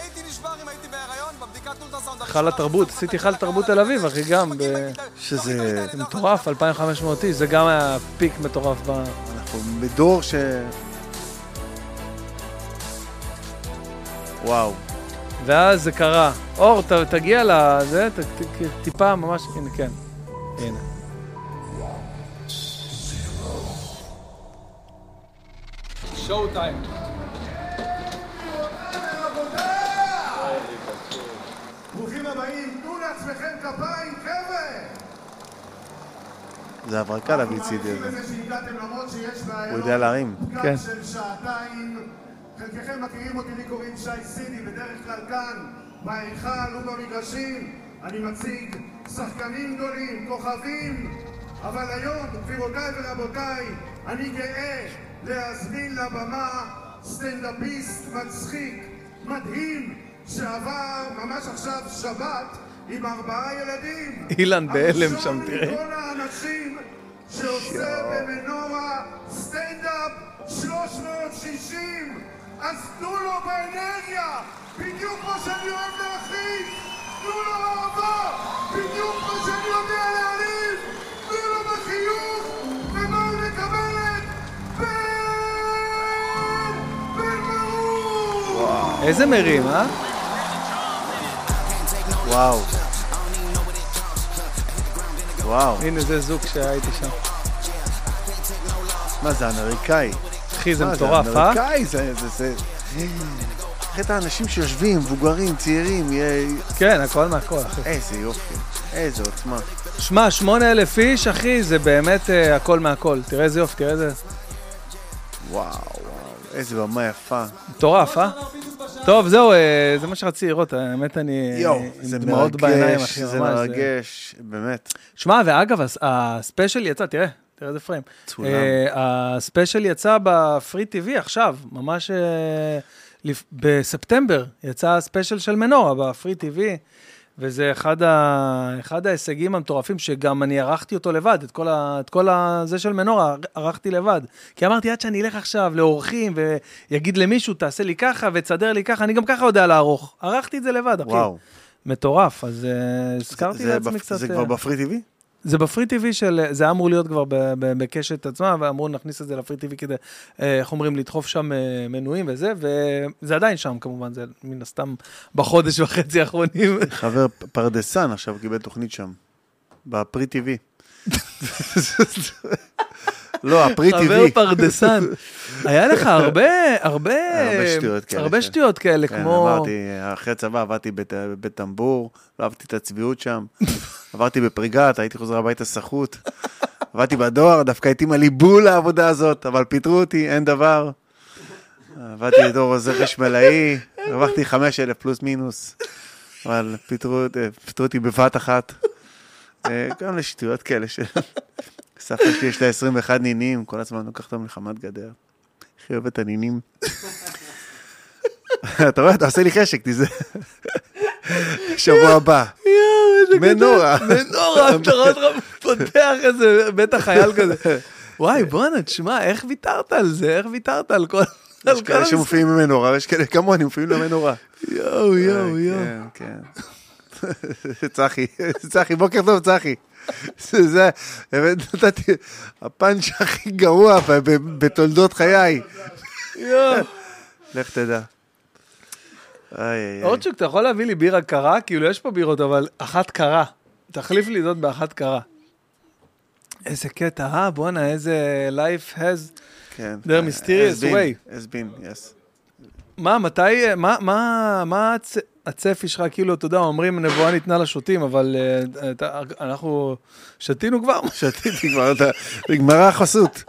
הייתי נשבר אם הייתי בהיריון? בבדיקת אולטרסאונד היכל התרבות, עשיתי היכל תרבות תל אביב, אחי, גם. ב- שזה... זה מטורף, 2,500 איש, זה גם היה פיק מטורף ב... אנחנו בדור ש... וואו. ואז זה קרה. אור, ת, תגיע לזה, ת, ת, טיפה ממש, הנה, כן. הנה. שואו טיים. הבאים, תנו לעצמכם כפיים, חבר'ה! זה הברקה להביא צידי מעריכים הזה. הוא יודע להרים. כן. חלקכם מכירים אותי, לי קוראים שי סידי, בדרך כלל כאן, בהיכל ובמגרשים. אני מציג שחקנים גדולים, כוכבים, אבל היום, גבירותיי ורבותיי, אני גאה להזמין לבמה סטנדאפיסט מצחיק, מדהים, שעבר ממש עכשיו שבת עם ארבעה ילדים. אילן בהלם שם, הראשון תראה. מכל האנשים שעושה במנורה סטנדאפ 360 אז תנו לו באנרגיה בדיוק כמו שאני אוהב להכין תנו לו אהבה בדיוק כמו שאני יודע להעליב איזה מרים, אה? וואו. וואו. הנה, זה זוג שהייתי שם. מה זה אמריקאי? אחי, זה מטורף, אה? אמריקאי זה... זה... זה... איך את האנשים שיושבים, מבוגרים, צעירים, יהיה- כן, הכל מהכל, אחי. איזה יופי, איזה עוצמה. שמע, שמונה אלף איש, אחי, זה באמת אה, הכל מהכל. תראה איזה יופי, תראה איזה... וואו, איזה במה יפה. מטורף, אה? טוב, זהו, אה, זה מה שרציתי לראות, האמת, אני יואו, זה דמעות בעיניים, מרגש, אחי, זה ממש. מרגש, באמת. שמע, ואגב, הס- הספיישל יצא, תראה, תראה איזה פריים. צולם. אה, הספיישל יצא בפרי טיווי עכשיו, ממש אה, בספטמבר יצא הספיישל של מנורה בפרי טיווי, וזה אחד, ה, אחד ההישגים המטורפים, שגם אני ערכתי אותו לבד, את כל, ה, את כל ה, זה של מנורה ערכתי לבד. כי אמרתי, עד שאני אלך עכשיו לאורחים ויגיד למישהו, תעשה לי ככה ותסדר לי ככה, אני גם ככה יודע לערוך. ערכתי את זה לבד, אחי. וואו. מטורף, אז אה, הזכרתי לעצמי בפ- קצת... זה אה, כבר בפרי טיווי? זה בפרי טיווי של, זה היה אמור להיות כבר בקשת עצמה, ואמרו נכניס את זה לפרי טיווי כדי, אה, איך אומרים, לדחוף שם אה, מנויים וזה, וזה עדיין שם כמובן, זה מן הסתם בחודש וחצי האחרונים. חבר פרדסן עכשיו קיבל תוכנית שם, בפרי טיווי. לא, הפרי חבר טיווי. פרדסן. היה לך הרבה, הרבה, הרבה שטויות כאלה הרבה ש- שטויות כאלה, כן, כמו... עברתי, אחרי צבא עבדתי בית- בבית טמבור, לא אהבתי את הצביעות שם. עברתי בפריגת, הייתי חוזר הביתה סחוט. עבדתי בדואר, דווקא התאימה לי בול לעבודה הזאת, אבל פיטרו אותי, אין דבר. עבדתי בתור עוזר חשמלאי, הרווחתי 5,000 פלוס מינוס, אבל פיטרו אה, אותי בבת אחת. אה, גם לשטויות כאלה של... סבתא שלי יש לה 21 נינים, כל הזמן לוקחת אותם לחמת גדר. היא אוהבת את הנינים. אתה רואה, אתה עושה לי חשק, תיזה. שבוע הבא. מנורה. מנורה, אתה רואה אותך פותח איזה בטח חייל כזה. וואי, בואנה, תשמע, איך ויתרת על זה? איך ויתרת על כל... יש כאלה? שמופיעים במנורה, ויש כאלה כמוני, מופיעים במנורה. יואו, יואו, יואו. כן, כן. צחי, צחי, בוקר טוב, צחי. זה, באמת נתתי, הפאנץ' הכי גרוע בתולדות חיי. לך תדע. אורצ'וק, אתה יכול להביא לי בירה קרה? כאילו, יש פה בירות, אבל אחת קרה. תחליף לי זאת באחת קרה. איזה קטע, אה? בואנה, איזה life has... כן. They're mysterious way. has been, yes. מה, מתי, מה, מה, מה. הצפי שלך, כאילו, אתה יודע, אומרים נבואה ניתנה לשוטים, אבל אה, אתה, אנחנו שתינו כבר, שתיתי כבר, אתה- נגמרה החסות.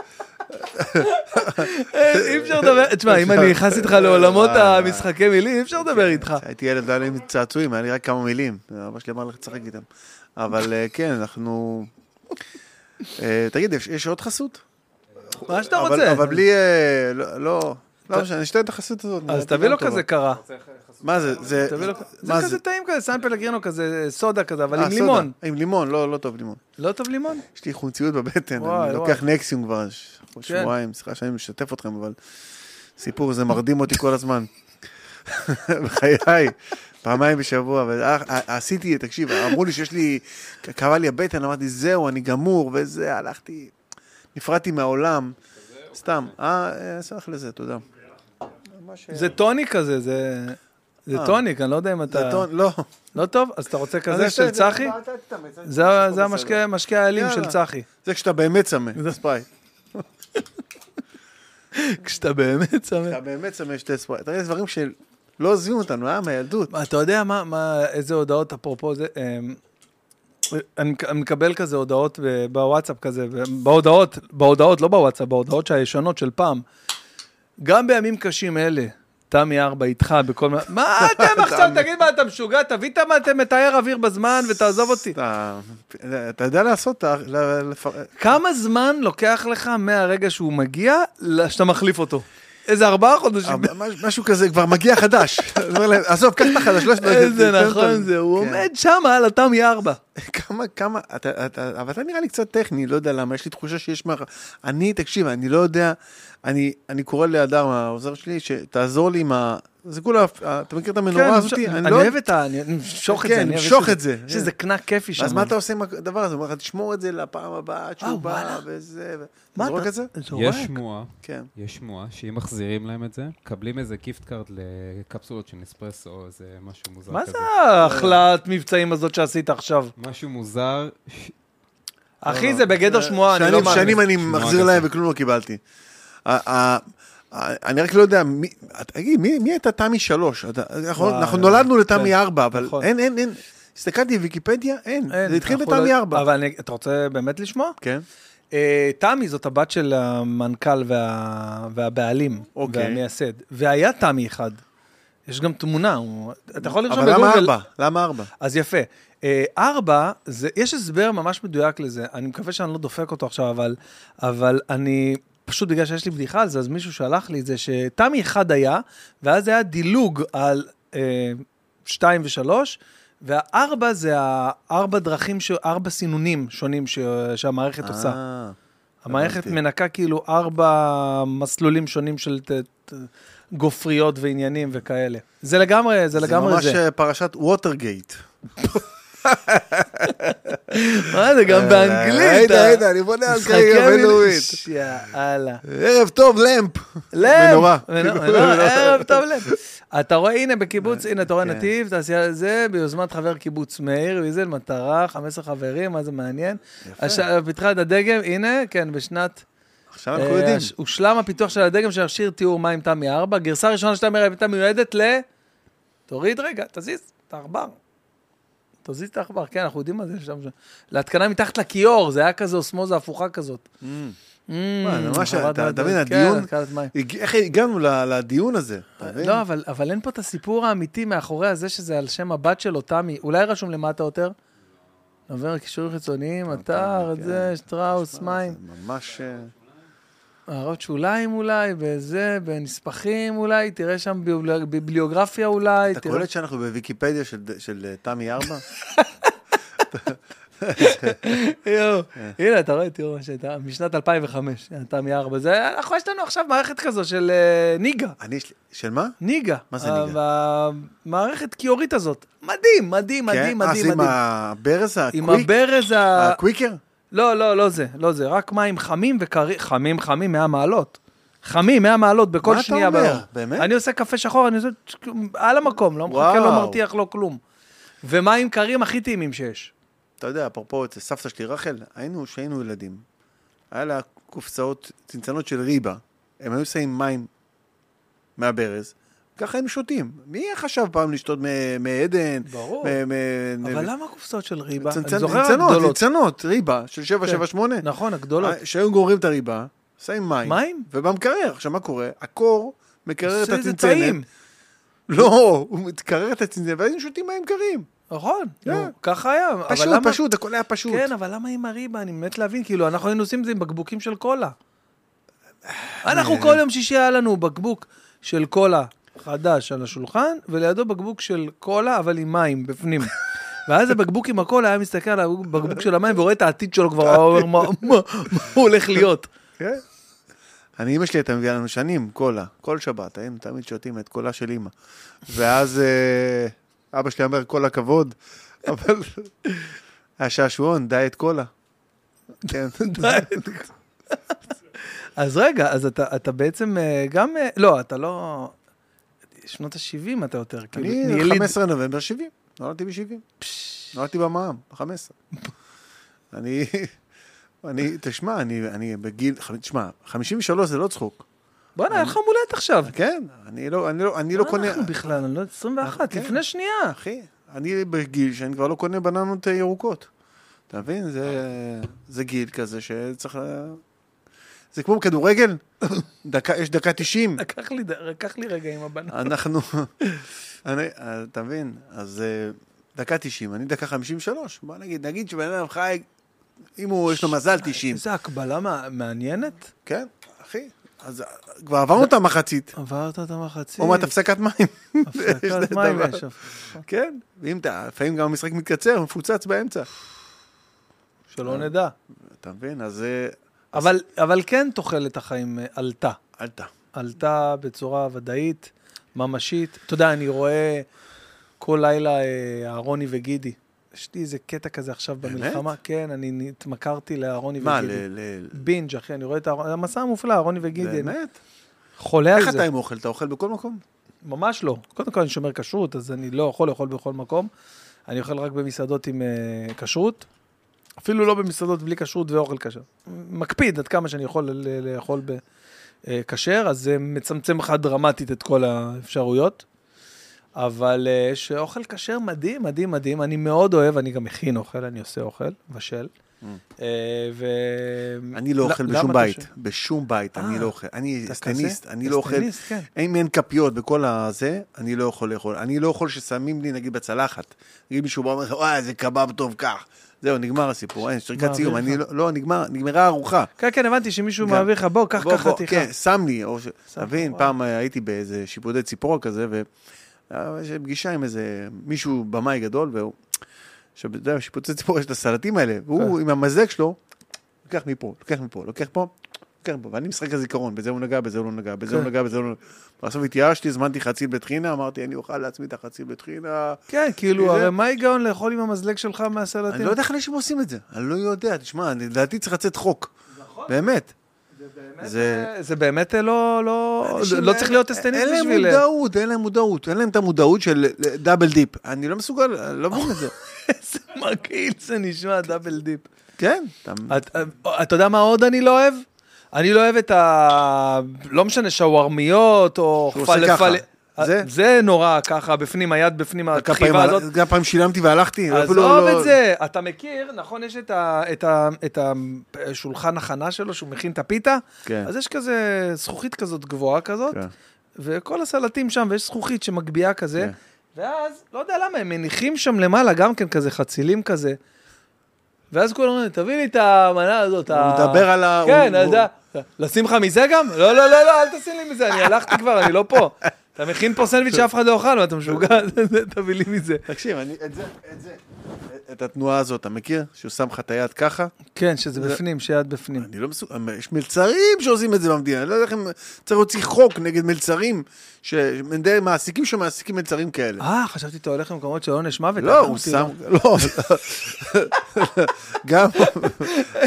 אה, אי אפשר לדבר, תשמע, אם אני נכנס איתך לעולמות המשחקי מילים, אי אפשר לדבר איתך. הייתי ילד, לא היה לי צעצועים, היה לי רק כמה מילים. אבא שלי אמר לך לשחק איתם. אבל אה, כן, אנחנו... אה, תגיד, יש- עוד חסות? מה שאתה אבל- רוצה. אבל בלי... אה, לא, לא, משנה, אני אשתה את החסות הזאת. אז תביא לו. כזה קרה. מה זה? זה... כזה טעים כזה, סן פלגרינו כזה, סודה כזה, אבל אה, עם. לימון. עם לימון, לא, לא טוב לימון. לא טוב לימון? יש לי חומציות בבטן, אני. לוקח נקסיום כבר כן. שבועיים, סליחה שאני משתף אתכם, אבל סיפור זה מרדים אותי כל הזמן. בחיי, פעמיים בשבוע, ועשיתי, תקשיב, אמרו לי שיש לי, כאבה לי הבטן, אמרתי, זהו, אני גמור, וזה, הלכתי, נפרדתי מהעולם, סתם, אה, אה, סלח לזה, תודה. זה טוניק כזה, זה... זה אה. טוניק, אני לא יודע אם אתה... זה טון, לא. לא טוב? אז אתה רוצה כזה יש של צחי? זה המשקה האלים של. צחי. זה כשאתה באמת צמא, ספרייט. כשאתה באמת צמא. אתה באמת צמא שתי ספרייט. תראה, דברים שלא לא עוזבים אותנו, אה, מהילדות. אתה יודע מה, איזה הודעות, אפרופו זה, אמ, אני מק- אני מקבל כזה הודעות בוואטסאפ כזה, בהודעות, בהודעות, לא בוואטסאפ, בהודעות הישנות של פעם. גם בימים קשים אלה, תמי ארבע איתך בכל מה... מה אתם עכשיו, תגיד מה, אתה משוגע? תביא את מה, אתם מטהר אוויר בזמן ותעזוב אותי. אתה יודע לעשות, כמה זמן לוקח לך מהרגע שהוא מגיע, שאתה מחליף אותו? איזה ארבעה חודשים. משהו כזה, כבר מגיע חדש. עזוב, קח את החדש, לא... איזה נכון זה, הוא כן. עומד שם על התמי ארבע. כמה, כמה, אבל אתה נראה לי קצת טכני, לא יודע למה, יש לי תחושה שיש מה... אני, תקשיב, אני לא יודע, אני, אני קורא להדר, העוזר שלי, שתעזור לי עם ה... זה כולה, אתה מכיר את המנורה הזאת? כן, אני לא... אוהב את ה... אני אמשוך את כן, זה. אני אוהב משוך שזה- את זה. יש איזה קנק כיפי שם. אז מה אתה עושה עם הדבר הזה? הוא אומר לך, תשמור את זה לפעם הבאה, עד אה, שהוא בא, וואלה. וזה... ו- מה אתה- את זה? זורק? יש שמועה, כן. יש שמועה, שאם מחזירים להם את זה, מקבלים איזה gift card לקפסולות של נספרסו, או איזה משהו מוזר מה כזה. זה ההחלאת מבצעים הזאת שעשית עכשיו? משהו מוזר, אחי, זה בגדר שמועה, אני לא מאמין. שנים אני מחזיר. להם וכלום לא קיבלתי. אני רק לא יודע, מי- תגיד, מי מי הייתה תמי שלוש? אנחנו וואי, אנחנו נולדנו לתמי כן, ארבע, אבל נכון. אין, אין, אין. הסתכלתי בוויקיפדיה, אין. אין, זה התחיל אנחנו בתמי לא- ארבע. אבל אני- אתה רוצה באמת לשמוע? כן. אה, תמי זאת הבת של המנכ"ל וה- והבעלים, אוקיי. והמייסד. והיה תמי אחד. יש גם תמונה, הוא- אתה יכול לרשום אבל למה בגוגל. ארבע? למה ארבע? אז יפה. אה, ארבע, זה, יש הסבר ממש מדויק לזה, אני מקווה שאני לא דופק אותו עכשיו, אבל, אבל אני, פשוט בגלל שיש לי בדיחה על זה, אז מישהו שלח לי את זה, שתמי אחד היה, ואז היה דילוג על אה, שתיים ושלוש, והארבע זה הארבע דרכים, ש... ארבע סינונים שונים ש... שהמערכת עושה. אה, המערכת. מנקה כאילו ארבע מסלולים שונים של ת... ת... גופריות ועניינים וכאלה. זה לגמרי, זה זה לגמרי ממש זה. אה, פרשת ווטרגייט. מה זה, גם באנגלית. היית, אה? היית, אני בונה על קריירה. בינלאומית. יאללה. ערב טוב, למפ. לב. מנורה. ערב טוב לב. אתה רואה, הנה בקיבוץ, הנה אתה רואה כן. נתיב, תעשייה זה, ביוזמת חבר קיבוץ מאיר, ויזל מטרה, 15 חברים, מה זה מעניין. הש- פיתחה את הדגם, הנה, כן, בשנת... עכשיו אנחנו אה, יודעים. הושלם הפיתוח של הדגם של מכשיר טיהור מים תמי 4. גרסה ראשונה של תמי 4 הייתה מיועדת ל... תוריד רגע, תזיז את העכבר. תזיז את העכבר, כן, אנחנו יודעים מה זה שם. להתקנה מתחת לכיור, זה היה כזה אוסמוזה הפוכה כזאת. Mm. Mm, ממש, אתה מבין, כן, הדיון, איך הגענו לדיון הזה? אתה מבין? לא, אבל, אין פה את הסיפור האמיתי מאחורי הזה שזה על שם הבת שלו, תמי. אולי רשום למטה יותר? עובר קישורים חיצוניים, אתר, את כן. זה, שטראוס, מים. זה ממש... אה, הערות שוליים אולי, בזה, בנספחים אולי, תראה שם ביבלי- ביבליוגרפיה אולי. אתה תראה- קולט שאנחנו בוויקיפדיה של- של אה, תמי ארבע? יואו. הנה, אתה רואה, תראו מה שהייתה, משנת 2005, תמי 4. זה, אנחנו, יש לנו עכשיו מערכת כזו של אה, ניגה. אני, של מה? ניגה. מה זה ניגה? המערכת קיורית הזאת. מדהים, מדהים, מדהים, כן? אה, מדהים, עם מדהים. הברז עם? הברז ה... הקוויקר? לא, לא, לא זה, לא זה, רק מים חמים וקרים, חמים, חמים, 100 מעלות. חמים, 100 מעלות בכל מה אתה שנייה אומר? ביום. באמת? אני עושה קפה שחור, אני עושה על המקום, לא מחכה. לא מרתיח, לא כלום. ומים קרים הכי טעימים שיש. אתה יודע, אפרופו אצל סבתא שלי רחל, היינו, כשהיינו ילדים, היה לה קופסאות, צנצנות של ריבה, הם היו שמים מים מהברז, ככה היינו שותים. מי חשב פעם לשתות מעדן? ברור. אבל למה קופסאות של ריבה? אני זוכר הגדולות. צנצנות, ריבה של 778. נכון, הגדולות. שהיו גוררים את הריבה, שמים מים. מים? ובמקרר, עכשיו מה קורה? הקור מקרר את הצנצנת. לא, הוא מקרר את הצנצנת, והיינו שותים מים קרים. נכון, כן. ככה היה. פשוט, פשוט, הכל היה פשוט. כן, אבל למה עם הריבה? אני מת להבין, כאילו, אנחנו היינו עושים את זה עם בקבוקים של קולה. אנחנו כל יום שישי היה לנו בקבוק של קולה חדש על השולחן, ולידו בקבוק של קולה, אבל עם מים בפנים. ואז הבקבוק עם הקולה היה מסתכל על הבקבוק של המים ורואה את העתיד שלו כבר, אומר, מה- הוא הולך להיות? כן. אני, אמא שלי הייתה מביאה לנו שנים קולה, כל שבת, היינו תמיד שותים את קולה של אמא. ואז אה, אבא שלי אומר, כל הכבוד, אבל היה שעשועון, דיאט קולה. כן. אז רגע, אז אתה, אתה בעצם אה, גם, אה, לא, אתה לא, שנות ה-70 אתה יותר, כאילו, אני יליד- 15 נובמבר 70, נולדתי ב-70. נולדתי במע"מ, ב-15. אני, אני, תשמע, אני, אני בגיל, תשמע, 53 זה לא צחוק. בואנה, היה לך הולדת עכשיו. כן, אני לא, אני לא, אני לא מה קונה... אנחנו בכלל, אני לא 21, כן. לפני שנייה. אחי, אני בגיל שאני כבר לא קונה בננות אה, ירוקות. אתה מבין? זה, זה גיל כזה שצריך... זה כמו כדורגל, דקה, יש דקה 90. לקח לי, לקח לי רגע עם הבנה. אנחנו... אני, אתה מבין? אז אה, דקה 90, אני דקה 53. בוא נגיד, נגיד שבן אדם חי, אם הוא, יש לו מזל 90. איזה הקבלה מע- מעניינת. כן, אחי. אז כבר עברנו את המחצית. עברת את המחצית. עוד מעט הפסקת מים. הפסקת מים. יש. כן, ואם אתה, לפעמים גם המשחק מתקצר, מפוצץ באמצע. שלא נדע. אתה מבין? אז אה, אבל, אבל כן תוחלת החיים אה, עלתה. עלתה. עלתה בצורה ודאית, ממשית. אתה יודע, אני רואה כל לילה אה, אהרוני וגידי. יש לי איזה קטע כזה עכשיו באמת? במלחמה. כן, אני התמכרתי לאהרוני מה, וגידי. ל... ל- בינג', אחי, אני רואה את האהרוני, המסע המופלא, אהרוני וגידי. באמת? חולה על איך זה. אתה עם אוכל? אתה אוכל בכל מקום? ממש לא. קודם כל אני שומר כשרות, אז אני לא יכול לאכול בכל מקום. אני אוכל רק במסעדות עם uh, כשרות. אפילו לא במסעדות בלי כשרות ואוכל כשר. מקפיד עד כמה שאני יכול לאכול בכשר, אז זה מצמצם לך דרמטית את כל האפשרויות. אבל יש אוכל כשר מדהים, מדהים, מדהים. אני מאוד אוהב, אני גם מכין אוכל, אני עושה אוכל, בשל. אה, ו... Mm. אני לא אוכל בשום בית. בשום בית אני אה, לא אוכל. אני סטניסט? אני לא אוכל. כן. אם אין כפיות בכל הזה, אני לא יכול לאכול. אני לא יכול ששמים לי, נגיד, בצלחת. נגיד מישהו בא ואומר לך, וואי, איזה קבב טוב כך. זהו, נגמר הסיפור, אין, שריקת סיום. אני לא, לא, נגמר, נגמרה הארוחה. כן, כן, הבנתי שמישהו. מעביר לך, בוא, קח בוא, חתיכה. כן, שם לי, או ש... וואו. פעם אה, הייתי באיזה שיפודי ציפור כזה, ויש פגישה עם איזה מישהו, במאי גדול, והוא... עכשיו, אתה יודע, בשיפוצי ציפור יש את הסלטים האלה, והוא כן. עם המזלג שלו, לוקח מפה, לוקח מפה, לוקח פה, מפה, ואני משחק הזיכרון, בזה הוא נגע, בזה הוא לא נגע, בזה הוא כן. נגע, בזה הוא לא נגע. בסוף התייאשתי, הזמנתי חציל בטחינה, אמרתי, אני אוכל לעצמי את החציל בטחינה. כן, כאילו, הרי מה ההיגיון לאכול עם המזלג שלך מהסלטים? אני לא יודע איך אנשים עושים את זה, אני לא יודע, תשמע, לדעתי צריך לצאת חוק. באמת. זה... זה באמת לא, לא, אנשים לא צריך אין- להיות איסטניס אין בשביל... להם מודעות, אין להם מודעות. אין להם את המודעות של אה, double dip. אני לא מסוגל, לא מבין את זה. איזה מגעיל זה נשמע, double dip. כן, אתה... את- אתה יודע מה עוד אני לא אוהב? אני לא אוהב את ה... לא משנה, שווארמיות או ככה. זה? זה נורא ככה, בפנים, היד בפנים, התחיבה הזאת. כמה פעמים שילמתי והלכתי, עזוב לא... את זה, אתה מכיר, נכון, יש את, השולחן הכנה שלו, שהוא מכין את הפיתה, כן. אז יש כזה זכוכית כזאת גבוהה כזאת, כן. וכל הסלטים שם, ויש זכוכית שמגביהה כזה, כן. ואז, לא יודע למה, הם מניחים שם למעלה גם כן כזה חצילים כזה, ואז כולם אומרים, תביא לי את המנה הזאת. הוא מדבר על ה- כן, על ה... לשים לך מזה גם? לא, לא, לא, לא, אל תשים לי מזה, אני הלכתי כבר, אני לא פה. אתה מכין פה סנדוויץ' שאף אחד לא אוכל, ואתה משוגע, תביא לי מזה. תקשיב, אני, את זה, את זה, את התנועה הזאת, אתה מכיר? שהוא שם לך את היד ככה? כן, שזה בפנים, שיד בפנים. אני לא מסוגל, יש מלצרים שעושים את זה במדינה, אני לא יודע איך הם... צריך להוציא חוק נגד מלצרים, ש- מדי- מעסיקים שמעסיקים מלצרים כאלה. אה, חשבתי אתה הולך למקומות של עונש מוות. לא, הוא אמרתי, שם, לא, גם,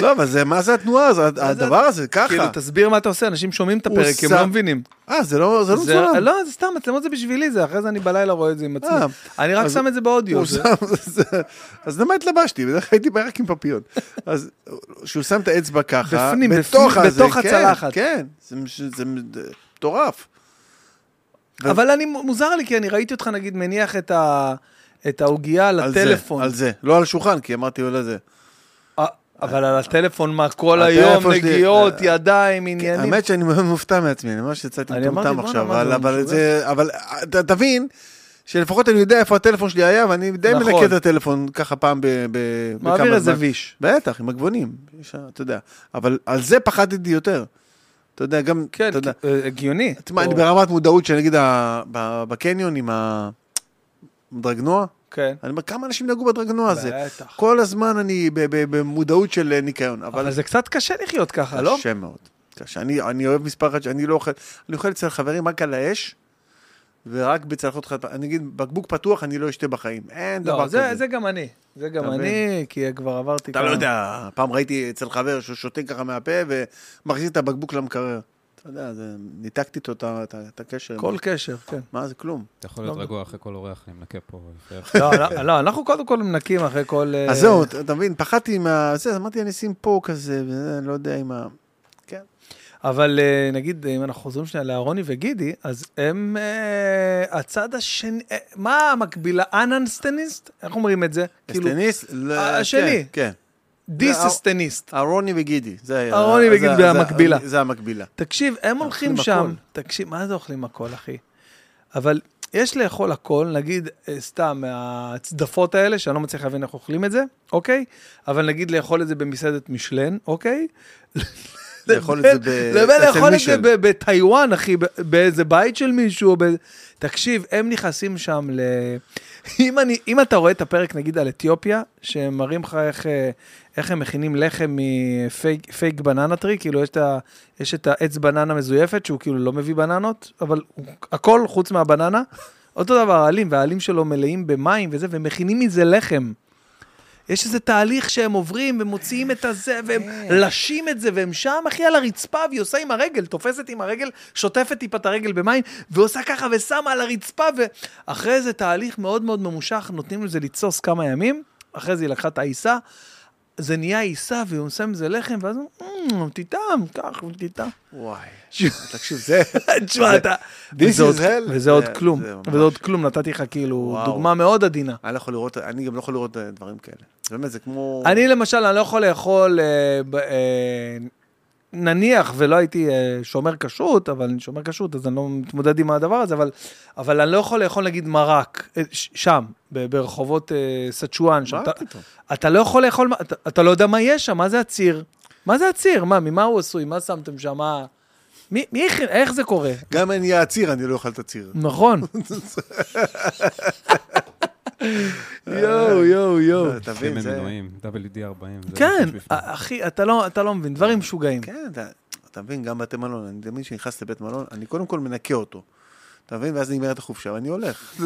לא, אבל זה, מה זה התנועה הזאת, הדבר הזה, ככה. כאילו, תסביר מה אתה עושה, אנשים שומעים את הפרק, הם לא מבינים. אה, זה לא, זה לא מצולם. לא, זה סתם, מצלמות זה בשבילי זה, אחרי זה אני בלילה רואה את זה עם עצמי. אה, אני רק שם את זה באודיו. אז למה התלבשתי? בדרך כלל הייתי רק עם פפיון. אז שהוא שם את האצבע ככה, בפנים, בתוך כן, הצלחת. כן, זה מטורף. ו- אבל אני, מוזר לי, כי אני ראיתי אותך נגיד מניח את ה- את העוגייה על הטלפון. על זה, לא על השולחן, כי אמרתי לו לזה. אה, אבל על הטלפון, מה, כל היום, נגיעות, אה, ידיים, עניינים. האמת שאני מאוד מופתע מעצמי, אני ממש יצאתי מטומטם עכשיו, אבל-? זה, אבל אה, תבין, שלפחות אני יודע איפה הטלפון שלי היה, ואני די נכון. מנקה את הטלפון ככה פעם ב... ב- מעביר איזה. ויש. בטח, עם הגבונים, אתה יודע. אבל על זה פחדתי יותר. אתה יודע, גם, כן, אתה יודע. אה, הגיוני. תשמע, או- אני ברמת מודעות שנגיד בקניון עם הדרגנוע, כן. אני אומר, כמה אנשים נהגו בדרגנוע הזה? בטח. כל הזמן אני במודעות של אה, ניקיון, אבל אבל זה קצת קשה לחיות ככה, לא? קשה מאוד. קשה. אני, אני אוהב מספר אחד שאני לא אוכל, אני אוכל אצל חברים רק על האש, ורק בצלחות חד אני אגיד, בקבוק פתוח אני לא אשתה בחיים. אין דבר לא, כזה. זה זה גם אני. זה גם אתה אני, כי כבר עברתי אתה לא יודע, פעם ראיתי אצל חבר שהוא שותה ככה מהפה ומחזיר את הבקבוק למקרר. אתה יודע, זה, ניתקתי איתו את הקשר. כל קשר, כן. מה זה כלום. אתה יכול להיות לא. רגוע אחרי כל אורח, אני מנקה פה. לא, לא, לא, אנחנו קודם כל מנקים אחרי כל... אה, אז זהו, אתה אתה מבין, פחדתי מה... זה, אמרתי, אני אשים פה כזה, וזה, אני לא יודע אם ה... כן. אבל אה, נגיד, אם אנחנו חוזרים שנייה לאהרוני וגידי, אז הם אה, הצד השני, אה, מה המקבילה? אננסטניסט? איך אומרים את זה? כאילו, אסטניסט? לא, השני. כן, כן. דיססטניסט. אהרוני וגידי. אהרוני וגידי המקבילה. זה המקבילה. תקשיב, הם הולכים שם. תקשיב, מה זה אוכלים הכל, אחי? אבל יש לאכול הכל, נגיד, סתם, מהצדפות האלה, שאני לא מצליח להבין איך אוכלים את זה, אוקיי? אבל נגיד לאכול את זה במסעדת מישלן, אוקיי? לאכול את זה ב- לבין לאכול את. זה בטאיוואן, אחי, באיזה בית של מישהו. תקשיב, הם נכנסים שם ל... אם, אני, אם אתה רואה את הפרק, נגיד, על אתיופיה, שהם מראים לך איך, אה, איך הם מכינים לחם מ fake, fake banana tree, כאילו יש את, ה, יש את העץ בננה מזויפת, שהוא כאילו לא מביא בננות, אבל הוא, הכל חוץ מהבננה. אותו דבר העלים, והעלים שלו מלאים במים וזה, והם מכינים מזה לחם. יש איזה תהליך שהם עוברים ומוציאים את הזה, והם לשים את זה, והם שם, אחי, על הרצפה, והיא עושה עם הרגל, תופסת עם הרגל, שוטפת טיפה את הרגל במים, ועושה ככה ושמה על הרצפה, ואחרי איזה תהליך מאוד מאוד ממושך, נותנים לזה לתסוס כמה ימים, אחרי זה היא לקחה את העיסה, זה נהיה עיסה, והוא עושה עם זה לחם, ואז הוא, "אמ, תטעם, קח, תטעם. וואי. תקשיב, זה... תשמע, אתה... This is hell. וזה עוד כלום, וזה עוד כלום, נתתי לך כאילו. דוגמה מאוד עדינה. אני לא יכול לראות, אני גם לא יכול לראות אה, דברים כאלה. באמת, זה כמו... אני למשל, אני לא יכול לאכול, אה, אה, נניח ולא הייתי אה, שומר כשרות, אבל אני שומר כשרות, אז אני לא מתמודד עם הדבר הזה, אבל, אבל אני לא יכול לאכול נגיד מרק, אה, שם, ברחובות אה, סצ'ואן, מה פתאום? אתה לא יכול לאכול, אתה, אתה לא יודע מה יש שם, מה זה הציר? מה זה הציר? מה, ממה הוא עשוי? מה שמתם שם? מה... מי, מי? איך זה קורה? גם אם אני אהיה עציר, אני לא אוכל את הציר. נכון. יואו, יואו, יואו. אתה מבין, שמן זה... מנועים, WD-40. זה כן, בפנים. אחי, אתה לא, אתה לא מבין, דברים משוגעים. כן, אתה, מבין, גם בתי מלון, אני תמיד כשנכנס לבית מלון, אני קודם כל מנקה אותו. אתה מבין? ואז נגמרת החופשה, ואני הולך.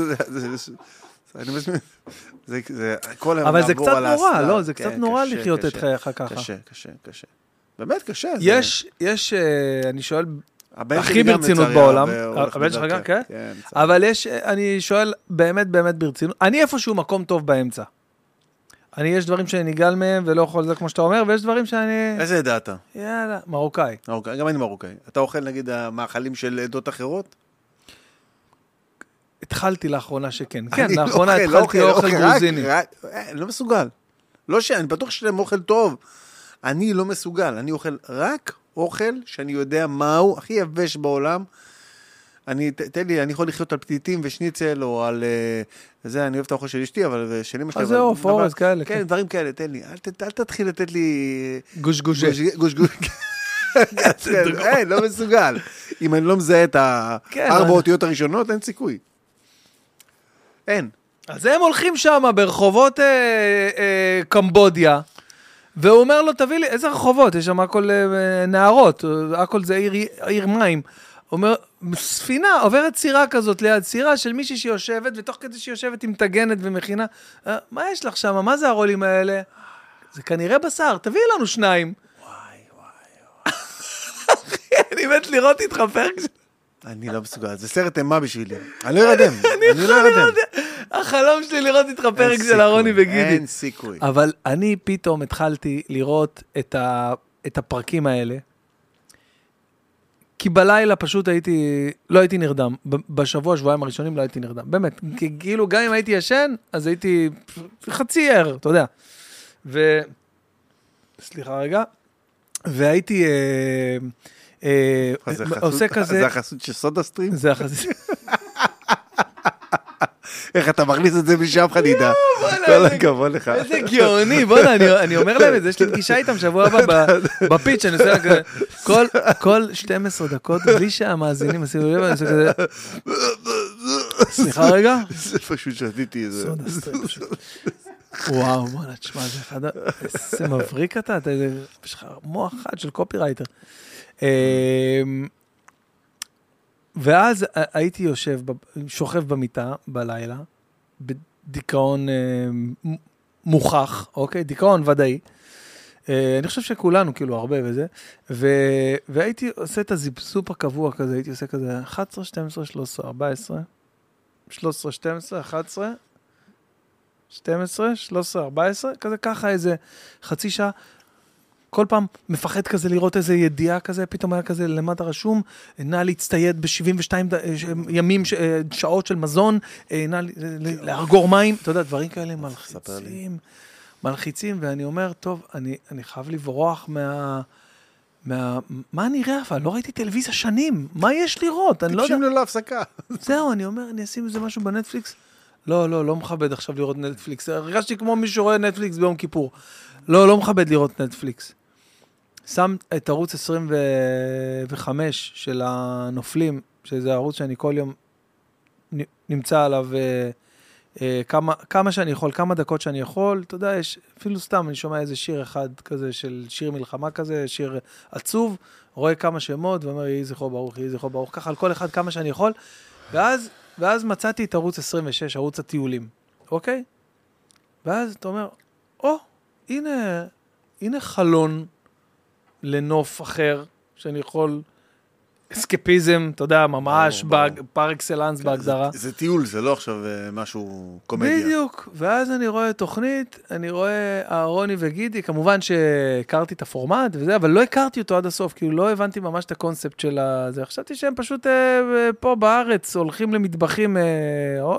אני מזמין, זה, זה, כל היום אבל זה קצת נורא. לא, זה כן, קצת נורא קשה, לחיות את חייך ככה. קשה, קשה, קשה. באמת קשה. זה- יש, יש, אה, אני שואל, הכי ברצינות בעולם, הבן שלך. גם, כן? כן. אבל יש, אני שואל באמת באמת ברצינות, אני איפשהו מקום טוב באמצע. אני, יש דברים שאני נגעל מהם ולא יכול זה כמו שאתה אומר, ויש דברים שאני, איזה עדה אתה? יאללה, מרוקאי. מרוקאי, גם אני מרוקאי. אתה אוכל נגיד המאכלים של עדות אחרות? התחלתי לאחרונה שכן. כן, לא לאחרונה אוכל, לא התחלתי אוכל רק- גרוזיני. רק- אה, לא מסוגל. לא ש... אני בטוח שיש להם אוכל טוב. אני לא מסוגל. אני אוכל רק אוכל שאני יודע מהו, הכי יבש בעולם. אני, ת- תן לי, אני יכול לחיות על פתיתים ושניצל, או על... אה, זה, אני אוהב את האוכל של אשתי, אבל זה של אמא שלי. אז זה אבל- עוף, אורז, כאלה, כן, כן. דברים כאלה, תן לי. אל, ת- אל תתחיל לתת לי... גוש גוש. גוש גוש. כן, אין, לא מסוגל. אם אני לא מזהה את כן, הארבע אבל- אותיות הראשונות, אין סיכוי. אין. אז הם הולכים שם ברחובות אה, אה, קמבודיה, והוא אומר לו, תביא לי, איזה רחובות? יש שם הכל אה, נהרות, הכל זה עיר, עיר מים. אומר, ספינה עוברת סירה כזאת ליד סירה של מישהי שיושבת, ותוך כדי שהיא יושבת היא מטגנת ומכינה, "אה, מה יש לך שם? מה זה הרולים האלה? זה כנראה בשר, תביאי לנו שניים. וואי, וואי, וואי. אני מת לראות איתך פרק של... אני לא מסוגל, זה סרט אימה בשבילי. אני לא ארדם, אני לא ארדם. החלום שלי לראות איתך פרק של אהרוני וגידי. אין סיכוי. אבל אני פתאום התחלתי לראות את, ה, את הפרקים האלה, כי בלילה פשוט הייתי, לא הייתי נרדם. בשבוע, שבועיים הראשונים לא הייתי נרדם. באמת, כי כאילו גם אם הייתי ישן, אז הייתי חצי ער, אתה יודע. ו... סליחה רגע. והייתי אה, עושה חסות- כזה... זה החסות של סודה סטרים? זה החזית. איך אתה מכניס את זה בלי שאף אחד ידע? כל הכבוד לך. איזה גאוני, בוא'נה, אני, אומר להם את זה, יש לי פגישה איתם שבוע הבא בפיץ', אני עושה כזה, כל, כל 12 דקות, בלי שהמאזינים ישימו לב, אני עושה כזה, סליחה רגע, זה פשוט שתיתי איזה... וואו, בוא'נה, תשמע, זה אחד, איזה מבריק אתה, אתה, יש לך מוח חד של קופירייטר. אמ, ואז הייתי יושב, שוכב במיטה בלילה, בדיכאון אה, מ- מוכח, אוקיי? דיכאון ודאי. אה, אני חושב שכולנו, כאילו, הרבה וזה. ו... והייתי עושה את הזיפסופ הקבוע כזה, הייתי עושה כזה 11, 12, 13, 14, 13, 12, 11, 12, 13, 14, כזה ככה איזה חצי שעה. כל פעם מפחד כזה לראות איזה ידיעה כזה, פתאום היה כזה למטה רשום, נא להצטייד ב-72 ימים, ש- אה, שעות של מזון, אה, נא ל- ל- לאגור מים, אתה יודע, דברים כאלה מלחיצים, מלחיצים, ואני אומר, טוב, אני, אני חייב לברוח מה... מה... מה אני אראה אבל? לא ראיתי טלוויזיה שנים, מה יש לראות? אני לא יודע. טיפשים ללא הפסקה. זהו, אני אומר, אני אשים איזה משהו בנטפליקס. לא, לא, לא מכבד עכשיו לראות נטפליקס. הרגשתי כמו מי שרואה נטפליקס ביום כיפור. לא, לא מכבד לראות נטפליקס. שם את ערוץ 25 של הנופלים, שזה ערוץ שאני כל יום נמצא עליו אה, אה, כמה, כמה שאני יכול, כמה דקות שאני יכול. אתה יודע, יש, אפילו סתם, אני שומע איזה שיר אחד כזה של שיר מלחמה כזה, שיר עצוב, רואה כמה שמות ואומר, יהי זכרו ברוך, יהי זכרו ברוך, ככה על כל אחד כמה שאני יכול. ואז, ואז מצאתי את ערוץ 26, ערוץ הטיולים, אוקיי? ואז אתה אומר, או, הנה, הנה חלון לנוף אחר, שאני יכול... אסקפיזם, אתה יודע, ממש, פר אקסלנס בהגדרה. זה, זה טיול, זה לא עכשיו אה, משהו קומדיה. בדיוק, ואז אני רואה תוכנית, אני רואה אהרוני וגידי, כמובן שהכרתי את הפורמט וזה, אבל לא הכרתי אותו עד הסוף, כאילו לא הבנתי ממש את הקונספט של זה. חשבתי שהם פשוט אה, פה בארץ הולכים למטבחים, אה,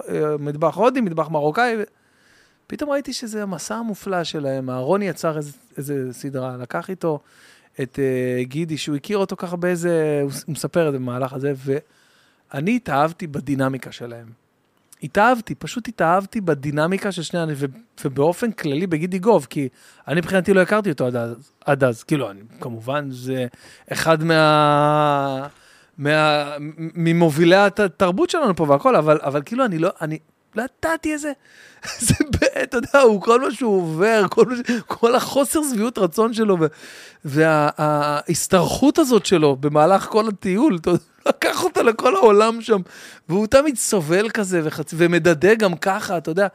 אה, מטבח הודי, מטבח מרוקאי. ו- פתאום ראיתי שזה המסע המופלא שלהם, אהרוני יצר איזה, איזה סדרה, לקח איתו את אה, גידי, שהוא הכיר אותו ככה באיזה, הוא מספר את זה במהלך הזה, ואני התאהבתי בדינמיקה שלהם. התאהבתי, פשוט התאהבתי בדינמיקה של שני אנשים, ובאופן כללי בגידי גוב, כי אני מבחינתי לא הכרתי אותו עד אז, עד אז. כאילו, אני, כמובן, זה אחד מה... מה... ממובילי התרבות שלנו פה והכל, אבל, אבל כאילו, אני לא, אני ידעתי איזה... זה, אתה יודע, הוא כל מה שהוא עובר, כל. כל החוסר שביעות רצון שלו, וההשתרכות הזאת שלו במהלך כל הטיול, אתה יודע, לקח אותה לכל העולם שם, והוא תמיד סובל כזה, וחצ... ומדדה גם ככה, אתה יודע.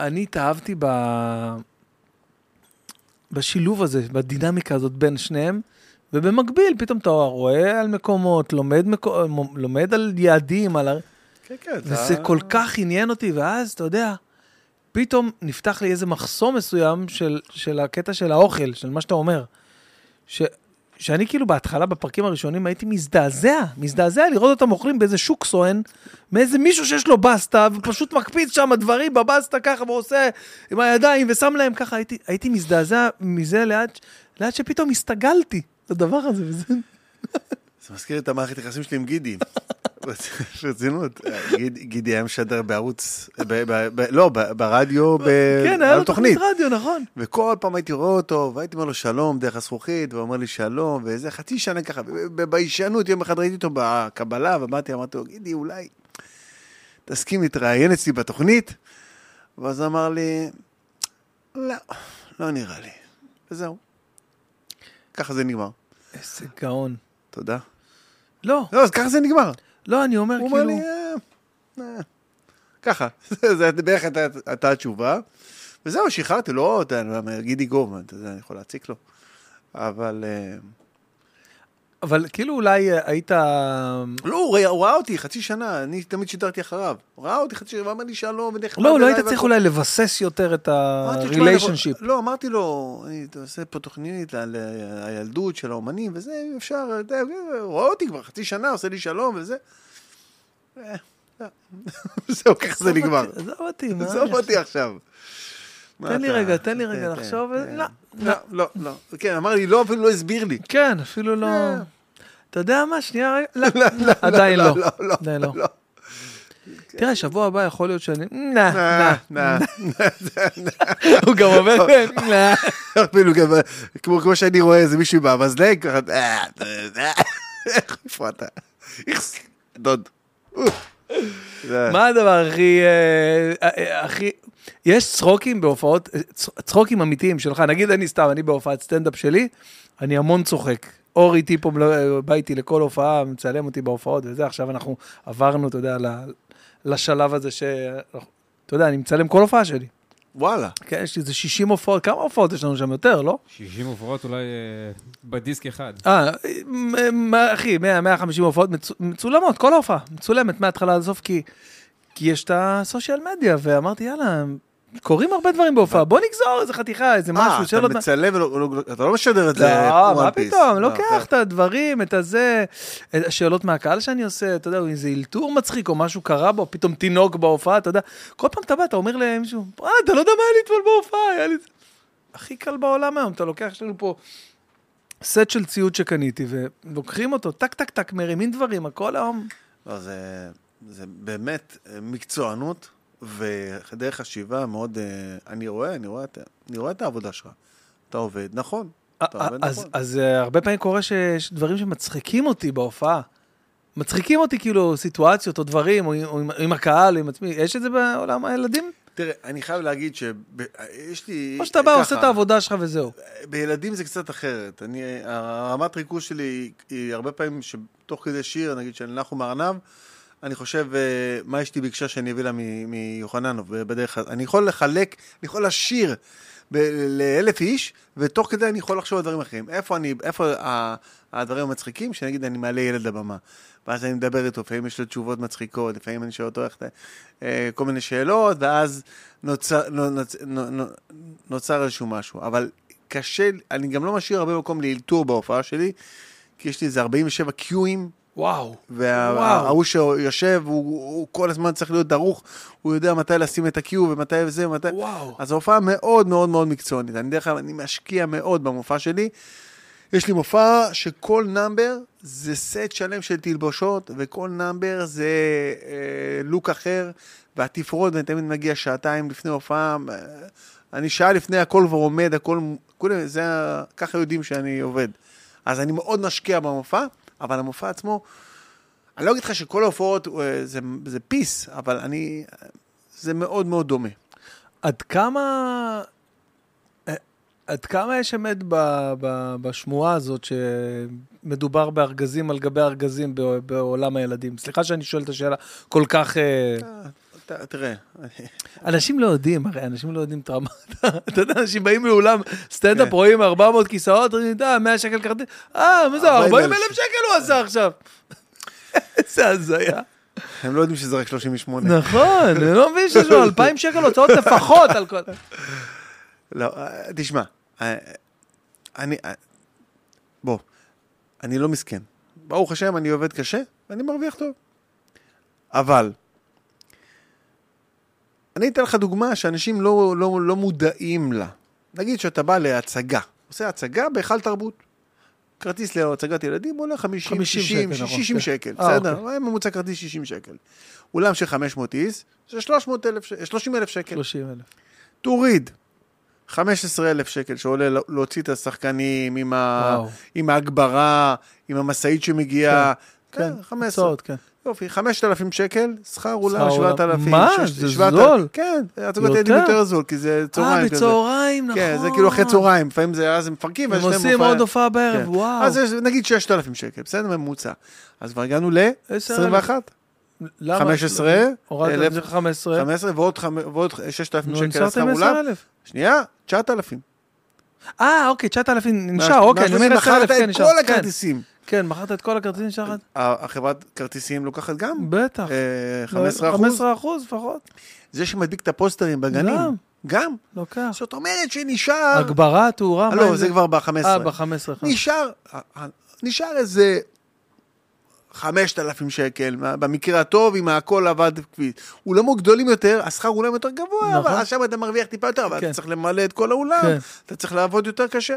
אני התאהבתי ב... בשילוב הזה, בדינמיקה הזאת בין שניהם, ובמקביל, פתאום אתה רואה על מקומות, לומד, מקו... לומד על יעדים, על... כן, כן. וזה אתה- כל כך עניין אותי, ואז, אתה יודע, פתאום נפתח לי איזה מחסום מסוים של, של הקטע של האוכל, של מה שאתה אומר. ש, שאני כאילו בהתחלה, בפרקים הראשונים, הייתי מזדעזע, מזדעזע לראות אותם אוכלים באיזה שוק סואן, מאיזה מישהו שיש לו בסטה, ופשוט מקפיץ שם דברים בבסטה ככה, ועושה עם הידיים, ושם להם ככה, הייתי, הייתי מזדעזע מזה לאט, לאט שפתאום הסתגלתי לדבר הזה, וזה... זה מזכיר את המערכת יחסים שלי עם גידי. ברצינות. גיד- גידי היה משדר בערוץ, לא, ברדיו, כן, היה לו תוכנית רדיו, נכון. וכל פעם הייתי רואה אותו, והייתי אומר לו שלום דרך הזכוכית, והוא אומר לי שלום, ואיזה חצי שנה ככה, ב- ב- ביישנות, יום אחד ראיתי אותו בקבלה, ובאתי, אמרתי לו, גידי, אולי תסכים להתראיין אצלי בתוכנית? ואז אמר לי, לא, לא נראה לי. וזהו. ככה זה נגמר. איזה גאון. תודה. לא, לא, אז ככה זה נגמר. לא, אני אומר הוא אומר כאילו... לי, "אה, אה." ככה, זה בערך הייתה- התשובה. וזהו, שחררתי, לא, אתה יודע, גידי יודע, אני יכול להציק לו. אבל... אבל כאילו אולי אה, היית... לא, הוא ראה- הוא ראה אותי חצי שנה, אני תמיד שידרתי אחריו. הוא ראה אותי חצי שנה, ואמר לי שלום, ונחמד. לא, לא היית צריך. אולי לבסס יותר את ה-relationship. לא, אמרתי לו, אני עושה פה תוכנית על הילדות של האומנים, וזה, אפשר, אתה יודע, הוא רואה אותי כבר חצי שנה, עושה לי שלום וזה. אה, לא. זהו, ככה זה נגמר. עזוב אותי, מה? עזוב אותי עכשיו. תן לי רגע, תן לי רגע לחשוב, לא. לא, לא, לא. כן, אמר לי, לא, אפילו לא הסביר לי. כן, אפילו לא... אה. אתה יודע מה? שנייה רגע. לא, עדיין לא. לא, לא, עדיין לא. לא. תראה, שבוע הבא יכול להיות שאני... נה, אה, נה. נה. הוא גם אומר, נה. אפילו גם, כמו שאני רואה איזה מישהו במזלג, ככה, אה, אה, איך, אתה? איכס, דוד. מה הדבר הכי... אה, אה, הכי... יש צחוקים בהופעות, צחוקים אמיתיים שלך, נגיד אני סתם, אני בהופעת סטנדאפ שלי, אני המון צוחק. אור איתי פה, מל- בא איתי לכל הופעה, מצלם אותי בהופעות וזה, עכשיו אנחנו עברנו, אתה יודע, לשלב הזה ש... אתה יודע, אני מצלם כל הופעה שלי. וואלה. כן, יש לי איזה 60 הופעות, כמה הופעות יש לנו שם יותר, לא? 60 הופעות אולי אה, בדיסק אחד. אה, אחי, 100, 150 הופעות מצו- מצולמות, כל ההופעה, מצולמת מההתחלה עד הסוף, כי, כי יש את הסושיאל מדיה, ואמרתי, יאללה, קורים הרבה דברים בהופעה, בוא נגזור איזה חתיכה, איזה אה, משהו, אתה שאלות... מצלם ולא, לא- אתה לא משדר את זה לא, מה. פתאום, לא, לוקח. את הדברים, את הזה, את השאלות מהקהל שאני עושה, אתה יודע, איזה אלתור מצחיק, או משהו קרה בו, פתאום תינוק בהופעה, אתה יודע, כל פעם אתה בא, אתה אומר למישהו, וואלה, אתה לא יודע מה היה לי אתמול בהופעה, היה לי... הכי קל בעולם היום, אתה לוקח, יש לנו פה סט של ציוד שקניתי, ולוקחים אותו, טק, טק, טק, מרימים דברים, הכל היום... לא, זה, זה באמת אה, מקצוענות ודרך חשיבה מאוד... אה, אני רואה, אני רואה, את- אני רואה את העבודה שלך. אתה עובד נכון. אתה עובד אז, נכון. אז אה, הרבה פעמים קורה שיש דברים שמצחיקים אותי בהופעה. מצחיקים אותי כאילו סיטואציות או דברים, או, או עם, עם הקהל, או עם עצמי. יש את זה בעולם הילדים? תראה, אני חייב להגיד שיש לי... או שאתה בא, ככה, עושה את העבודה שלך וזהו. בילדים זה קצת אחרת. אני, הרמת ריכוז שלי היא, הרבה פעמים שתוך כדי שיר, נגיד שאנחנו מארנב, אני חושב אה, מה אשתי ביקשה שאני אביא לה מיוחננוב בדרך כלל. אני יכול לחלק, אני יכול לשיר לאלף איש, ותוך כדי אני יכול לחשוב על דברים אחרים. איפה אני, איפה הדברים המצחיקים, שנגיד אני מעלה ילד לבמה. ואז אני מדבר איתו, לפעמים יש לו תשובות מצחיקות, לפעמים אני שואל אותו איך אתה... אה, כל מיני שאלות, ואז נוצר, נוצ, נוצ, נוצר איזשהו משהו. אבל קשה, אני גם לא משאיר הרבה מקום לאלתור בהופעה שלי, כי יש לי איזה 47 קיואים, וואו. וההוא. שיושב, הוא, הוא כל הזמן צריך להיות דרוך, הוא יודע מתי לשים את הקיו ומתי וזה ומתי... וואו. אז ההופעה מאוד מאוד מאוד מקצוענית. אני דרך אגב, אני משקיע מאוד במופע שלי. יש לי מופע שכל נאמבר זה סט שלם של תלבושות, וכל נאמבר זה אה, לוק אחר, והתפרוד, ואני תמיד מגיע שעתיים לפני הופעה. אה, אני שעה לפני, הכל כבר עומד, הכל... כולם, זה, ככה יודעים שאני עובד. אז אני מאוד משקיע במופע, אבל המופע עצמו, אני לא אגיד לך שכל ההופעות אה, זה, זה פיס, אבל אני... זה מאוד מאוד דומה. עד כמה... אה, עד כמה יש אמת ב, ב, בשמועה הזאת שמדובר בארגזים על גבי ארגזים בעולם הילדים? סליחה שאני שואל את השאלה כל כך... ת- תראה, אנשים לא יודעים, הרי אנשים לא יודעים את רמת... אתה יודע, אנשים באים לאולם סטנדאפ, כן. רואים 400 כיסאות, אומרים, אתה יודע, 100 שקל כרטיס, אה, מה זה, 40 40,000 אלף שקל הוא עשה עכשיו. איזה הזיה. הם לא יודעים שזה רק 38. נכון, אני לא מבין שיש לו 2,000 שקל הוצאות לפחות על כל... לא, אה, תשמע, אה, אני, אה, בוא, אני לא מסכן. ברוך השם, אני עובד קשה, ואני מרוויח טוב. אבל, אני אתן לך דוגמה שאנשים לא, לא, לא מודעים לה. נגיד שאתה בא להצגה, עושה הצגה בהיכל תרבות. כרטיס להצגת ילדים עולה 50, 50 60, שקל, נכון, 60 כן. שקל, אה, בסדר? אוקיי. ממוצע כרטיס 60 שקל. אולם של 500 איס, זה 300 אלף, ש- 30 אלף שקל. 30 אלף. תוריד 15,000 שקל שעולה לה- להוציא את השחקנים עם, ה... עם ההגברה, עם המשאית שמגיעה. כן, 15. הוצאות, כן. יופי, 5,000 שקל, שכר אולם שכר אולם. 7,000. מה? זה 7,000. זול. כן, יותר? ילדים יותר זול, כי זה אה, צהריים כזה. בצהריים, נכון. כן, זה כאילו אחרי צהריים, לפעמים זה אז הם מפרקים. הם עושים עוד הופעה בערב, כן. וואו. אז נגיד 6,000 שקל, בסדר, ממוצע. אז כבר הגענו ל-21, למה? 15, הורדת אלף- את זה 15. 15 ועוד ועוד 6,000 נו, שקל שכר אולם. 10,000. שנייה, 9,000. אה, אוקיי, 9,000 נשאר, אוקיי, אני אומר 10,000, מכרת כן, את נשאר. כל כן. הכרטיסים. כן, מכרת את כל הכרטיסים? ה- החברת כרטיסים לוקחת גם בטח. אה, 15 אחוז. 15 אחוז לפחות. זה שמדביק את הפוסטרים בגנים. גם. גם. לוקח. זאת אומרת שנשאר... הגברה, תאורה, אה, לא, זה כבר ב-15. אה, ב-15. נשאר, נשאר איזה 5,000 שקל, במקרה הטוב, אם הכל עבד כפי. אולמות גדולים יותר, השכר אולם יותר גבוה, נכון. אבל עכשיו אתה מרוויח טיפה יותר, אבל כן. אתה צריך למלא את כל האולם, כן. אתה צריך לעבוד יותר קשה.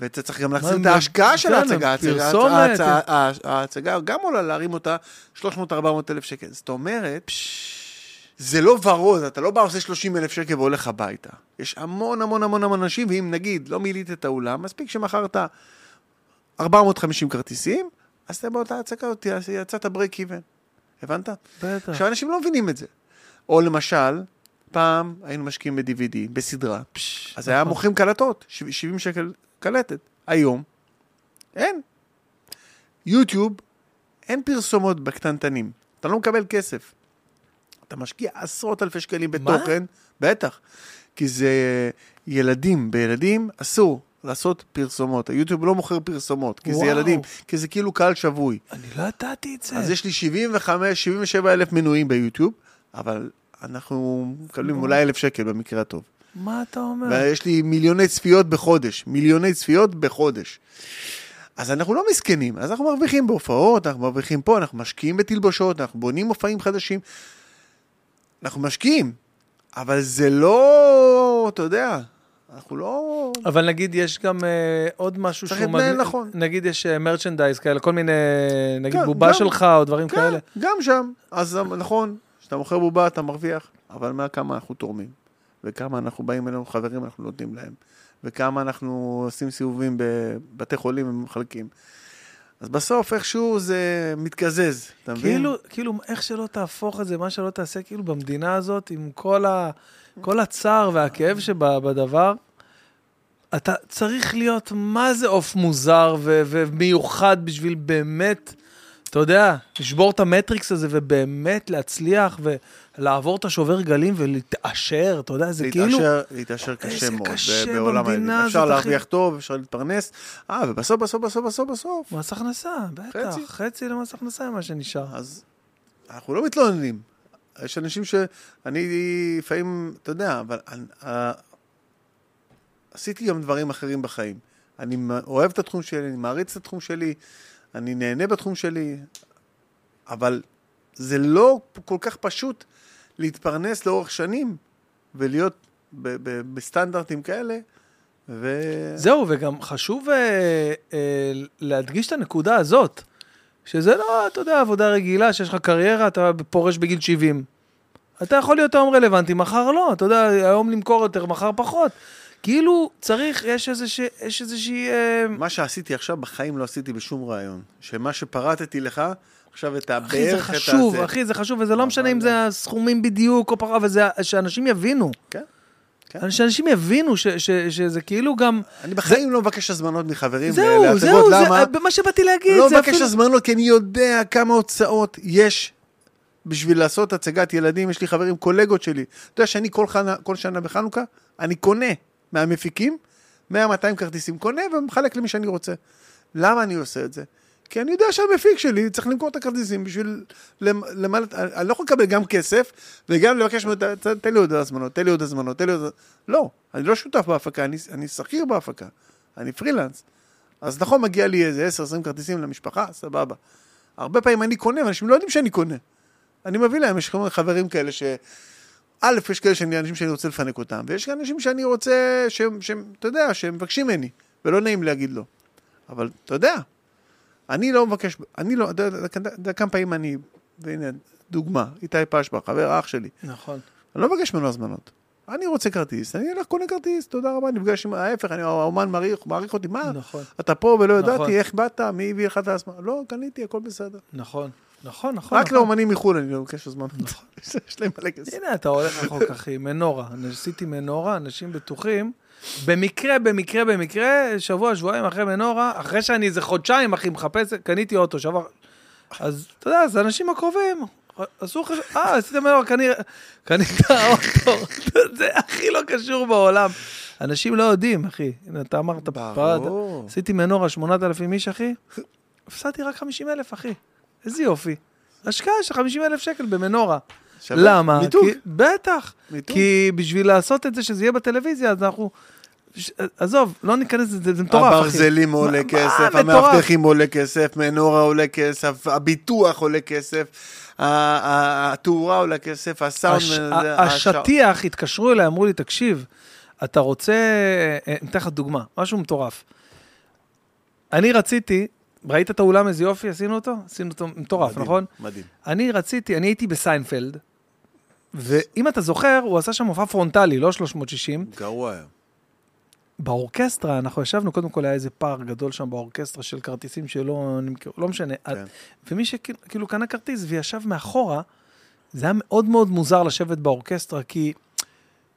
ואתה צריך גם להחזיר את ההשקעה של כן, ההצגה. ההצגה- גם עולה להרים אותה 300-400 אלף שקל. זאת אומרת, זה לא ורוד, אתה לא בא עושה 30 אלף שקל והולך הביתה. יש המון המון המון המון אנשים, ואם נגיד לא מילאת את האולם, מספיק שמכרת 450 כרטיסים, אז אתה באותה הצגה, אז יצאת ברייק איבן. הבנת? בטח. עכשיו, אנשים לא מבינים את זה. או למשל, פעם היינו משקיעים ב-DVD, בסדרה, אז היה מוכרים קלטות, שב- 70 שקל קלטת. היום, אין. יוטיוב, אין פרסומות בקטנטנים. אתה לא מקבל כסף. אתה משקיע עשרות אלפי שקלים מה? בתוכן, בטח. כי זה ילדים, בילדים אסור לעשות פרסומות. היוטיוב לא מוכר פרסומות, כי זה וואו. ילדים, כי זה כאילו קהל שבוי. אני לא ידעתי את זה. אז יש לי 75, 77 אלף מנויים ביוטיוב, אבל אנחנו מקבלים אולי אלף שקל במקרה הטוב. מה אתה אומר? ויש לי מיליוני צפיות בחודש, מיליוני צפיות בחודש. אז אנחנו לא מסכנים, אז אנחנו מרוויחים בהופעות, אנחנו מרוויחים פה, אנחנו משקיעים בתלבושות, אנחנו בונים מופעים חדשים. אנחנו משקיעים, אבל זה לא, אתה יודע, אנחנו לא... אבל נגיד יש גם אה, עוד משהו צריך שהוא... להתנהל מגניב- נכון. נגיד יש מרצ'נדייז כאלה, כל מיני, נגיד כן, בובה גם- שלך או דברים כן, כאלה. גם שם. אז נכון, כשאתה מוכר בובה אתה מרוויח, אבל מה כמה אנחנו תורמים, וכמה אנחנו באים אלינו חברים אנחנו נותנים להם, וכמה אנחנו עושים סיבובים בבתי חולים ומחלקים. אז בסוף איכשהו זה מתקזז, אתה מבין? כאילו, כאילו, איך שלא תהפוך את זה, מה שלא תעשה, כאילו במדינה הזאת, עם כל, ה, כל הצער והכאב שבדבר, אתה צריך להיות מה זה עוף מוזר ו- ומיוחד בשביל באמת, אתה יודע, לשבור את המטריקס הזה ובאמת להצליח ולעבור את השובר גלים ולהתעשר, אתה יודע, זה כאילו... להתעשר, להתעשר קשה מאוד קשה בעולם הילדים. אפשר הזאת, אחי. להרוויח טוב, אפשר להתפרנס, אה, ובסוף, בסוף, בסוף, בסוף, בסוף, מס הכנסה, בטח, חצי. חצי, למס הכנסה מה שנשאר. אז אנחנו לא מתלוננים. יש אנשים שאני לפעמים, אתה יודע, אבל אה, עשיתי גם דברים אחרים בחיים. אני אוהב את התחום שלי, אני מעריץ את התחום שלי, אני נהנה בתחום שלי, אבל זה לא כל כך פשוט להתפרנס לאורך שנים ולהיות ב- ב- בסטנדרטים כאלה. ו... זהו, וגם חשוב אה, אה, להדגיש את הנקודה הזאת, שזה לא, אתה יודע, עבודה רגילה, שיש לך קריירה, אתה פורש בגיל 70. אתה יכול להיות היום רלוונטי, מחר לא, אתה יודע, היום למכור יותר, מחר פחות. כאילו, צריך, יש איזושהי, יש איזושהי... אה, מה שעשיתי עכשיו בחיים לא עשיתי בשום רעיון. שמה שפרטתי לך, עכשיו את הבערך, אחי, זה את חשוב, הזה. אחי, זה חשוב, וזה לא משנה אם זה הסכומים בדיוק או פחות, אבל זה שאנשים יבינו. כן, כן. שאנשים יבינו ש- ש- שזה כאילו גם... אני בחיים לא מבקש הזמנות מחברים זהו, להצגות, זהו, למה? זה מה שבאתי להגיד. לא מבקש אפילו- הזמנות כי אני יודע כמה הוצאות יש בשביל לעשות הצגת ילדים. יש לי חברים, קולגות שלי. אתה יודע שאני כל, חנה, כל שנה בחנוכה, אני קונה מהמפיקים 100-200 כרטיסים, קונה ומחלק למי שאני רוצה. למה אני עושה את זה? כי אני יודע שהמפיק שלי צריך למכור את הכרטיסים בשביל למ- למלא, אני לא יכול לקבל גם כסף וגם לבקש ממנו, "ת- תן לי עוד הזמנות, תן לי עוד הזמנות, תן לי עוד... לא, אני לא שותף בהפקה, אני, אני שכיר בהפקה, אני פרילנס. אז נכון, מגיע לי איזה 10-20 כרטיסים למשפחה, סבבה. הרבה פעמים אני קונה, ואנשים לא יודעים שאני קונה. אני מביא להם, יש חברים כאלה ש... א', יש כאלה שאני, אנשים שאני רוצה לפנק אותם, ויש אנשים שאני רוצה, שהם, אתה יודע, שהם מבקשים ממני, ולא נעים להגיד לא. אבל אתה יודע, אני לא מבקש, אני לא, אתה יודע, כמה פעמים אני, והנה, דוגמה, איתי פשבה, חבר אח שלי, נכון. אני לא מבקש ממנו הזמנות. אני רוצה כרטיס, אני אלך קונה כרטיס, תודה רבה, נפגש עם ההפך, אני, האומן מעריך, מעריך אותי, מה? נכון. אתה פה ולא ידעתי, נכון. איך באת, מי הביא לך את הזמן? לא, קניתי, הכל בסדר. נכון, נכון, נכון. רק נכון. לאומנים מחו"ל אני לא מבקש הזמנות. יש להם מלא כסף. הנה, אתה הולך רחוק, אחי, מנורה. אני עשיתי מנורה, אנשים בטוחים. במקרה, במקרה, במקרה, שבוע, שבועיים אחרי מנורה, אחרי שאני איזה חודשיים, אחי, מחפש, קניתי אוטו, שבוע... אז, אתה יודע, זה האנשים הקרובים. עשו חשוב, אה, עשית מנורה, קני- קנית אוטו. זה הכי לא קשור בעולם. אנשים לא יודעים, אחי. הנה, אתה אמרת, ברור. עשיתי מנורה 8,000 איש, אחי. הפסדתי רק 50,000, אחי. איזה יופי. השקעה של 50,000 שקל במנורה. שווה. למה? מיתוג. כי, בטח. מיתוג. כי בשביל לעשות את זה, שזה יהיה בטלוויזיה, אז אנחנו... ש... עזוב, לא ניכנס לזה, זה מטורף, אחי. הברזלים עולה כסף, מטורף. המאבטחים עולה כסף, מנורה עולה כסף, הביטוח עולה כסף, התאורה עולה כסף, הסאונד... הש... השטיח, התקשרו אליי, אמרו לי, תקשיב, אתה רוצה... אה, אני אתן לך דוגמה, משהו מטורף. אני רציתי, ראית את האולם איזה יופי, עשינו אותו? עשינו אותו מטורף, מדהים, נכון? מדהים. אני רציתי, אני הייתי בסיינפלד, ואם אתה זוכר, הוא עשה שם מופע פרונטלי, לא 360. גרוע היה. באורקסטרה, אנחנו ישבנו, קודם כל היה איזה פער גדול שם באורקסטרה של כרטיסים שלא נמכרו, לא משנה. כן. ומי שכאילו קנה כרטיס וישב מאחורה, זה היה מאוד מאוד מוזר לשבת באורקסטרה, כי,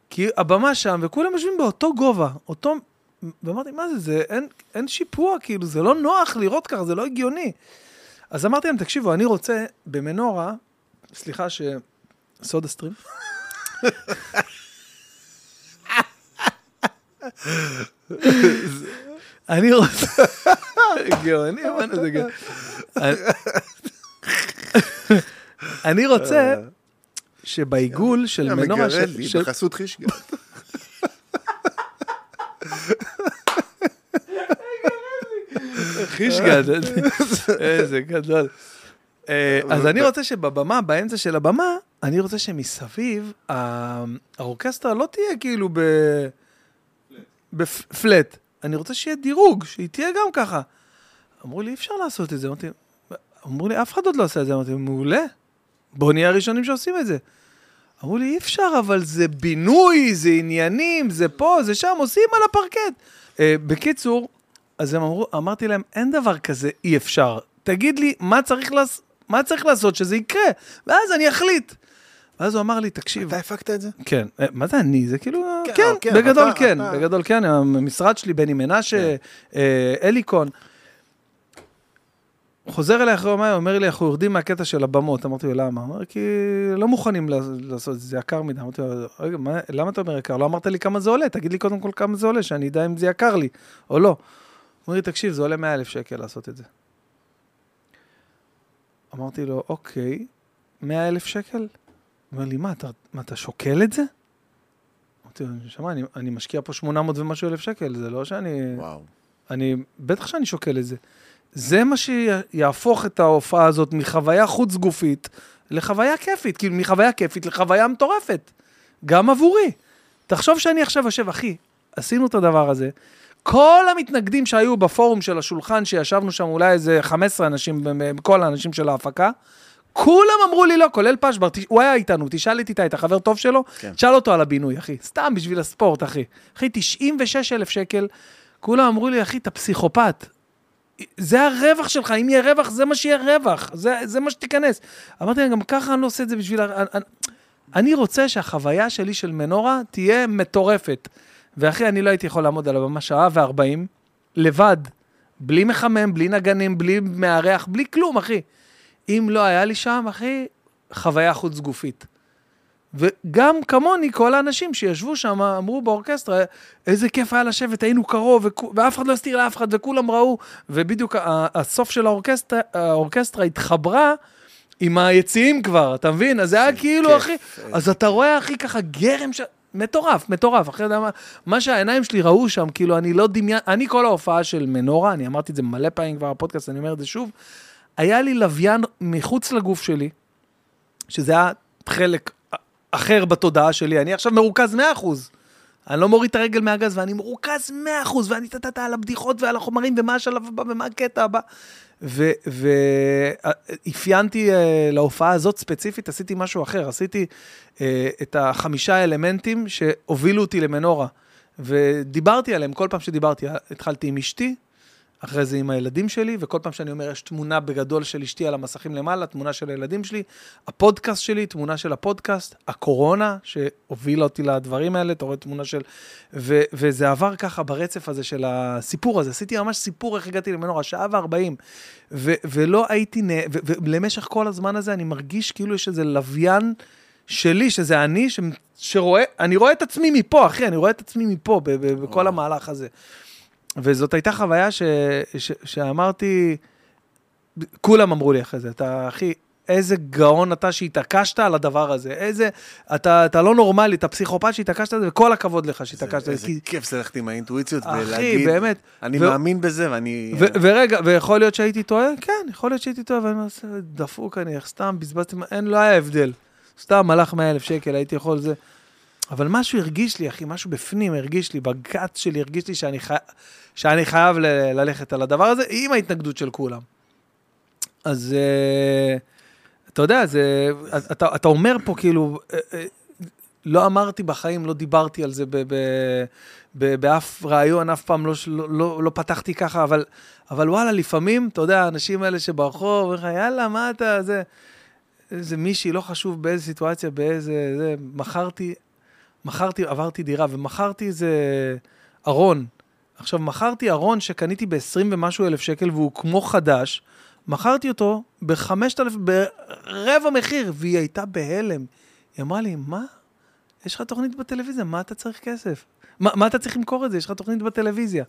כי הבמה שם, וכולם יושבים באותו גובה, אותו... ואמרתי, מה זה, זה אין, אין שיפוע, כאילו, זה לא נוח לראות ככה, זה לא הגיוני. אז אמרתי להם, תקשיבו, אני רוצה במנורה, סליחה ש... סודה סטרים. אני רוצה... גאוני, מה זה גאוני. אני רוצה שבעיגול של מנורה... מגרד של- לי של- בחסות חישגה. חישגד, איזה גדול. אה, אז אני רוצה שבבמה, באמצע של הבמה, אני רוצה שמסביב, האורקסטרה לא תהיה כאילו ב... בפלט. אני רוצה שיהיה דירוג, שהיא תהיה גם ככה. אמרו לי, אי אפשר לעשות את זה. אמרתי, אמרו לי, אף אחד עוד לא עושה את זה. אמרתי, מעולה, בואו נהיה הראשונים שעושים את זה. אמרו לי, אי אפשר, אבל זה בינוי, זה עניינים, זה פה, זה שם, עושים על הפרקט. אה, בקיצור, אז הם אמרו, אמרתי להם, אין דבר כזה אי אפשר. תגיד לי, מה צריך, לעש... מה צריך לעשות שזה יקרה? ואז אני אחליט. ואז הוא אמר לי, תקשיב, אתה הפקת את זה? כן, אה, מה זה אני? זה כאילו, כן, כן, כן, בגדול כן, בגדול כן, המשרד שלי, בני מנשה, אה, אליקון. הוא חוזר אליי אחרי יומיים, אומר לי, אנחנו יורדים מהקטע של הבמות. אמרתי לו, למה? הוא אומר, כי לא מוכנים לעשות את זה, זה יקר מדי. אמרתי לו, רגע, מה- למה אתה אומר יקר? לא אמרת לי כמה זה עולה, תגיד לי קודם כל כמה זה עולה, שאני אדע אם זה יקר לי או לא. הוא אומר לי, תקשיב, זה עולה 100 אלף שקל לעשות את זה. אמרתי לו, אוקיי, 100 אלף שקל? אומר לי, מה, אתה, מה, אתה שוקל את זה? אמרתי לו, נשמה, אני, אני משקיע פה 800 ומשהו אלף שקל, זה לא שאני... וואו. אני, בטח שאני שוקל את זה. זה מה שיהפוך את ההופעה הזאת מחוויה חוץ גופית לחוויה כיפית, כאילו מחוויה כיפית לחוויה מטורפת, גם עבורי. תחשוב שאני עכשיו יושב, אחי, עשינו את הדבר הזה, כל המתנגדים שהיו בפורום של השולחן, שישבנו שם אולי איזה 15 אנשים, כל האנשים של ההפקה, כולם אמרו לי לא, כולל פשבר, הוא היה איתנו, תשאל את איתי, אתה חבר טוב שלו, כן. תשאל אותו על הבינוי, אחי, סתם בשביל הספורט, אחי. אחי, 96 אלף שקל, כולם אמרו לי, אחי, אתה פסיכופת. זה הרווח שלך, אם יהיה רווח, זה מה שיהיה רווח, זה, זה מה שתיכנס. אמרתי להם, גם ככה אני לא עושה את זה בשביל... אני, אני רוצה שהחוויה שלי של מנורה תהיה מטורפת. ואחי, אני לא הייתי יכול לעמוד על הבמה שעה וארבעים, לבד, בלי מחמם, בלי נגנים, בלי מארח, בלי כלום, אחי. אם לא היה לי שם, אחי, חוויה חוץ גופית. וגם כמוני, כל האנשים שישבו שם אמרו באורקסטרה, איזה כיף היה לשבת, היינו קרוב, וכו- ואף אחד לא הסתיר לאף אחד, וכולם ראו, ובדיוק הסוף של האורקסטרה, האורקסטרה התחברה עם היציעים כבר, אתה מבין? אז זה היה כאילו, כיף, אחי, אז אתה רואה, אחי, ככה גרם ש... מטורף, מטורף. אחי, יודע מה, מה שהעיניים שלי ראו שם, כאילו, אני לא דמיין... אני כל ההופעה של מנורה, אני אמרתי את זה מלא פעמים כבר בפודקאסט, אני אומר את זה שוב, היה לי לוויין מחוץ לגוף שלי, שזה היה חלק אחר בתודעה שלי, אני עכשיו מרוכז 100%. אני לא מוריד את הרגל מהגז, ואני מרוכז 100%, ואני טטטה על הבדיחות ועל החומרים, ומה השלב הבא ומה הקטע הבא. ואפיינתי להופעה הזאת ספציפית, עשיתי משהו אחר, עשיתי אה, את החמישה אלמנטים שהובילו אותי למנורה, ודיברתי עליהם כל פעם שדיברתי, התחלתי עם אשתי, אחרי זה עם הילדים שלי, וכל פעם שאני אומר, יש תמונה בגדול של אשתי על המסכים למעלה, תמונה של הילדים שלי, הפודקאסט שלי, תמונה של הפודקאסט, הקורונה שהובילה אותי לדברים האלה, אתה רואה תמונה של... ו- וזה עבר ככה ברצף הזה של הסיפור הזה, עשיתי ממש סיפור איך הגעתי למנורה, שעה וארבעים, ו- ולא הייתי, נ... ו- ולמשך כל הזמן הזה אני מרגיש כאילו יש איזה לוויין שלי, שזה אני, ש... שרואה, אני רואה את עצמי מפה, אחי, אני רואה את עצמי מפה, בכל המהלך הזה. וזאת הייתה חוויה ש, ש, שאמרתי, כולם אמרו לי אחרי זה, אתה אחי, איזה גאון אתה שהתעקשת על הדבר הזה, איזה, אתה, אתה לא נורמלי, אתה פסיכופת שהתעקשת על זה, וכל הכבוד לך שהתעקשת על זה. איזה כי- כיף זה ללכת עם האינטואיציות אחי, ולהגיד, באמת. אני ו- מאמין בזה ואני... ו- ורגע, ויכול להיות שהייתי טועה? כן, יכול להיות שהייתי טועה, ואני עושה, דפוק אני, סתם בזבזתי, אין, לא היה הבדל. סתם הלך 100 אלף שקל, הייתי יכול זה. אבל משהו הרגיש לי, אחי, משהו בפנים הרגיש לי, בגת שלי הרגיש לי שאני, חי... שאני חייב ל- ללכת על הדבר הזה, עם ההתנגדות של כולם. אז אה, אתה יודע, זה, אתה, אתה אומר פה כאילו, אה, אה, לא אמרתי בחיים, לא דיברתי על זה ב, ב, ב, באף ראיון, אף פעם לא, לא, לא, לא פתחתי ככה, אבל, אבל וואלה, לפעמים, אתה יודע, האנשים האלה שברחוב, אומרים לך, יאללה, מה אתה, זה, איזה מישהי, לא חשוב באיזה סיטואציה, באיזה, זה, מכרתי, מכרתי, עברתי דירה, ומכרתי איזה ארון. עכשיו, מכרתי ארון שקניתי ב-20 ומשהו אלף שקל, והוא כמו חדש, מכרתי אותו בחמשת אלף, ברבע מחיר, והיא הייתה בהלם. היא אמרה לי, מה? יש לך תוכנית בטלוויזיה, מה אתה צריך כסף? מה, מה אתה צריך למכור את זה? יש לך תוכנית בטלוויזיה.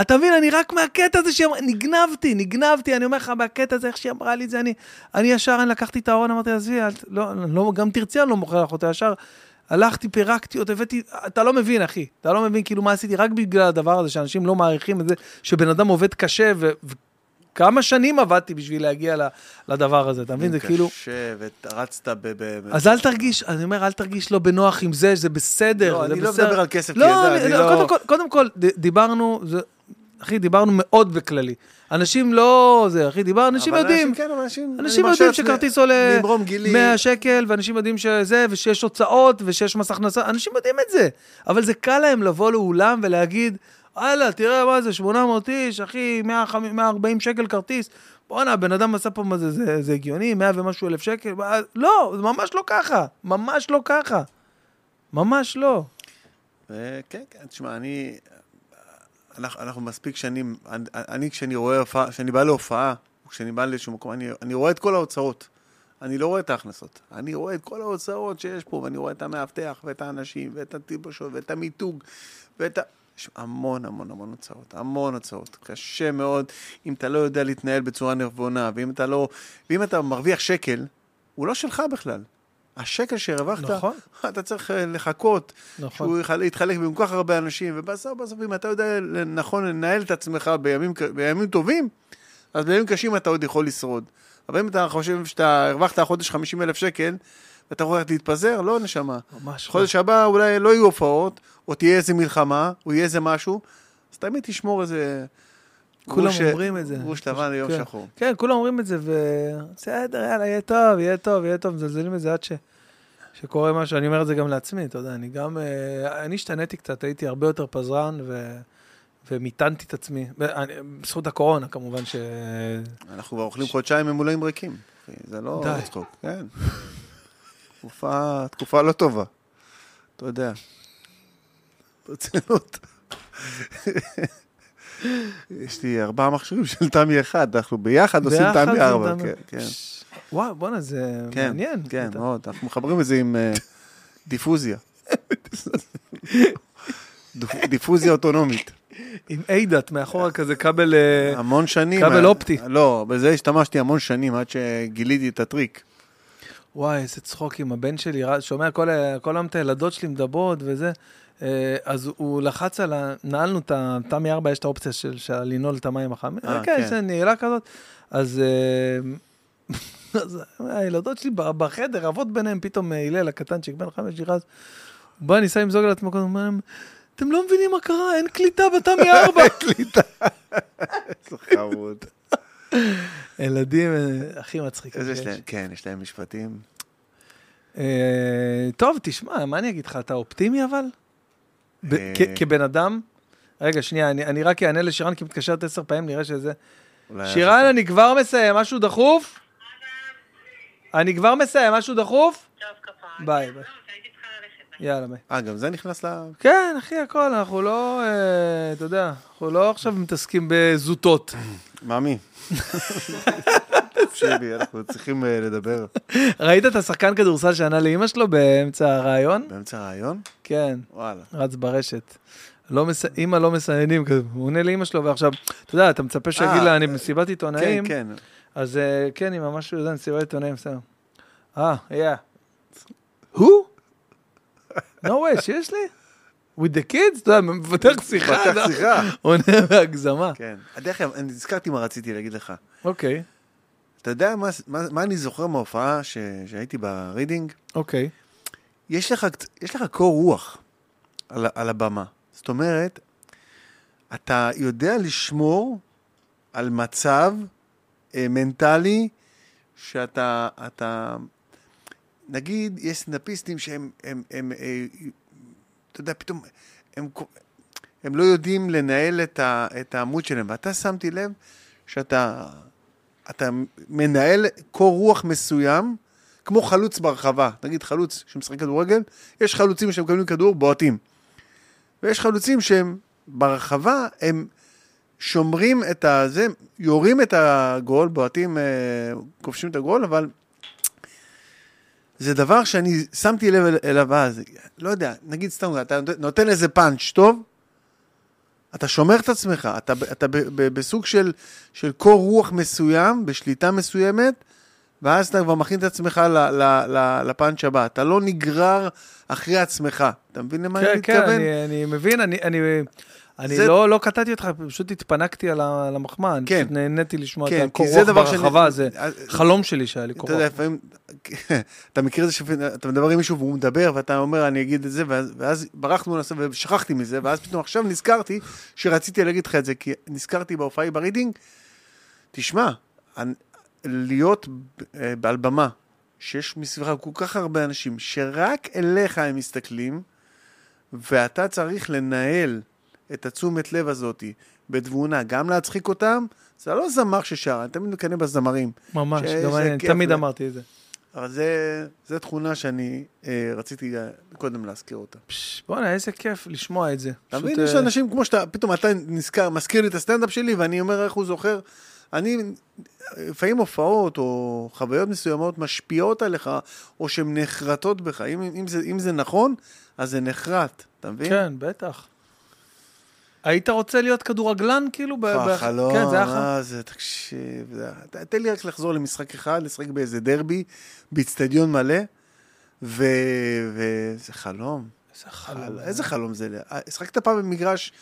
אתה מבין, אני רק מהקטע הזה שהיא אמרה, נגנבתי, נגנבתי, אני אומר לך, מהקטע הזה, איך שהיא אמרה לי את זה, אני, אני ישר, אני לקחתי את הארון, אמרתי, עזבי, לא, לא, גם תרצי, אני לא מוכר לך אותה, ישר הלכתי, פירקתי אותו, הבאתי, אתה לא מבין, אחי, אתה לא מבין כאילו מה עשיתי, רק בגלל הדבר הזה, שאנשים לא מעריכים את זה, שבן אדם עובד קשה, ו... וכמה שנים עבדתי בשביל להגיע לדבר הזה, אתה מבין? זה כאילו... קשה, ורצת ב... ב- אז אל תרגיש, אני אומר, אל תרגיש לא בנוח עם זה, זה בסדר. לא, זה אני לא בסדר. מדבר על כסף, כי לא, אתה- אני- לא, לא- קודם כל, קודם כל, דיברנו, זה, אחי, דיברנו מאוד בכללי. אנשים לא, זה, אחי, דיברנו, אנשים אבל יודעים. כן, אבל אנשים... אנשים אני יודעים מרשה שכרטיס עולה ממרום גילי. 100 שקל, ואנשים יודעים שזה, ושיש הוצאות, ושיש מס הכנסה, אנשים יודעים את זה. אבל זה קל להם לבוא לאולם ולהגיד, הלאה, תראה מה זה, 800 איש, אחי, 150 140 שקל כרטיס. בואנה, הבן אדם עשה פה מה זה, זה, זה הגיוני, 100 ומשהו אלף שקל. מה- לא, זה ממש לא ככה. ממש לא ככה. ממש לא. אה, כן, כן, תשמע, אני... אנחנו, אנחנו מספיק שנים, אני, אני כשאני רואה הופעה, כשאני בא להופעה, כשאני בא לאיזשהו מקום, אני, אני רואה את כל ההוצאות. אני לא רואה את ההכנסות. אני רואה את כל ההוצאות שיש פה, ואני רואה את המאבטח, ואת האנשים, ואת הטיפושות, ואת המיתוג, ואת ה... יש המון המון המון הוצאות, המון הוצאות. קשה מאוד אם אתה לא יודע להתנהל בצורה נבונה, ואם אתה לא... ואם אתה מרוויח שקל, הוא לא שלך בכלל. השקל שהרווחת, נכון. אתה צריך אה, לחכות נכון. שהוא יחל- יתחלק בין כל כך הרבה אנשים, ובסוף, בסוף, אם אתה יודע נכון לנהל את עצמך בימים, בימים טובים, אז בימים קשים אתה עוד יכול לשרוד. אבל אם אתה חושב שאתה הרווחת החודש 50 אלף שקל, ואתה יכול ללכת להתפזר, לא נשמה. ממש לא. חודש הבא אולי לא יהיו הופעות, או תהיה איזה מלחמה, או יהיה איזה משהו, אז תמיד תשמור איזה... כולם גרוש- אומרים את זה. גרוש לבן ליום כן. שחור. כן, כולם אומרים את זה, ובסדר, יאללה, יהיה טוב, יהיה טוב, יהיה טוב, מזלזלים בזה עד ש... שקורה משהו, אני אומר את זה גם לעצמי, אתה יודע, אני גם, אה, אני השתניתי קצת, הייתי הרבה יותר פזרן, ו... ומיתנתי את עצמי, בזכות הקורונה, כמובן ש... אנחנו כבר אוכלים חודשיים ממולאים ריקים. אחי, זה לא. צחוק, כן. תקופה, תקופה לא טובה. אתה יודע. ברצינות. יש לי ארבעה מכשירים של תמי אחד, אנחנו ביחד עושים תמי ארבע. כן, כן. וואו, בואנה, זה כן, מעניין. כן, אתה- מאוד. אנחנו מחברים את זה עם אה, דיפוזיה. דיפוזיה אוטונומית. עם אידאט מאחורה כזה כבל... אה, המון שנים. כבל אה, אופטי. לא, בזה השתמשתי המון שנים עד שגיליתי את הטריק. וואי, איזה צחוק עם הבן שלי, שומע כל, ה- כל היום את הילדות שלי מדברות וזה. אז הוא לחץ על ה... נעלנו את התמי 4, יש את האופציה של, של לנעול את המים החמים. כן, כן. יש נעילה כזאת. אז, אז הילדות שלי בחדר, רבות ביניהם, פתאום אה, הלל הקטנצ'יק, בן חמש, נכנס, הוא בא, ניסה למזוג על עצמו, אומר להם, אתם לא מבינים מה קרה, אין קליטה בתמי 4. איזה חמוד. ילדים אה, הכי מצחיקים. כן, יש להם משפטים. אה, טוב, תשמע, מה אני אגיד לך, אתה אופטימי אבל? אה. כבן אדם? רגע, שנייה, אני, אני רק אענה לשירן, כי מתקשרת עשר פעמים, נראה שזה... שירן, אני כבר מסיים, משהו דחוף? אני כבר מסיים, משהו דחוף? טוב, כפרה. ביי, ביי. לא. ביי. יאללה, ביי. אה, גם זה נכנס ל... כן, אחי, הכל, אנחנו לא, אה, אתה יודע, אנחנו לא עכשיו מתעסקים בזוטות. מאמי. תקשיבי, אנחנו צריכים אה, לדבר ראית את השחקן כדורסל שענה לאימא שלו באמצע הריאיון? באמצע הריאיון? כן. וואלה. רץ ברשת. לא מס... אימא לא מסיינים, כזה, הוא עונה לאימא שלו, ועכשיו, אתה יודע, אתה מצפה שיגיד אה, לה, אני אה, במסיבת כן, עיתונאים, כן. אז אה, כן, היא ממש, יודע, מסיבת עיתונאים, בסדר. אה, yeah. הוא? no way, שיש לי? with the kids? אתה יודע, מפתח שיחה, פתח אתה- שיחה. עונה בהגזמה. כן. דרך אגב, אני נזכרתי מה רציתי להגיד לך. אוקיי, אתה יודע מה- מה מה אני זוכר מההופעה ש- שהייתי ברידינג? אוקיי. יש לך, קצ- יש לך קור רוח על הבמה. זאת אומרת, אתה יודע לשמור על מצב אה, מנטלי שאתה, אתה, נגיד, יש סנאפיסטים שהם, הם, הם, אה, אתה יודע, פתאום, הם, הם לא יודעים לנהל את, ה, את העמוד שלהם, ואתה שמתי לב שאתה אתה מנהל קור רוח מסוים, כמו חלוץ ברחבה. נגיד חלוץ שמשחק כדורגל, יש חלוצים שמקבלים כדור, בועטים. ויש חלוצים שהם ברחבה, הם שומרים את הזה, יורים את הגול, בועטים, אה, כובשים את הגול, אבל זה דבר שאני שמתי לב אל- אליו אז. לא יודע, נגיד סתם, אתה נותן- איזה פאנץ' טוב, אתה שומר את עצמך, אתה, אתה ב, ב, בסוג של, של קור רוח מסוים, בשליטה מסוימת, ואז אתה כבר מכין את עצמך ל, ל, ל, לפאנץ' הבא. אתה לא נגרר אחרי עצמך. אתה מבין למה אני כן, כן, מתכוון? אני, אני מבין, אני, אני, אני זה- לא, לא קטעתי אותך, פשוט התפנקתי על המחמאה, אני כן. פשוט נהניתי לשמוע כן, את כי הקור זה רוח דבר שאני- ברחבה, זה אה, חלום שלי שהיה לי קור אתה יודע. לפעמים, אתה מכיר את זה שאתה מדבר עם מישהו והוא מדבר, ואתה אומר, אני אגיד את זה, ואז, ואז ברחנו לנושא ושכחתי מזה, ואז פתאום עכשיו נזכרתי שרציתי להגיד לך את זה, כי נזכרתי בהופעה ברידינג, תשמע, אני- להיות אה, על במה, שיש מסביבך כל כך הרבה אנשים, שרק אליך הם מסתכלים, ואתה צריך לנהל את התשומת לב הזאתי בתבונה, גם להצחיק אותם, זה לא זמר ששר, אני תמיד מקנא בזמרים. ממש, ש- גם אני תמיד ל- אמרתי את זה. אבל זה, זה תכונה שאני אה, רציתי אה, קודם להזכיר אותה. בואנה, איזה כיף לשמוע את זה. אתה פשוט, מבין, יש אה, אנשים כמו שאתה, פתאום אתה נזכר, מזכיר לי את הסטנדאפ שלי, ואני אומר איך הוא זוכר. אני, לפעמים הופעות או חוויות מסוימות משפיעות עליך, או שהן נחרטות בך. אם, אם, זה, אם זה נכון, אז זה נחרט, אתה מבין? כן, בטח. היית רוצה להיות כדורגלן, כאילו? החלום, כן, זה היה חלום. מה זה, תקשיב, זה- תן לי רק לחזור למשחק אחד, לשחק באיזה דרבי, באיצטדיון מלא, ו- וזה חלום. איזה חלום. איזה חלום זה? אה, השחקת פעם במגרש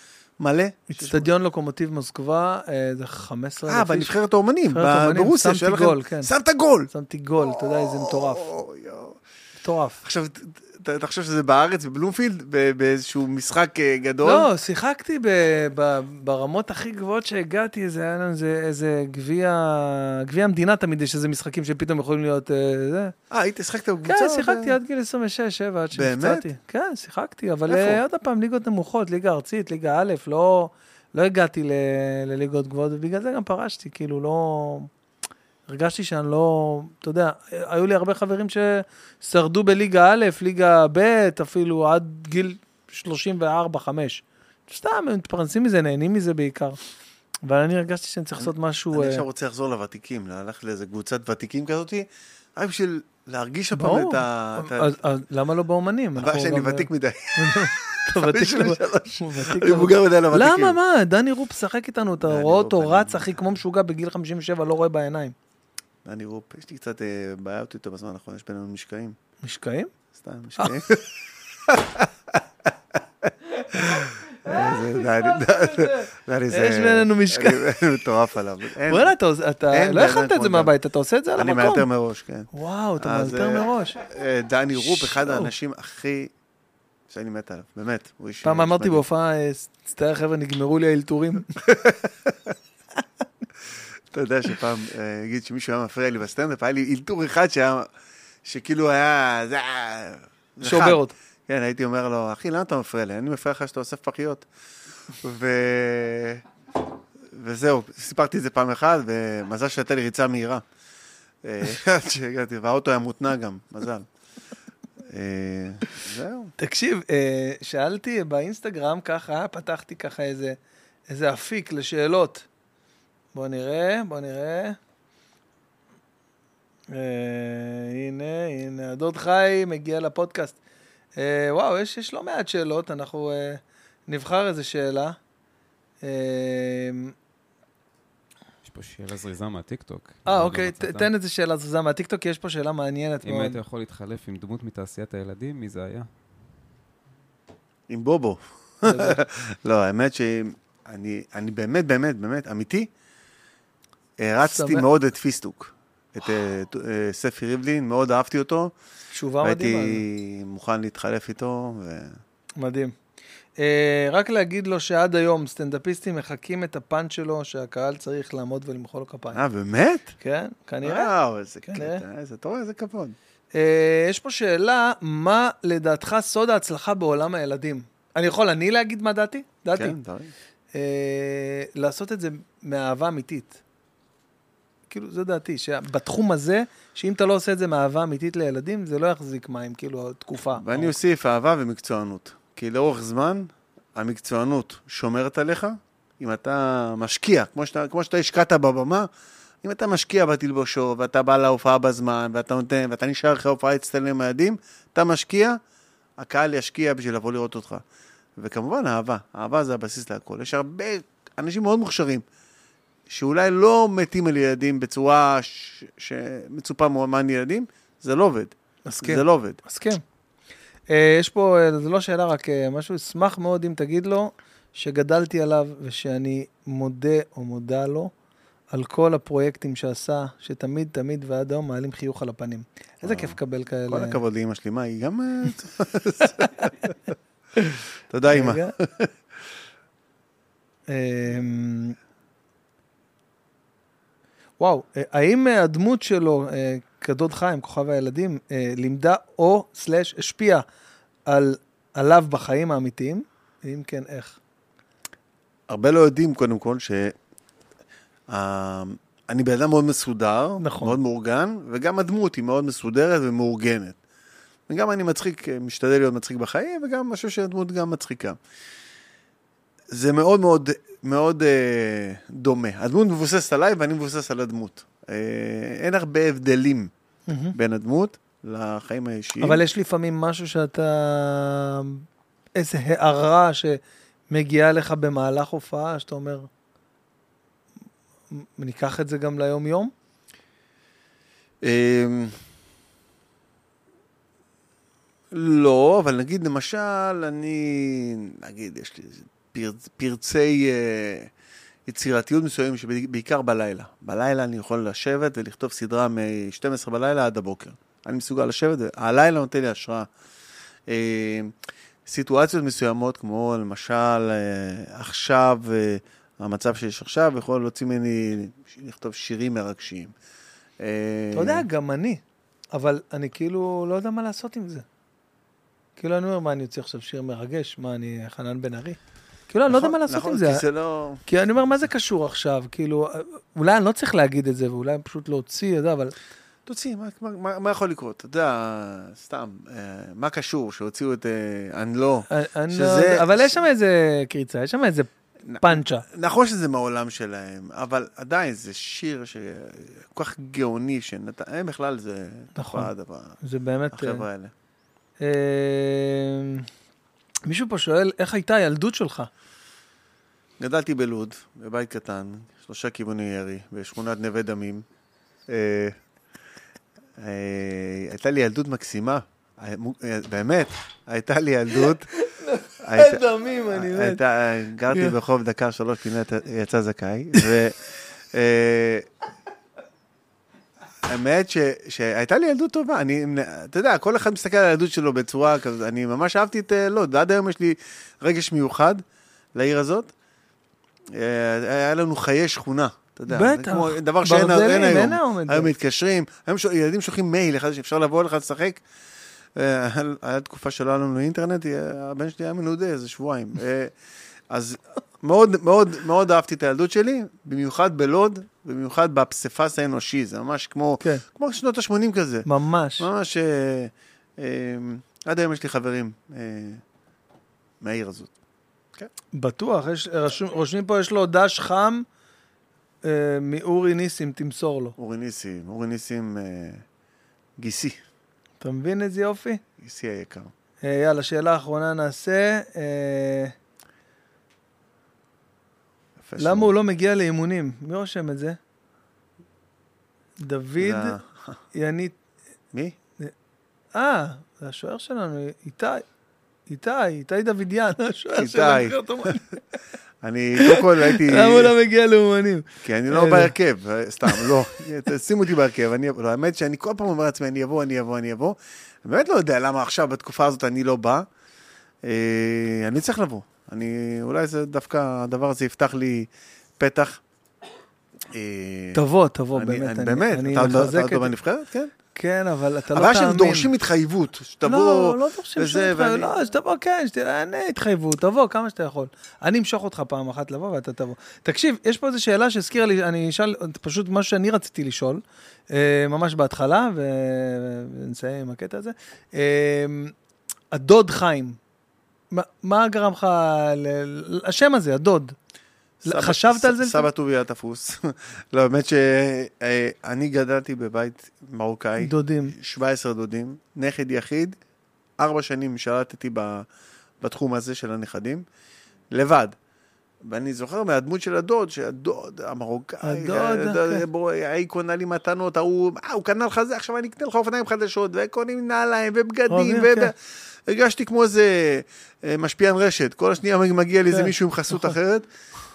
מלא? אצטדיון לוקומוטיב מוסקבה, אה, זה 15 אה, אלף איש. בנבחרת האומנים, ברוסיה, שמתי שהיה לכם- גול, כן. שמת גול! שמתי גול, אתה יודע איזה מטורף. מטורף. עכשיו, אתה חושב שזה בארץ, בבלומפילד, באיזשהו משחק אה, גדול? לא, שיחקתי ב- ב- ברמות הכי גבוהות שהגעתי, זה היה לנו איזה- איזה גביע, גביע המדינה תמיד יש איזה משחקים שפתאום יכולים להיות אה, זה. אה, היית, שחקת בקבוצה? כן, שיחקתי עד גיל 26-7, עד באמת? שנפצעתי. כן, שיחקתי, אבל איפה? אה, עוד פעם, ליגות נמוכות, ליגה ארצית, ליגה א', לא, לא הגעתי ל- לליגות גבוהות, ובגלל זה גם פרשתי, כאילו, לא... הרגשתי שאני לא, אתה יודע, היו לי הרבה חברים ששרדו בליגה א', ליגה ב', אפילו עד גיל 34-5. סתם, הם מתפרנסים מזה, נהנים מזה בעיקר. אבל אני הרגשתי שאני צריך לעשות משהו... אני אה, עכשיו רוצה לחזור לוותיקים, ללכת לאיזה קבוצת ותיקים כזאתי, רק בשביל להרגיש הפעם. את ה... למה לא באומנים? הבעיה שאני ותיק מדי. אתה ותיק 53. הוא ותיק אני מבוגר מדי לוותיקים. למה, מה? דני רופ שחק איתנו, אתה רואה אותו רץ, אחי, כמו משוגע בגיל 57, לא רואה בעיניים. דני רופ, יש לי קצת אה, בעיות איתו בזמן האחרון, יש בינינו משקעים. משקעים? סתם, משקעים. דני- זה... יש בינינו משקעים. אני מטורף עליו. וואלה, אתה לא הכנת את זה מהבית, אתה עושה את זה על אני מאלתר המקום. מראש, כן. וואו, אתה מאלתר אה, מראש. אה, דני רופ, אחד. האנשים הכי... שאני מת עליו, באמת. פעם אמרתי. בהופעה, מצטער חבר'ה, נגמרו לי האלתורים. אתה יודע שפעם, אה, נגיד שמישהו היה מפריע לי בסטנדאפ, היה לי אלתור אחד שהיה, שכאילו היה, שובר. אותו. כן, הייתי אומר לו, אחי, למה אתה מפריע לי? אני מפריע לך שאתה אוסף פחיות. ו... וזהו, סיפרתי את זה פעם אחת, ומזל שהייתה לי ריצה מהירה. אה, עד שהגעתי, והאוטו היה מותנע גם, מזל. אה, זהו. תקשיב, שאלתי באינסטגרם ככה, פתחתי ככה איזה, איזה אפיק לשאלות. בוא נראה, בוא נראה. אה, הנה, הנה, הדוד חי מגיע לפודקאסט. אה, וואו, יש, יש לא מעט שאלות, אנחנו אה, נבחר איזה שאלה. אה, יש פה שאלה זריזה מהטיקטוק. אה, לא אוקיי, ת-. תן איזה שאלה זוזה מהטיקטוק, כי יש פה שאלה מעניינת אם מאוד. היית יכול להתחלף עם דמות מתעשיית הילדים, מי זה היה? עם בובו. לא, האמת שאני אני באמת, באמת, באמת, אמיתי, הרצתי שמח. מאוד את פיסטוק. את אה, אה, ספי ריבלין, מאוד אהבתי אותו. תשובה מדהימה. והייתי מוכן להתחלף איתו. ו... מדהים. Uh, רק להגיד לו שעד היום סטנדאפיסטים מחקים את הפאנץ' שלו, שהקהל צריך לעמוד ולמחוא לו כפיים. אה, באמת? כן, כנראה. וואו, איזה כנראה. קטע, איזה, אתה רואה, איזה כבוד. Uh, יש פה שאלה, מה לדעתך סוד ההצלחה בעולם הילדים? אני יכול אני להגיד מה דעתי? דעתי. כן, דברים. Uh, לעשות את זה מאהבה אמיתית. כאילו, זו דעתי, שבתחום הזה, שאם אתה לא עושה את זה מאהבה אמיתית לילדים, זה לא יחזיק מים, כאילו, תקופה. ואני אוסיף אהבה ומקצוענות. כי לאורך זמן, המקצוענות שומרת עליך. אם אתה משקיע, כמו שאתה, כמו שאתה השקעת בבמה, אם אתה משקיע בתלבושות, ואתה בא להופעה בזמן, ואתה נותן, ואתה נשאר אחרי ההופעה להצטלם עם הילדים, אתה משקיע, הקהל ישקיע בשביל לבוא לראות אותך. וכמובן אהבה. אהבה זה הבסיס להכל. יש הרבה אנשים מאוד מוכשרים, שאולי לא מתים על ילדים בצורה ש... שמצופה מאומן ילדים, זה לא עובד. מסכים. זה לא עובד. מסכים. אה, יש פה, אה, זו לא שאלה, רק אה, משהו, אשמח מאוד אם תגיד לו שגדלתי עליו ושאני מודה או מודה לו על כל הפרויקטים שעשה, שתמיד, תמיד ועד היום מעלים חיוך על הפנים. איזה כיף לקבל כאלה. כל הכבוד לאמא שלי, מה, היא גם... תודה, אמא. וואו, אה, האם אה, הדמות שלו, אה, כדוד חיים, כוכב הילדים, לימדה או סלאש השפיעה על, עליו בחיים האמיתיים? אם כן, איך? הרבה לא יודעים, קודם כל, ש... אני בן אדם מאוד מסודר, נכון. מאוד מאורגן, וגם הדמות היא מאוד מסודרת ומאורגנת. וגם אני מצחיק, משתדל להיות מצחיק בחיים, וגם אני חושב שהדמות גם מצחיקה. זה מאוד מאוד מאוד אה, דומה. הדמות מבוססת עליי ואני מבוסס על הדמות. אה, אין הרבה הבדלים בין הדמות לחיים האישיים. אבל יש לפעמים משהו שאתה... איזה הערה שמגיעה לך במהלך הופעה, שאתה אומר, "מ- ניקח את זה גם ליום-יום? אמ, לא, אבל נגיד למשל, אני, נגיד, יש לי איזה פרצ, פרצי אה, יצירתיות מסוימים, שבעיקר בלילה. בלילה אני יכול לשבת ולכתוב סדרה מ-12 בלילה עד הבוקר. אני מסוגל לשבת, הלילה נותן לי השראה. אה, סיטואציות מסוימות, כמו למשל אה, עכשיו, אה, המצב שיש עכשיו, יכול להוציא ממני לכתוב שירים מרגשים. אה, אתה יודע, גם אני, אבל אני כאילו לא יודע מה לעשות עם זה. כאילו, אני אומר, מה, אני אוציא עכשיו שיר מרגש? מה, אני חנן בן ארי? כאילו, אני לא יודע מה לעשות נכון, עם זה. כי זה לא... כי אני אומר, מה זה קשור עכשיו? כאילו, אולי אני לא צריך להגיד את זה, ואולי פשוט להוציא, אתה אבל... תוציא, מה, יכול לקרות? אתה יודע, סתם, אה, מה קשור שהוציאו את אה, אני לא? שזה- לא אבל יש שם איזה קריצה, יש שם איזה פאנצ'ה. נכון שזה מהעולם שלהם, אבל עדיין זה שיר שכל כך גאוני, שנתן, הם בכלל זה נכון. זה באמת... החבר'ה האלה. אה, מישהו פה שואל, איך הייתה הילדות שלך? גדלתי בלוד, בבית קטן, שלושה כיווני ירי, בשכונת נווה דמים. אה, אה, הייתה לי ילדות מקסימה, אה, אה, באמת, הייתה לי ילדות. הייתה- דמים, אני מת. גרתי כן. ברחוב דקה שלוש, פינת יצא זכאי, ו... האמת ש, שהייתה לי ילדות טובה, אני, אתה יודע, כל אחד מסתכל על הילדות שלו בצורה כזאת, אני ממש אהבתי את אה, לוד, עד היום יש לי רגש מיוחד לעיר הזאת. אה, היה לנו חיי שכונה, אתה יודע. בטח. כמו דבר שאין אין היום. אין היום. היום מתקשרים, היום ש- ילדים שולחים מייל, אחד שאפשר לבוא אליך לשחק. אה, היה תקופה שלא היה לנו אינטרנט, הבן שלי היה מנודה איזה שבועיים. אז מאוד מאוד מאוד אהבתי את הילדות שלי, במיוחד בלוד, במיוחד בפסיפס האנושי, זה ממש כמו, כן. כמו שנות ה-80 כזה. ממש. ממש, אה, אה, עד היום יש לי חברים אה, מהעיר הזאת. בטוח, יש, רשום, רושמים פה, יש לו דש חם אה, מאורי ניסים, תמסור לו. אורי ניסים, אורי ניסים אה, גיסי, אתה מבין איזה יופי? גיסי היקר. אה, יאללה, שאלה אחרונה נעשה. אה, למה שמות. הוא לא מגיע לאימונים? מי רושם את זה? דוד ינית... מי? אה, זה השוער שלנו, איתי. איתי, איתי דוידיאן, השוער איתי. של הנבחרת אומנים. אני קודם כל הייתי... למה הוא לא מגיע לאומנים? כי אני לא איזה. בהרכב, אה, סתם, לא. שימו אותי בהרכב, אני. לא, האמת שאני כל פעם אומר לעצמי, אני אבוא, אני אבוא, אני אבוא. אני באמת לא יודע למה עכשיו, בתקופה הזאת, אני לא בא. אה, אני צריך לבוא. אני, אולי זה דווקא, הדבר הזה יפתח לי פתח. אה, תבוא, תבוא, באמת. אני- באמת, אתה עוד- בנבחרת? כן. כן, אבל אתה לא הבעיה תאמין. שהם דורשים התחייבות, שתבוא לא, לא דורשים שום התחייבות, לא, שתבוא, כן, אין התחייבות, תבוא כמה שאתה יכול. אני אמשוך אותך פעם אחת לבוא ואתה תבוא. תקשיב, יש פה איזו שאלה שהזכירה לי, אני אשאל פשוט מה שאני רציתי לשאול, אה, ממש בהתחלה, ונסיים עם הקטע הזה. אה, הדוד חיים, מה- מה גרם לך, ל- השם הזה, הדוד, סבא- חשבת על זה? ס- סבא טובי היה תפוס. לא, האמת שאני גדלתי בבית מרוקאי. דודים. 17 דודים, נכד יחיד, ארבע שנים שלטתי בתחום הזה של הנכדים, לבד. ואני זוכר מהדמות של הדוד, שהדוד המרוקאי, הדוד, כן. ההיא קונה לי מתנות, ההוא, אה, הוא קנה לך זה, עכשיו אני אקנה לך אופניים חדשות, וקונים נעליים, ובגדים, ו... כן. הרגשתי כמו איזה אה, משפיען רשת, כל השנייה מגיע לי איזה כן, מישהו עם חסות נכון. אחרת,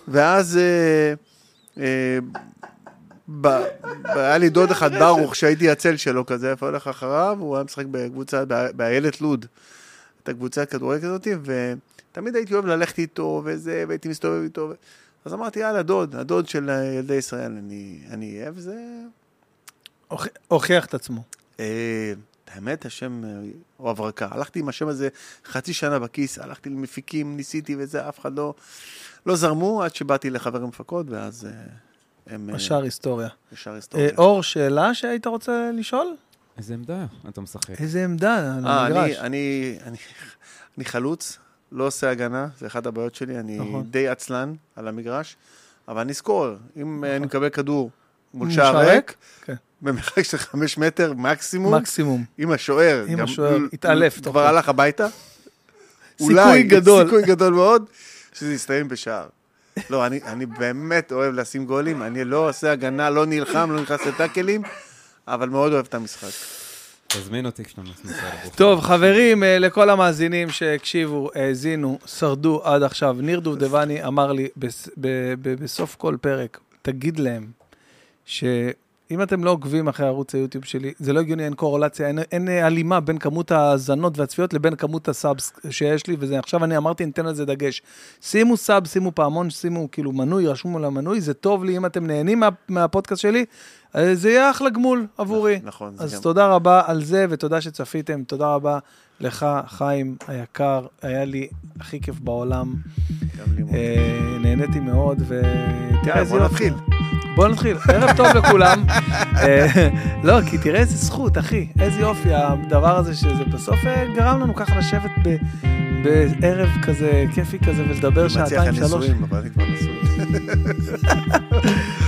ואז אה, אה, היה לי דוד אחד, ברוך, שהייתי הצל שלו כזה, איפה הולך אחריו, הוא היה משחק בקבוצה, באיילת לוד, הייתה קבוצת כדורגל כזאת, ותמיד הייתי אוהב ללכת איתו וזה, והייתי מסתובב איתו. ו- אז אמרתי, יאללה, דוד, הדוד של אה, ילדי ישראל, אני אני אהיה, וזה... הוכ- הוכיח את עצמו. אה, האמת, השם אה, הוא הברקה. הלכתי עם השם הזה חצי שנה בכיס, הלכתי למפיקים, ניסיתי וזה, אף אחד לא, לא זרמו, עד שבאתי לחבר המפקות, ואז אה, הם... אה, השאר היסטוריה. ישר אה, היסטוריה. אור, שאלה שהיית רוצה לשאול? איזה עמדה אתה משחק? איזה עמדה על אה, המגרש? אני, אני, אני, אני חלוץ, לא עושה הגנה, זה אחת הבעיות שלי, אני נכון. די עצלן על המגרש, אבל אני סקורר. אם אה, אני מקבל כדור מול שער ריק, כן. במרחק של חמש מטר מקסימום, מקסימום. אם השוער, גם השוער התעלף כבר. הלך הביתה, סיכוי גדול. סיכוי גדול מאוד, שזה יסתיים בשער. לא, אני, אני באמת אוהב לשים גולים, אני לא עושה הגנה, לא נלחם, לא נכנס לטאקלים, אבל מאוד אוהב את המשחק. תזמין אותי כשאתה נוסע לגוף. טוב, חברים, אה, לכל המאזינים שהקשיבו, האזינו, שרדו עד עכשיו, ניר דובדבני אמר לי בסוף כל פרק, תגיד להם שאם אתם לא עוקבים אחרי ערוץ היוטיוב שלי, זה לא הגיוני, אין קורולציה, אין, אין הלימה בין כמות ההאזנות והצפיות לבין כמות הסאבס שיש לי, וזה עכשיו אני אמרתי, ניתן על זה דגש. שימו סאב, שימו פעמון, שימו כאילו מנוי, רשמו על המנוי, זה טוב לי אם אתם נהנים מה, מהפודקאסט שלי, אה, זה יהיה אחלה גמול עבורי. נכון, זה אז גם- תודה רבה על זה, ותודה שצפיתם. תודה רבה לך, חיים היקר. היה לי הכי כיף בעולם. גם לי מאוד. אה, נהניתי מאוד, ותראה איזה בוא יופי. נתחיל. בוא נתחיל. ערב טוב לכולם. אה, לא, כי תראה איזה זכות, אחי. איזה יופי הדבר הזה, שזה בסוף אה, גרם לנו ככה לשבת ב- בערב כזה כיפי כזה ולדבר שעתיים, שלוש.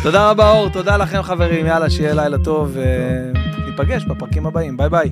תודה רבה, אור. תודה לכם, חברים. יאללה, שיהיה לילה טוב, וניפגש בפרקים הבאים. ביי ביי.